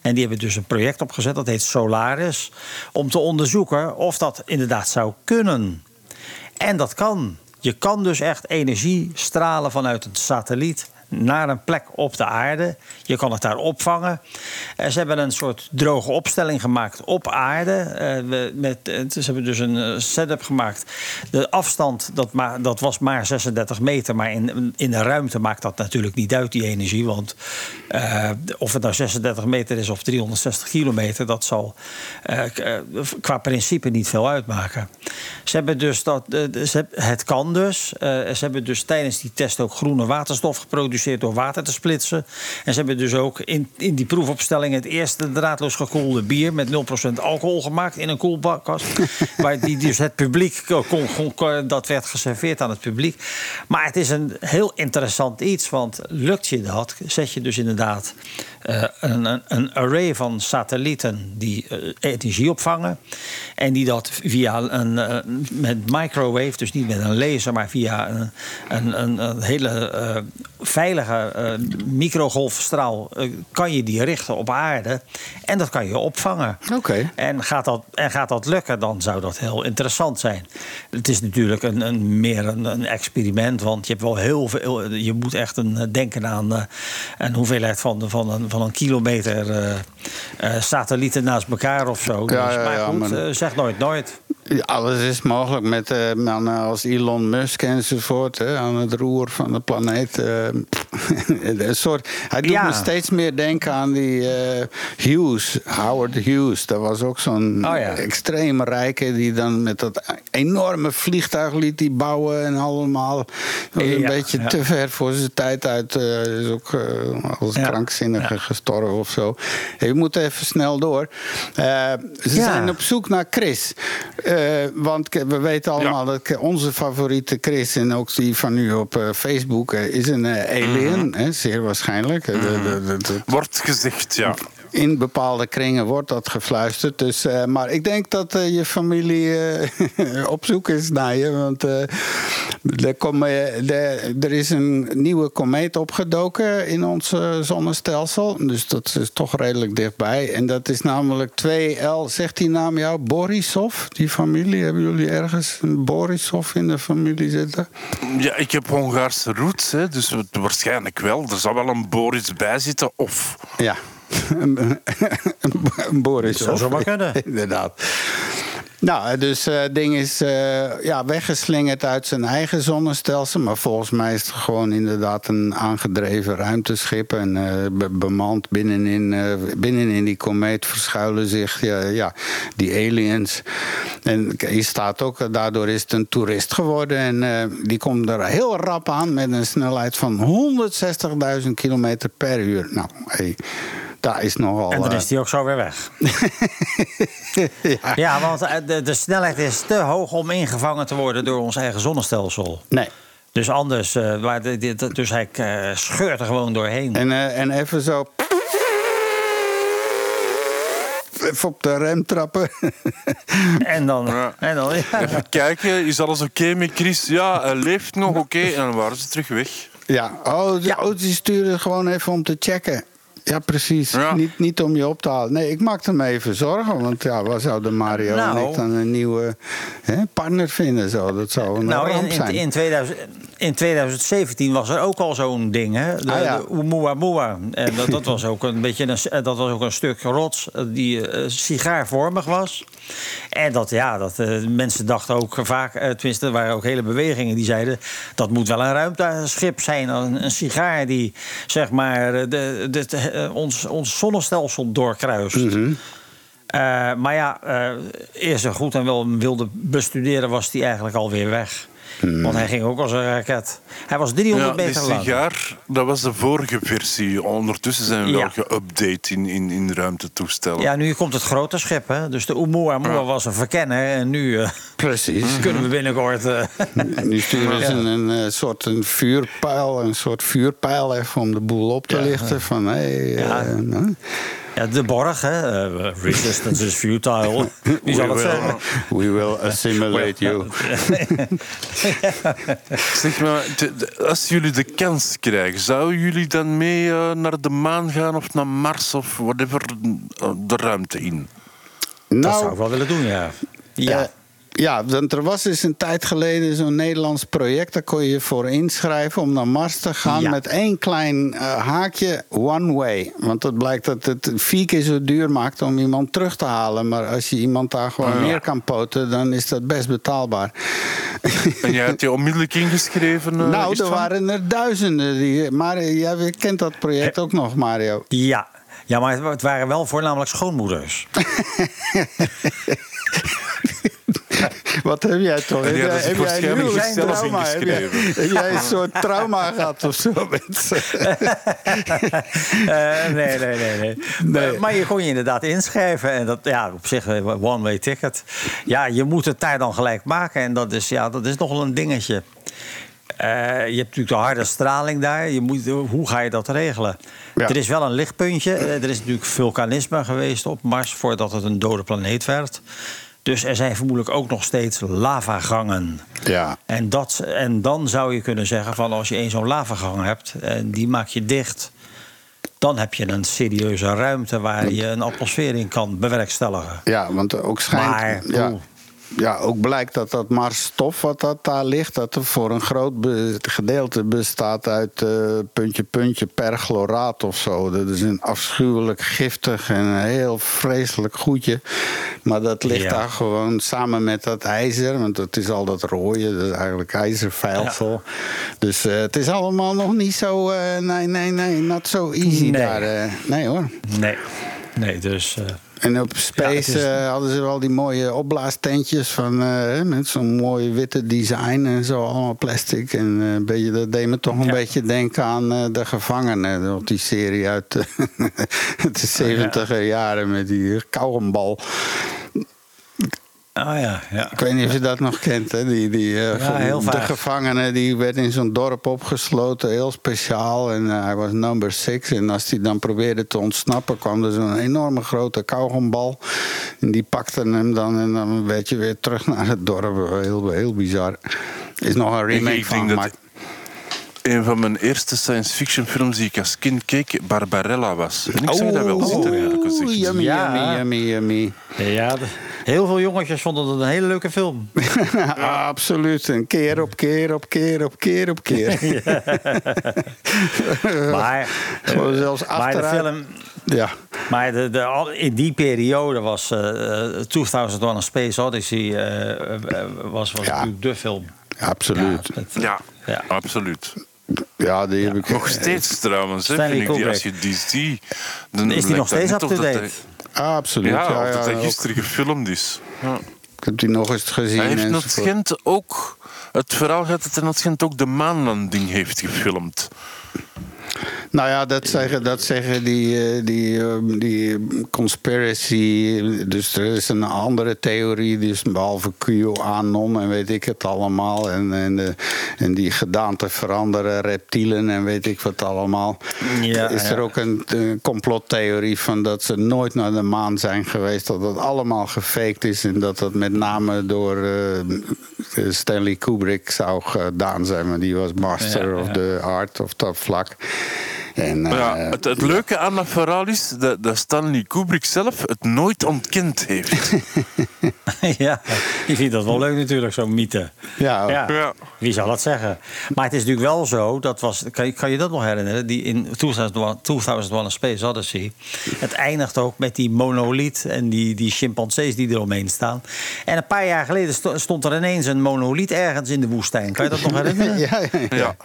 En die hebben dus een project opgezet, dat heet Solaris... om te onderzoeken of dat inderdaad zou kunnen... En dat kan. Je kan dus echt energie stralen vanuit een satelliet naar een plek op de aarde. Je kan het daar opvangen. Eh, ze hebben een soort droge opstelling gemaakt op aarde. We- met, eh, ze hebben dus een setup gemaakt. De afstand, dat, ma- dat was maar 36 meter. Maar in, in de ruimte maakt dat natuurlijk niet uit, die energie. Want of het nou 36 meter is of 360 kilometer... dat zal qua principe niet veel uitmaken. Ze hebben dus dat, ze het kan dus. Ze hebben dus tijdens die test ook groene waterstof geproduceerd door water te splitsen. En ze hebben dus ook in, in die proefopstelling het eerste draadloos gekoelde bier met 0% alcohol gemaakt in een koelkast. waar die dus het publiek kon, kon- kon- dat werd geserveerd aan het publiek. Maar het is een heel interessant iets, want lukt je dat, zet je dus inderdaad eh, een, een, een array van satellieten die eh, energie opvangen. En die dat via een eh, met microwave, dus niet met een laser, maar via een, een, een, een hele eh, veilige eh, microgolfstraal eh, kan je die richten op aarde. En dat kan je opvangen. Oké. En, gaat dat, en gaat dat lukken, dan zou dat heel interessant zijn. Het is natuurlijk een, een, meer een, een experiment, want je hebt wel heel veel. Je moet echt een, eh, denken aan een hoeveelheid van, van, een, van een kilometer eh, satellieten naast elkaar of zo. Ja, Dus, maar ja, goed, maar- eh, zeg nooit nooit. Ja, Alles is mogelijk met eh, mannen als Elon Musk enzovoort. Hè, aan het roer van de planeet. een soort, hij doet Ja. me steeds meer denken aan die Hughes, Howard Hughes. Dat was ook zo'n Oh extreem rijke die dan met dat enorme vliegtuig liet die bouwen en allemaal. Dat was een beetje te ver voor zijn tijd uit. is ook als krankzinnige gestorven of zo. We moeten even snel door. Eh, ze Ja. zijn op zoek naar Chris. Eh, want we weten allemaal dat onze favoriete Chris... en ook die van u op eh, Facebook is een eh, alien. hè, zeer waarschijnlijk. De- de- de- de- Wordt gezegd, ja. In bepaalde kringen wordt dat gefluisterd. Dus, eh, maar ik denk dat eh, je familie eh, op zoek is naar je. Want er, de- er is een nieuwe komeet opgedoken in ons zonnestelsel. Dus dat is toch redelijk dichtbij. En dat is namelijk 2L. Zegt die naam jou? Borisov? Die familie? Hebben jullie ergens een Borisov in de familie zitten? Ja, ik heb Hongaarse roots, hè, dus het- waarschijnlijk wel. Er zal wel een Boris bij zitten, of... Ja. Een Borisov. Zou zomaar kunnen. Inderdaad. Nou, dus het ding is eh, ja, weggeslingerd uit zijn eigen zonnestelsel. Maar volgens mij is het gewoon inderdaad een aangedreven ruimteschip. En eh, be- bemand binnenin, eh, binnenin die komeet verschuilen zich ja, ja, die aliens. En hier staat ook, eh, daardoor is het een toerist geworden. En eh, die komt er heel rap aan met een snelheid van 160.000 kilometer per uur. Nou, hey, daar is nogal... En dan eh, is die ook zo weer weg. ja. Ja, want eh, de, de snelheid is te hoog om ingevangen te worden door ons eigen zonnestelsel. Nee. Dus anders, eh, waar de- dus hij eh, scheurt er gewoon doorheen. En, eh, en even zo. even op de rem trappen. En dan... Ja. En dan ja. Even kijken, is alles oké met Chris? Ja, hij leeft nog oké. En dan waren ze terug weg. Ja, oh, de, oh, die sturen gewoon even om te checken. Ja, precies. Ja. Niet, niet om je op te halen. Nee, ik maakte me even zorgen. Want ja, waar zouden Mario Nou. en ik dan een nieuwe hè, partner vinden? Zo? Dat zou een Nou, in, ramp zijn. in, 2000, in 2017 was er ook al zo'n ding, hè? De, Ah, ja. de Oumuamua. En dat, dat, was ook een beetje een, eh, dat was ook een stuk rots eh, die eh, sigaarvormig was. En dat, ja, dat, mensen dachten ook vaak, tenminste, er waren ook hele bewegingen die zeiden... dat moet wel een ruimteschip zijn, een, een sigaar die, zeg maar, de, de, eh, ons, ons zonnestelsel doorkruist. Eh, maar ja, eh eerst zo goed en wel wilde bestuderen, was hij eigenlijk alweer weg. Want hij ging ook als een raket. Hij was 300 Ja, die meter lang. sigaar, dat was de vorige versie. Ondertussen zijn we wel geüpdate in, in, in ruimtetoestellen. Ja, nu komt het grote schip. Hè? Dus de Oumuamua Ja. was een verkenner. En nu eh, Precies. kunnen we binnenkort... eh, Nu sturen ze een, eh, soort een vuurpijl, een soort vuurpijl even om de boel op te lichten. Van, hey, Ja. Ja, de borg, hè? eh, resistance is futile. Wie zal will- zeggen? we will assimilate you. Zeg maar, de- de- als jullie de kans krijgen, zouden jullie dan mee eh, naar de maan gaan of naar Mars of whatever eh, de ruimte in? Dat zou Nou, ik wel willen doen, ja. Ja. Eh, ja, want er was dus een tijd geleden zo'n Nederlands project. Daar kon je je voor inschrijven om naar Mars te gaan. Ja. Met één klein eh, haakje, one way. Want het blijkt dat het vier keer zo duur maakt om iemand terug te halen. Maar als je iemand daar gewoon neer kan poten, dan is dat best betaalbaar. En jij hebt je onmiddellijk ingeschreven? eh, nou, er waren er duizenden. Die, maar jij kent dat project ook nog, Mario. ja. Ja, maar het waren wel voornamelijk schoonmoeders. Wat heb jij toch? Heb jij, heb jij een trauma? Heb jij, heb jij een soort trauma gehad of zo? Met, Eh, nee, nee, nee. nee. Maar, maar je kon je inderdaad inschrijven. En dat, ja, op zich, eh, one-way ticket. Ja, je moet het daar dan gelijk maken. En dat is, ja, dat is nogal een dingetje. Eh, je hebt natuurlijk de harde straling daar. Je moet, hoe ga je dat regelen? Ja. Er is wel een lichtpuntje. Er is natuurlijk vulkanisme geweest op Mars... voordat het een dode planeet werd. Dus er zijn vermoedelijk ook nog steeds lavagangen. ja. En, dat, en dan zou je kunnen zeggen van als je een zo'n lavagang hebt en die maak je dicht, dan heb je een serieuze ruimte waar je een atmosfeer in kan bewerkstelligen. Ja, want ook schijnt. Maar, ja. Ja, ook blijkt dat dat Marsstof wat dat daar ligt, dat er voor een groot be- gedeelte bestaat uit eh, puntje, puntje perchloraat of zo. Dat is een afschuwelijk giftig en een heel vreselijk goedje. Maar dat ligt Ja. daar gewoon samen met dat ijzer, want dat is al dat rode, dat is eigenlijk ijzervijlsel. Dus eh, het is allemaal nog niet zo. eh, nee, nee, nee, not so easy Nee. daar. nee hoor. Nee, nee dus. En op Space Ja, het is- eh, hadden ze wel die mooie opblaastentjes van, eh, met zo'n mooi witte design en zo, allemaal plastic. En eh, een beetje, dat deed me toch een Ja. beetje denken aan De Gevangenen, op die serie uit de 70 jaren met die kauwgombal. Ah ja, ja. Ik weet niet of je dat nog kent, hè? Die, die, eh, Ja, heel de vaag. gevangene die werd in zo'n dorp opgesloten, heel speciaal. En eh, hij was number six. En als hij dan probeerde te ontsnappen, kwam er zo'n enorme grote kauwgombal. En die pakte hem dan en dan werd je weer terug naar het dorp. Heel, heel bizar. Is nog een remake ik van denk dat- gemaakt. Een van mijn eerste science fiction films die ik als kind keek, Barbarella was. En ik zag dat wel zitten. Oeh, yummy, Ja. yummy, yummy, yummy. ja heel veel jongetjes vonden het een hele leuke film. Absoluut. En keer op keer op keer op keer op keer. Maar, Gewoon zelfs maar de film. Ja. Maar de, de, in die periode was eh, eh, 2001 A Space Odyssey eh, eh, eh, was, was Ja. natuurlijk de film. Absoluut. Ja, Ja, Ja. absoluut. Ja, die heb ik Nog steeds trouwens, hè, vind ik die, als je die ziet... Dan Is die nog dat steeds up-to-date? Ah, absoluut. Ja, Ja, of ja, dat gisteren gefilmd is. Ja. Ik heb die nog eens gezien. Hij heeft. Gent ook... Het verhaal gaat dat hij nog Gent ook de maanlanding heeft gefilmd. Nou ja, dat zeggen, dat zeggen die, eh, die, eh, die conspiracy. Dus er is een andere theorie, dus behalve QAnon en weet ik het allemaal. En, en, de, en die gedaante veranderen, reptielen en weet ik wat allemaal. Ja, is er ja. ook een, een complottheorie van dat ze nooit naar de maan zijn geweest. Dat dat allemaal gefaked is. En dat dat met name door eh, Stanley Kubrick zou gedaan zijn. Maar die was master Ja, of the art of that vlak. En, Maar ja, eh, het, het leuke aan dat verhaal is dat, dat Stanley Kubrick zelf het nooit ontkend heeft. ja, je vindt dat wel leuk natuurlijk, zo'n mythe. ja, Ja. Ja. Wie zal dat zeggen? Maar het is natuurlijk wel zo, dat was, kan, je, kan je dat nog herinneren? Die in 2001, 2001 A Space Odyssey. Het eindigt ook met die monoliet en die, die chimpansees die eromheen staan. En een paar jaar geleden sto- stond er ineens een monoliet ergens in de woestijn. Kan je dat nog herinneren? ja, ja, ja. Ja.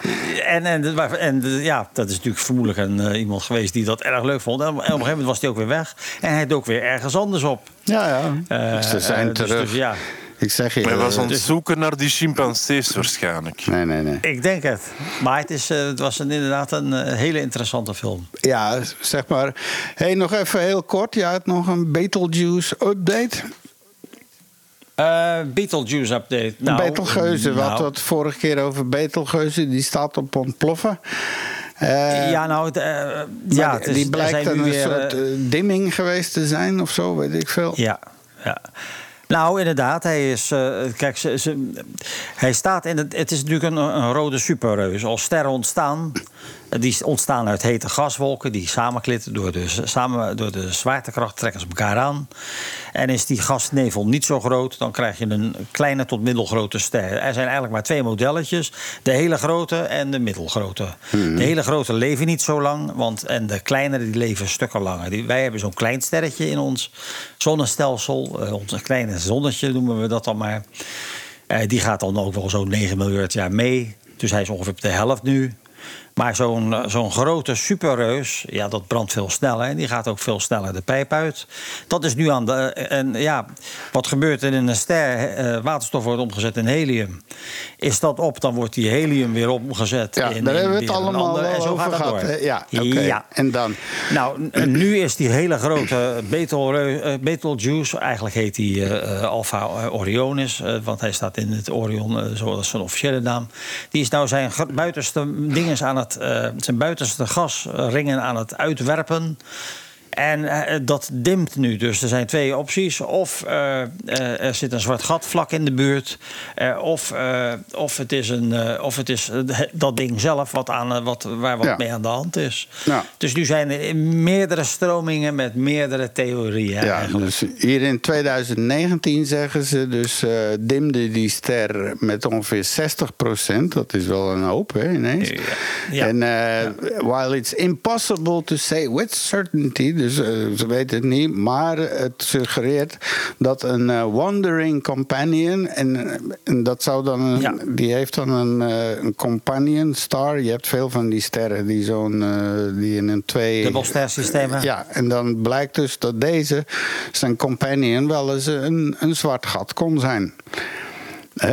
En, en, en de- ja, dat is natuurlijk vermoedelijk een, eh, iemand geweest die dat erg leuk vond. En op een gegeven moment was hij ook weer weg. En hij dook weer ergens anders op. ja, ja. Eh, Ze zijn eh, dus- terug. dus ja. Ik zeg je. Hij was aan het zoeken naar die chimpansees waarschijnlijk. Nee, nee, nee. Ik denk het. Maar het, is, het was een, inderdaad een hele interessante film. Ja, zeg maar. hey, nog even heel kort. Je had nog een Beetlejuice update. Eh Beetlejuice update. Nou, Betelgeuze, we nou, hadden het vorige keer over Betelgeuze. Die staat op ontploffen. Eh, ja, nou, eh, ja, die- het is, die blijkt een weer, soort eh, dimming geweest te zijn of zo, weet ik veel. Ja, ja. Nou, inderdaad, hij is. kijk, ze, ze- hij staat in het. Het is natuurlijk een, een rode superreus. Als sterren ontstaan. Die ontstaan uit hete gaswolken die samenklitten door de, samen, door de zwaartekracht trekken ze elkaar aan. En is die gasnevel niet zo groot, dan krijg je een kleine tot middelgrote ster. Er zijn eigenlijk maar twee modelletjes: de hele grote en de middelgrote. De hele grote leven niet zo lang, want, en de kleinere die leven stukken langer. Die, wij hebben zo'n klein sterretje in ons zonnestelsel, eh, ons kleine zonnetje noemen we dat dan maar. Eh, die gaat dan ook wel zo'n 9 miljard jaar mee. Dus hij is ongeveer op de helft nu. Maar zo'n eh, zo'n grote superreus, ja, dat brandt veel sneller. En die gaat ook veel sneller de pijp uit. Dat is nu aan de. En ja, wat gebeurt er in een ster? eh, waterstof wordt omgezet in helium. Is dat op, dan wordt die helium weer omgezet. Ja, in, daar in hebben we het allemaal En zo over gaat gehad. door. Ja, oké. Ja. En dan? Nou, nu is die hele grote eh, Betelgeuse, eigenlijk heet die eh, eh, Alpha Orionis, eh, want hij staat in het Orion, eh, zoals zijn officiële naam. Die is nou zijn buitenste dingen aan het, eh, zijn buitenste gasringen aan het uitwerpen. En eh, dat dimmt nu. Dus er zijn twee opties. Of eh, eh, er zit een zwart gat vlak in de buurt. of, of het is, een, of het is dat ding zelf wat aan, wat, waar wat Ja. mee aan de hand is. Ja. Dus nu zijn er meerdere stromingen met meerdere theorieën. Ja, dus hier in 2019 zeggen ze, dus dimde die ster met ongeveer 60% Dat is wel een hoop, hè, ineens. En while it's impossible to say with certainty, dus eh, ze weten het niet, maar het suggereert dat een eh, wandering companion, en, eh, en dat zou dan, een, Ja. die heeft dan een, een companion star. Je hebt veel van die sterren die zo'n, die in een twee... Dubbelstersystemen. Ja, en dan blijkt dus dat deze, zijn companion, wel eens een, een zwart gat kon zijn.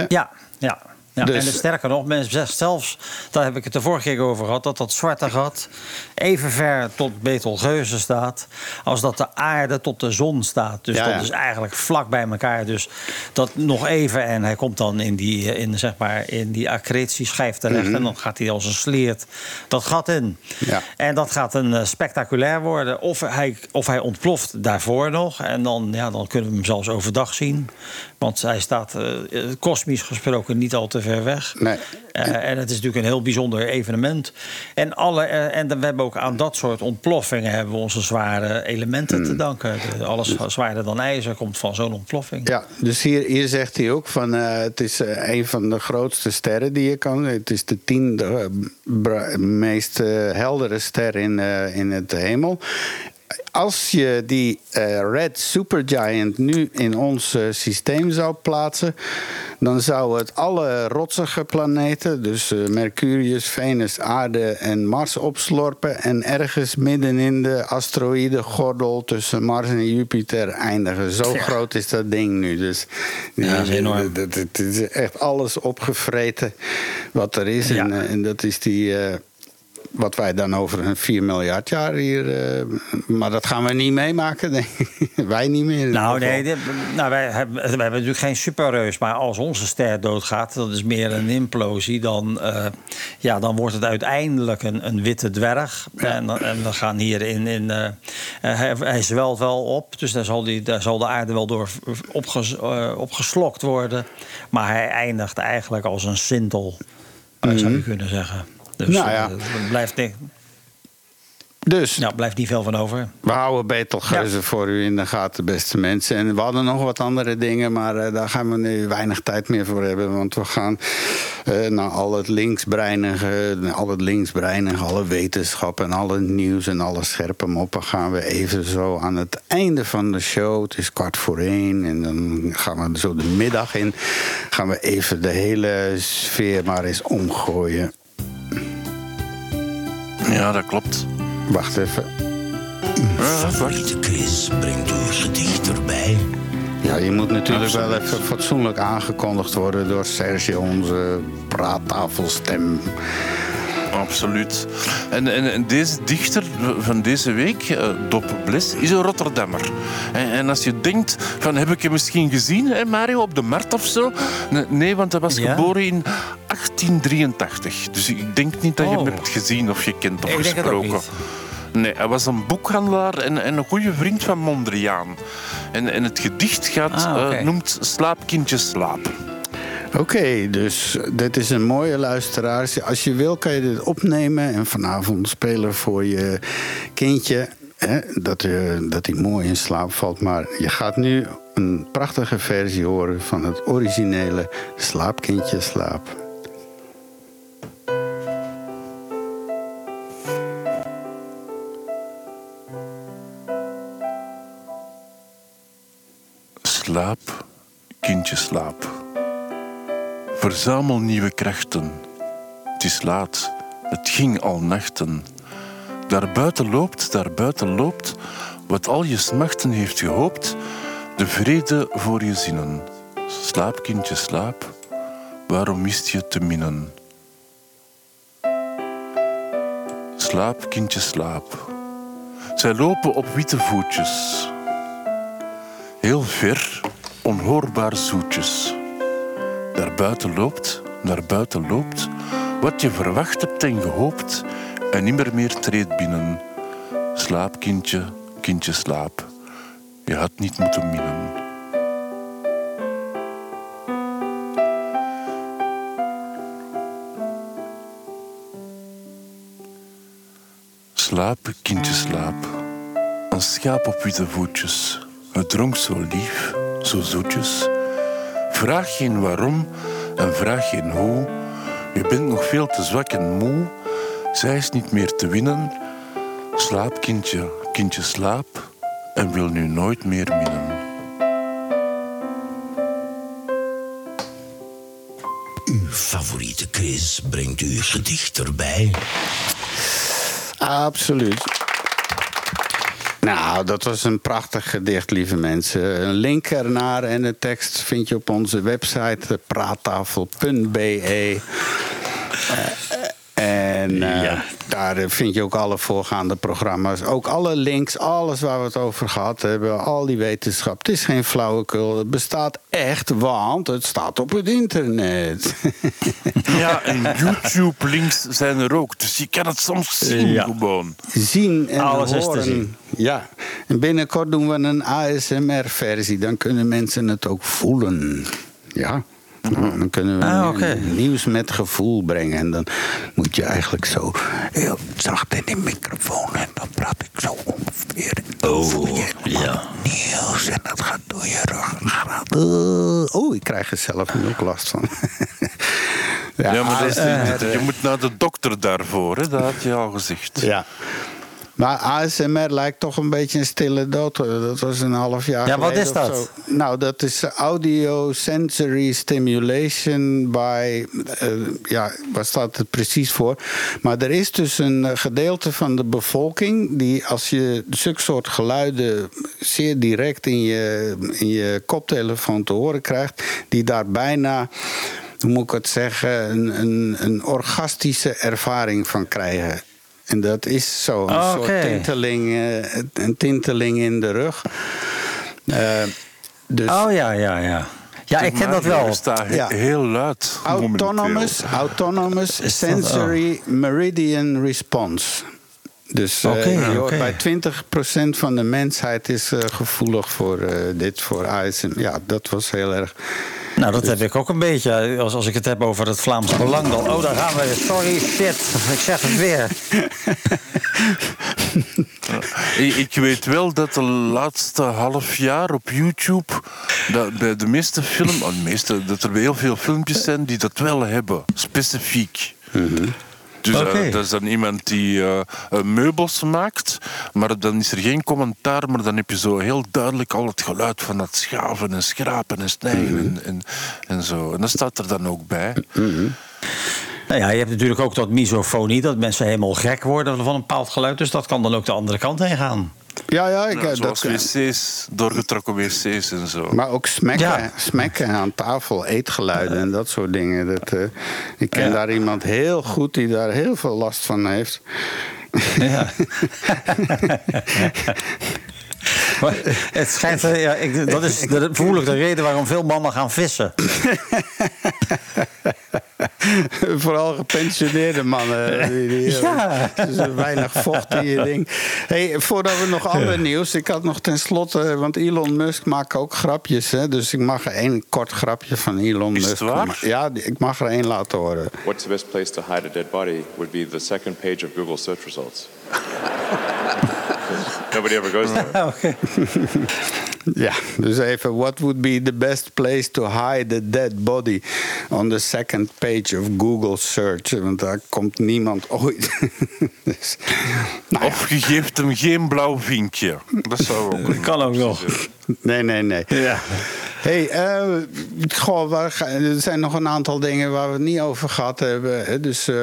Ja, ja. Ja, Dus- en sterker nog, men zegt zelfs, daar heb ik het de vorige keer over gehad, dat dat zwarte gat even ver tot Betelgeuze staat als dat de aarde tot de zon staat. Dus Ja, dat ja. is eigenlijk vlak bij elkaar. Dus dat nog even en hij komt dan in die, eh, in, zeg maar, in die accretieschijf terecht en dan gaat hij als een sleert dat gat in. Mhm. Ja. En dat gaat een eh, spectaculair worden. Of hij, of hij ontploft daarvoor nog. En dan, ja, dan kunnen we hem zelfs overdag zien. Want hij staat eh, kosmisch gesproken niet al te ver weg. Nee. Eh, en het is natuurlijk een heel bijzonder evenement. En, alle, eh, en we hebben ook aan dat soort ontploffingen hebben we onze zware elementen Hmm. te danken. De- alles zwaarder dan ijzer komt van zo'n ontploffing. Ja, dus hier, hier zegt hij ook van eh, het is een van de grootste sterren die je kan. Het is de tiende meest heldere ster in, in het hemel. Als je die eh, Red Supergiant nu in ons eh, systeem zou plaatsen, dan zou het alle rotsige planeten, dus eh, Mercurius, Venus, Aarde en Mars, opslorpen. En ergens midden in de asteroïdengordel tussen Mars en Jupiter eindigen. Zo Ja. groot is dat ding nu. Dus Ja, dat is enorm. Het, is echt alles opgevreten wat er is. Ja. En, en dat is die. Wat wij dan over een 4 miljard jaar hier. eh, maar dat gaan we niet meemaken, denk ik. wij niet meer. Nou, nee, dit- nou, wij, hebben, wij hebben natuurlijk geen superreus. Maar als onze ster doodgaat, dat is meer een implosie. Dan, eh, ja, dan wordt het uiteindelijk een, een witte dwerg. En, dan- en we gaan hier in. in eh, hij, hij zwelt wel op. Dus daar zal, die, daar zal de aarde wel door opges, opgeslokt worden. Maar hij eindigt eigenlijk als een sintel, zou je kunnen zeggen. Dus Nou ja. eh, er blijft, Dus ja, blijft niet veel van over. we houden Betelgeuze voor u in de gaten, beste mensen. En we hadden nog wat andere dingen, maar eh, daar gaan we nu weinig tijd meer voor hebben. Want we gaan eh naar al het linksbreinige, al het linksbreinige, alle wetenschap en alle nieuws en alle scherpe moppen gaan we even zo aan het einde van de show. Het is kwart voor één en dan gaan we zo de middag in. Gaan we even de hele sfeer maar eens omgooien. Ja, dat klopt. Wacht even. Favoriete quiz brengt u gedicht erbij. Ja, je moet natuurlijk wel even fatsoenlijk aangekondigd worden door Sergio, onze praattafelstem. Absoluut. En, en, en deze dichter van deze week, eh, Dop Bles, is een Rotterdammer. En, en als je denkt, van, heb ik hem misschien gezien, hè, Mario, op de markt of zo? Nee, want hij was Ja? geboren in 1883. Dus ik denk niet dat je hem Oh. hebt gezien of of Ik denk het ook gesproken. Nee, hij was een boekhandelaar en, en een goede vriend van Mondriaan. En, en het gedicht gaat, Ah, eh, noemt Slaapkindje slaap. Oké, dus dit is een mooie luisteraar. Als je wil, kan je dit opnemen en vanavond spelen voor je kindje. Hè, dat, eh, dat hij mooi in slaap valt. Maar je gaat nu een prachtige versie horen van het originele Slaapkindje slaap. Slaap, kindje slaap. Verzamel nieuwe krachten. Het is laat, het ging al nachten. Daarbuiten loopt, daarbuiten loopt, wat al je smachten heeft gehoopt, de vrede voor je zinnen. Slaap, kindje, slaap, waarom mist je te minnen? Slaap, kindje, slaap. Zij lopen op witte voetjes. Heel ver, onhoorbaar zoetjes. Daarbuiten loopt, naar buiten loopt, wat je verwacht hebt en gehoopt, en nimmer meer treedt binnen. Slaap, kindje, kindje, slaap. Je had niet moeten minnen. Slaap, kindje, slaap. Een schaap op witte voetjes. Het dronk zo lief, zo zoetjes. Vraag geen waarom en vraag geen hoe. Je bent nog veel te zwak en moe. Zij is niet meer te winnen. Slaap, kindje, kindje, slaap. En wil nu nooit meer minnen. Uw favoriete quiz brengt u gedicht erbij. Absoluut. Nou, dat was een prachtig gedicht, lieve mensen. Een link ernaar en de tekst vind je op onze website praattafel.be. En eh, daar eh, vind je ook alle voorgaande programma's. Ook alle links, alles waar we het over gehad hebben. Al die wetenschap. Het is geen flauwekul. Het bestaat echt, want het staat op het internet. Ja, en YouTube-links zijn er ook. Dus je kan het soms zien Ja. gewoon. zien en Alles is te horen. zien. Ja, en binnenkort doen we een ASMR-versie. Dan kunnen mensen het ook voelen. Ja. Nou, dan kunnen we Ah, nieuws met gevoel brengen. En dan moet je eigenlijk zo heel zacht in de microfoon. En dan praat ik zo ongeveer. Oh, ja. Nieuws. En dat gaat door je ruggengraat. Uh, oh, ik krijg er zelf nu ook last van. Ja, maar dat is- ASMR, je moet naar de dokter daarvoor, hè? dat had je al gezegd. Ja. Maar ASMR lijkt toch een beetje een stille dood. hoor. Dat was een half jaar Ja, wat geleden is dat? zo. Nou, dat is audio sensory stimulation by... eh, ja, waar staat het precies voor? Maar er is dus een eh, gedeelte van de bevolking... die als je zulke soort geluiden zeer direct in je, in je koptelefoon te horen krijgt... die daar bijna hoe moet ik het zeggen, een, een, een orgastische ervaring van krijgen. En dat is zo, een Oké. soort tinteling, eh, een tinteling in de rug. Eh, dus Oh ja, ja, ja. Ja, ik ken dat wel. Ja. heel luid. autonomous, autonomous dat- sensory meridian response. Dus eh, Oké, je hoort oké. bij 20% van de mensheid is gevoelig voor eh, dit, voor ASM. Ja, dat was heel erg. Nou, dat heb ik ook een beetje. Als, als ik het heb over het Vlaams Belang, dan... Oh, daar gaan we weer. Sorry, shit. Ik zeg het weer. Ik, weet wel dat de laatste half jaar op YouTube... Dat bij de meeste film, oh, de meeste, dat er heel veel filmpjes zijn die dat wel hebben. Specifiek. Dus eh, dat is dan iemand die eh, eh, meubels maakt, maar dan is er geen commentaar, maar dan heb je zo heel duidelijk al het geluid van dat schaven en schrapen en snijden en, en, en zo. En dat staat er dan ook bij. Nou ja, je hebt natuurlijk ook dat misofonie, dat mensen helemaal gek worden van een bepaald geluid. Dus dat kan dan ook de andere kant heen gaan. Ja, ja, ik, eh, zoals dat, wc's, doorgetrokken wc's en zo. maar ook smekken, Ja. smekken aan tafel, eetgeluiden en dat soort dingen. Dat, eh, ik ken Ja. daar iemand heel goed die daar heel veel last van heeft. Ja. Maar het schijnt, eh, ja, ik, dat is de, vermoedelijk de reden waarom veel mannen gaan vissen. Vooral gepensioneerde mannen. Die, die, Ja. Dus er weinig vocht in je ding. Hey, voordat we nog ander nieuws. Ik had nog tenslotte. Want Elon Musk maakt ook grapjes. Hè, dus ik mag er één kort grapje van Elon Is het Musk. waar? Ja, ik mag er één laten horen. What's the best place to hide a dead body would be the second page of Google search results. Nobody ever goes there. Ja, dus even. What would be the best place to hide a dead body? On the second page of Google search. Want daar komt niemand ooit. dus, nou ja. Of je geeft hem geen blauw vinkje. Dat zou ook een Kan ook nog. Nee, nee, nee. Ja. Hey, eh, goh, waar ga- er zijn nog een aantal dingen waar we het niet over gehad hebben. Hè. Dus eh,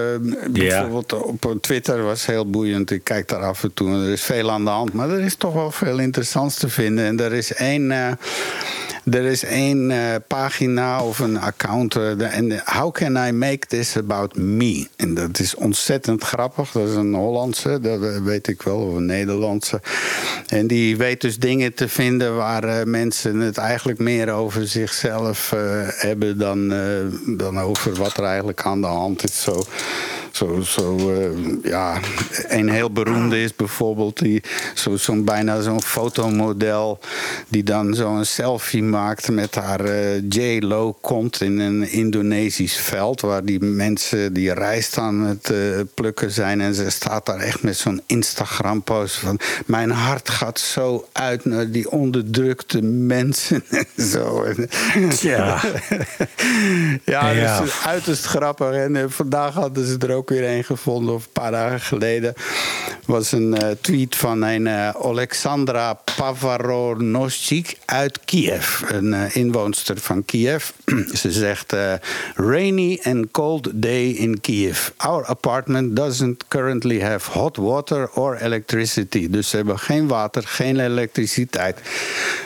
bijvoorbeeld op Twitter was heel boeiend. Ik kijk daar af en toe. en Er is veel aan de hand. Maar er is toch wel veel interessants te vinden. En er is één. eh, er is één eh, pagina of een account. eh, en how can I make this about me? En dat is ontzettend grappig. Dat is een Hollandse, dat weet ik wel, of een Nederlandse. En die weet dus dingen te vinden waar eh, mensen het eigenlijk meer over zichzelf hebben dan, dan over wat er eigenlijk aan de hand is. Zo, zo, zo eh, ja, een heel beroemde is bijvoorbeeld die, zo, zo'n bijna zo'n fotomodel die dan zo'n selfie maakt met haar eh, J-Lo komt in een Indonesisch veld waar die mensen die rijst aan het eh, plukken zijn en ze staat daar echt met zo'n Instagram post van mijn hart gaat zo uit naar die onderdrukte mensen en zo. Ja, Ja. dat is uiterst grappig. En vandaag hadden ze er ook weer een gevonden, of een paar dagen geleden. was een eh, tweet van een eh, Alexandra Pavaronosik uit Kiev. Een eh, inwoonster van Kiev. ze zegt: Rainy and cold day in Kiev. Our apartment doesn't currently have hot water or electricity. Dus ze hebben geen water, geen elektriciteit.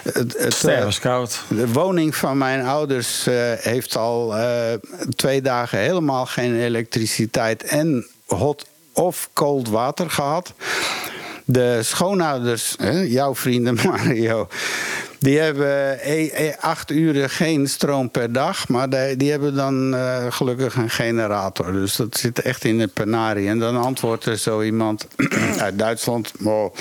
Het, het, eh, Stervenskoud. de woning van mijn ouders heeft al twee dagen helemaal geen elektriciteit en hot of cold water gehad. De schoonouders, jouw vrienden Mario, die hebben eh, eh, acht uren geen stroom per dag. Maar die, hebben dan eh, gelukkig een generator. Dus dat zit echt in de penarie. En dan antwoordt er zo iemand uit Duitsland. "Oh,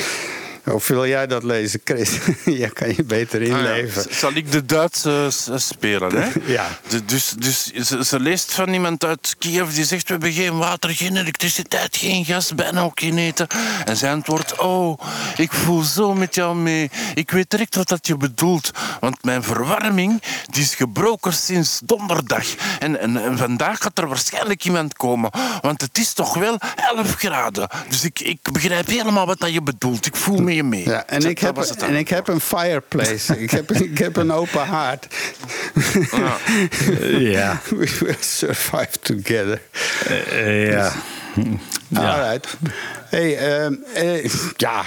of wil jij dat lezen, Chris? Jij kan je beter Ah ja, inleven. Zal ik de Duitse spelen, hè? Ja. De- dus dus ze, ze leest van iemand uit Kiev die zegt... we hebben geen water, geen elektriciteit, geen gas, bijna ook geen eten. En zij antwoordt... oh, ik voel zo met jou mee. Ik weet direct wat dat je bedoelt. Want mijn verwarming die is gebroken sinds donderdag. En, en, en vandaag gaat er waarschijnlijk iemand komen. Want het is toch wel 11 graden. Dus ik, ik begrijp helemaal wat dat je bedoelt. Ik voel met je mee. Ja, en, Dat- ik heb, en ik heb een fireplace. ik, heb, ik heb een open haard. Ja. We will survive together. ja. Alright. Hey, ehm, eh, ja,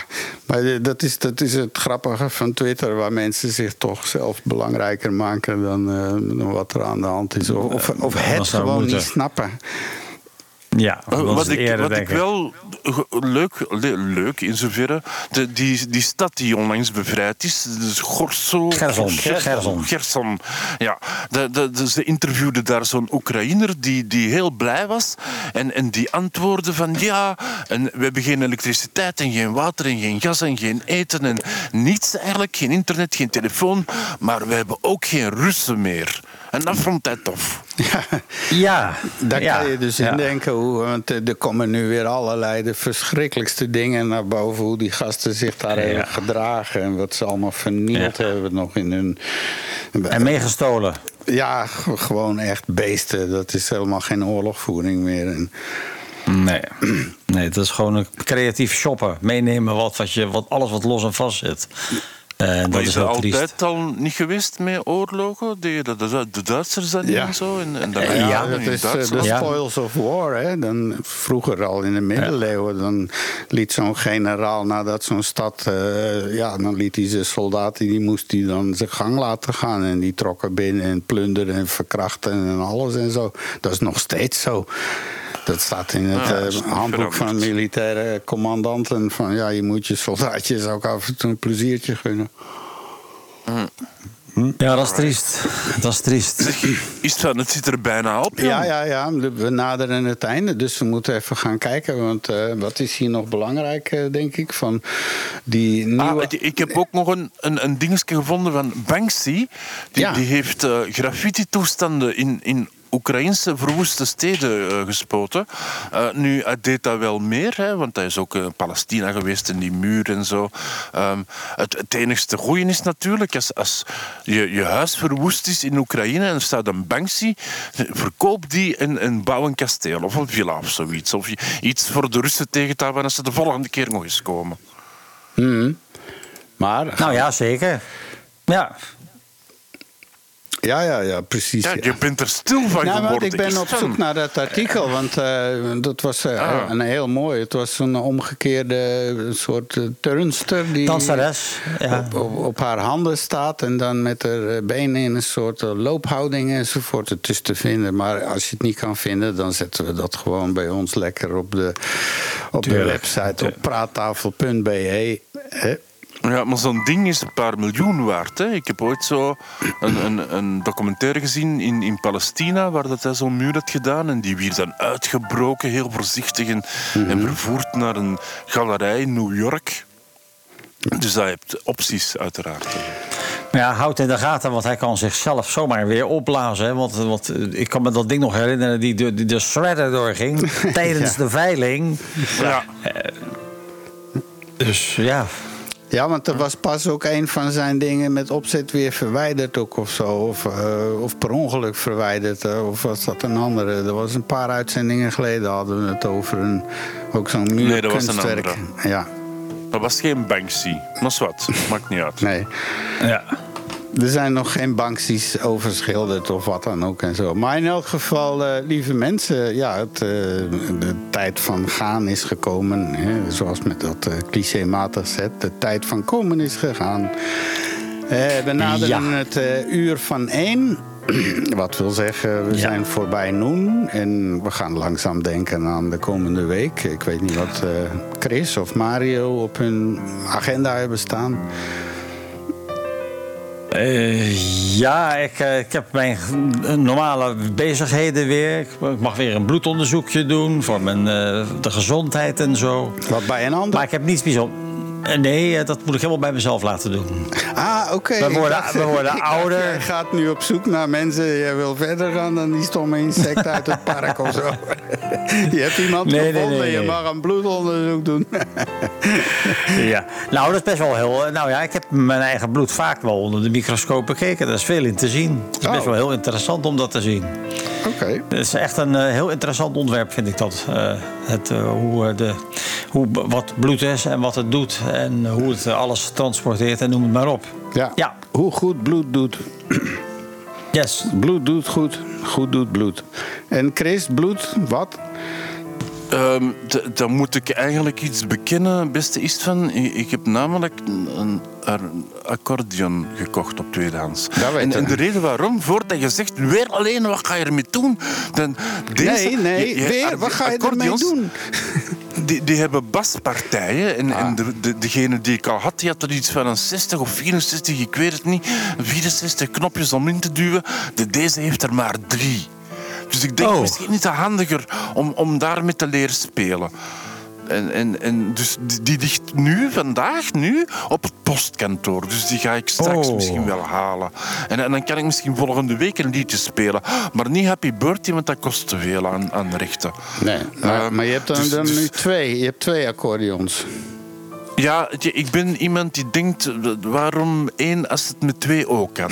maar eh, dat is, dat is het grappige van Twitter... waar mensen zich toch zelf belangrijker maken... dan, eh, dan wat er aan de hand is. Of, of, het gewoon moeten. niet snappen. Ja, dat wat ik, eerder, wat ik wel leuk, le- leuk in zoverre, de, die, die stad die onlangs bevrijd is, dus Gorso... Gerson, Gerson. Gerson. Ja. De, de, de- ze interviewde daar zo'n Oekraïner die, die heel blij was en, en die antwoordde van ja, en we hebben geen elektriciteit en geen water en geen gas en geen eten en niets eigenlijk, geen internet, geen telefoon, maar we hebben ook geen Russen meer. En dat vond hij tof. Ja, Daar ja, kan je dus ja. in denken, hoe, want eh, er komen nu weer allerlei de verschrikkelijkste dingen naar boven. Hoe die gasten zich daar Ja. hebben gedragen en wat ze allemaal vernield Ja. hebben nog in hun. En meegestolen. Ja, gewoon echt beesten. Dat is helemaal geen oorlogvoering meer. En, Nee. nee, dat is gewoon een creatief shoppen. Meenemen wat, wat je, wat, alles wat los en vast zit. En dat Maar is is er heel triest. altijd al niet geweest met oorlogen? De, de, de, de Duitsers niet Ja. en zo? En, en dan Ja, dat is eh, de spoils of war. Hè? Dan, vroeger al in de middeleeuwen, dan liet zo'n generaal nadat zo'n stad... eh, ja, dan liet hij zijn soldaten, die moest hij dan zijn gang laten gaan. En die trokken binnen en plunderen en verkrachten en alles en zo. Dat is nog steeds zo. Dat staat in het eh, dat handboek van militaire commandanten. Van ja, je moet je soldaatjes ook af en toe een pleziertje gunnen. Ja, dat is triest. Dat is triest. Is het van, het zit er bijna op. Ja, Jan. ja, ja. We naderen het einde, dus we moeten even gaan kijken. Want eh, wat is hier nog belangrijk, eh, denk ik? Van die nieuwe... Ah, ik- ik heb ook nog een, een, een dingetje gevonden van Banksy. Die, Ja. die heeft eh, graffiti-toestanden in, in Oekraïnse verwoeste steden eh, gespoten. Eh, nu, hij deed dat wel meer, hè, want hij is ook in Palestina geweest in die muur en zo. Ehm, het, het enigste goeie is natuurlijk, als, als je, je huis verwoest is in Oekraïne en er staat een Banksy, verkoop die en, en bouw een kasteel of een villa of zoiets. Of iets voor de Russen tegen te houden als ze de volgende keer nog eens komen. Maar, Nou ja, zeker. Ja. Ja, ja, ja, precies. Ja, ja. je bent er stil van Nou, geworden. ik ben op zoek naar dat artikel, want eh, dat was eh, Ah. een heel mooi. Het was een omgekeerde soort eh, turnster die Danseres. Ja. op, op, op haar handen staat en dan met haar benen in een soort loophouding enzovoort. Het is te vinden, maar als je het niet kan vinden, dan zetten we dat gewoon bij ons lekker op de, op de website op praattafel.be. Ja, maar zo'n ding is een paar miljoen waard. Hè. Ik heb ooit zo een, een, een documentaire gezien in, in Palestina, waar dat hij zo'n muur had gedaan. En die werd dan uitgebroken, heel voorzichtig, en, en vervoerd naar een galerij in New York. Dus hij hebt opties, uiteraard. Maar ja, houd in de gaten, want hij kan zichzelf zomaar weer opblazen. Hè? Want, want eh, ik kan me dat ding nog herinneren die de, die de shredder doorging tijdens de veiling. Ja. Dus ja, Ja, want er was pas ook een van zijn dingen met opzet weer verwijderd ook of zo. Of, eh, of per ongeluk verwijderd. eh, of was dat een andere? Er was een paar uitzendingen geleden hadden we het over een, ook zo'n Nee, dat was een muurkunstwerk. andere. Ja, Dat was geen Banksy. Maar wat, maakt niet uit. nee. ja. Er zijn nog geen banksies overschilderd of wat dan ook en zo. Maar in elk geval, eh, lieve mensen, ja, het, eh, de tijd van gaan is gekomen. Hè, zoals met dat eh clichématig zet. De tijd van komen is gegaan. We naderen Ja. het uur van één. Wat wil zeggen, we Ja. zijn voorbij noen. En we gaan langzaam denken aan de komende week. Ik weet niet wat Chris of Mario op hun agenda hebben staan. Eh, ja, ik, eh, ik heb mijn normale bezigheden weer. Ik ik mag weer een bloedonderzoekje doen voor mijn, eh, de gezondheid en zo. Wat bij een ander? Maar ik heb niets bijzonders. Eh, Nee, eh, dat moet ik helemaal bij mezelf laten doen. Ah, oké. We worden- dacht- we worden dacht, ouder. Jij gaat nu op zoek naar mensen. Je wil verder gaan dan die stomme insect uit het park of zo. Je hebt iemand Nee, gevonden. nee, Je mag een bloedonderzoek doen. Ja. Nou, dat is best wel heel. eh, Nou ja, ik heb mijn eigen bloed vaak wel onder de microscoop bekeken. Daar is veel in te zien. Het is best Oh. wel heel interessant om dat te zien. Oké. Het is echt een heel interessant ontwerp, vind ik dat. Het, hoe, de, hoe, wat bloed is en wat het doet. En hoe het alles transporteert en noem het maar op. Ja. Ja. Hoe goed bloed doet. Yes. Bloed doet goed. Goed doet bloed. En Chris, bloed, wat? Ehm, d- dan moet ik eigenlijk iets bekennen, beste Istvan. Ik, ik heb namelijk een, een, accordeon gekocht op tweedehands. En, en de reden waarom, voordat je zegt, weer alleen, wat ga je ermee doen? Dan, deze, nee, nee, je- je- weer. Wat ga je ermee doen? Die, die hebben baspartijen. En, en de, de, degene die ik al had, die had er iets van een 60 of 64, ik weet het niet. 64 knopjes om in te duwen. De, deze heeft er maar drie. Dus ik denk Oh. misschien niet handiger om, om daarmee te leren spelen. En, en, en dus die, die ligt nu, vandaag, nu, op het postkantoor. Dus die ga ik straks Oh. misschien wel halen. En, en dan kan ik misschien volgende week een liedje spelen. Maar niet Happy Birthday, want dat kost te veel aan, aan rechten. Nee, maar, Ehm, maar je hebt dan, dus- dan dus- nu twee. Je hebt twee accordeons. Ja, ik ben iemand die denkt, eh, waarom één als het met twee ook kan?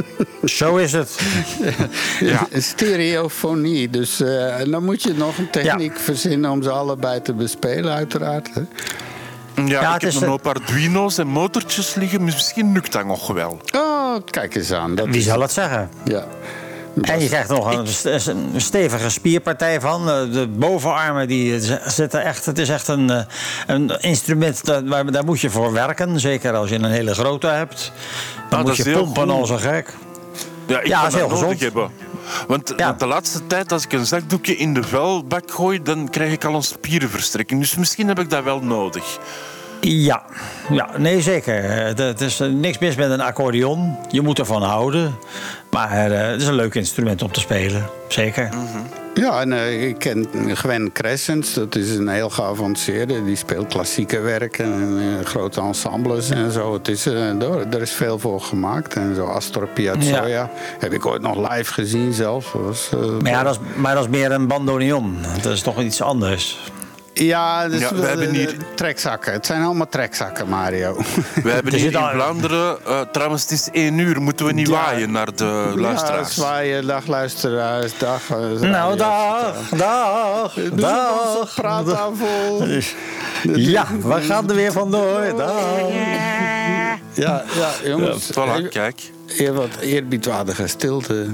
Zo is het. Ja. Stereofonie. Dus eh, en dan moet je nog een techniek verzinnen om ze allebei te bespelen, uiteraard. hè. Ja, Ja, ik heb een- paar Arduino's en motortjes liggen. Misschien lukt dat nog wel. Oh, kijk eens aan. Dat Wie is- zal het zeggen? Ja. En je krijgt nog een, st- een stevige spierpartij van. Eh, De bovenarmen die z- zitten echt. Het is echt een, eh, een instrument waar, daar moet je voor werken. Zeker als je een hele grote hebt. Dan dat moet je pompen als een gek. Ja, ik Ja, is heel gezond. hebben. Want, Ja. de laatste tijd, als ik een zakdoekje in de vuilbak gooi, dan krijg ik al een spierenverstrekking. Dus misschien heb ik dat wel nodig. Ja, ja nee zeker. Eh, Het is eh, niks mis met een accordeon. Je moet ervan houden. Maar eh, het is een leuk instrument om te spelen. Zeker. Ja, en eh, ik ken Gwen Crescents. Dat is een heel geavanceerde. Die speelt klassieke werken en eh, grote ensembles en zo. Het is, daar, er is veel voor gemaakt. En zo Astor Piazzolla Ja. heb ik ooit nog live gezien zelf. Was, Maar, ja, dat is, maar dat is meer een bandoneon. Dat is toch iets anders. Ja, dus Ja, we hebben hier- eh, trekzakken. Het zijn allemaal trekzakken, Mario. We hebben Er hier in Vlaanderen, eh, trouwens, het is één uur, moeten we niet Ja. waaien naar de Ja, luisteraars. zwaaien, dag luisteraars, dag. eh, Nou, dag, dag, dag. onze praattafel. Ja, we gaan er weer vandoor. Dag. Ja, ja, jongens. Voilà, even- kijk. Eer wat eerbiedwaardige stilte.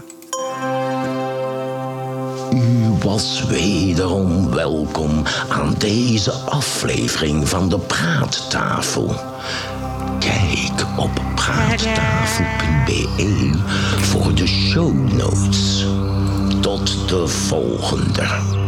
U was wederom welkom aan deze aflevering van de Praattafel. Kijk op praattafel.be voor de show notes. Tot de volgende.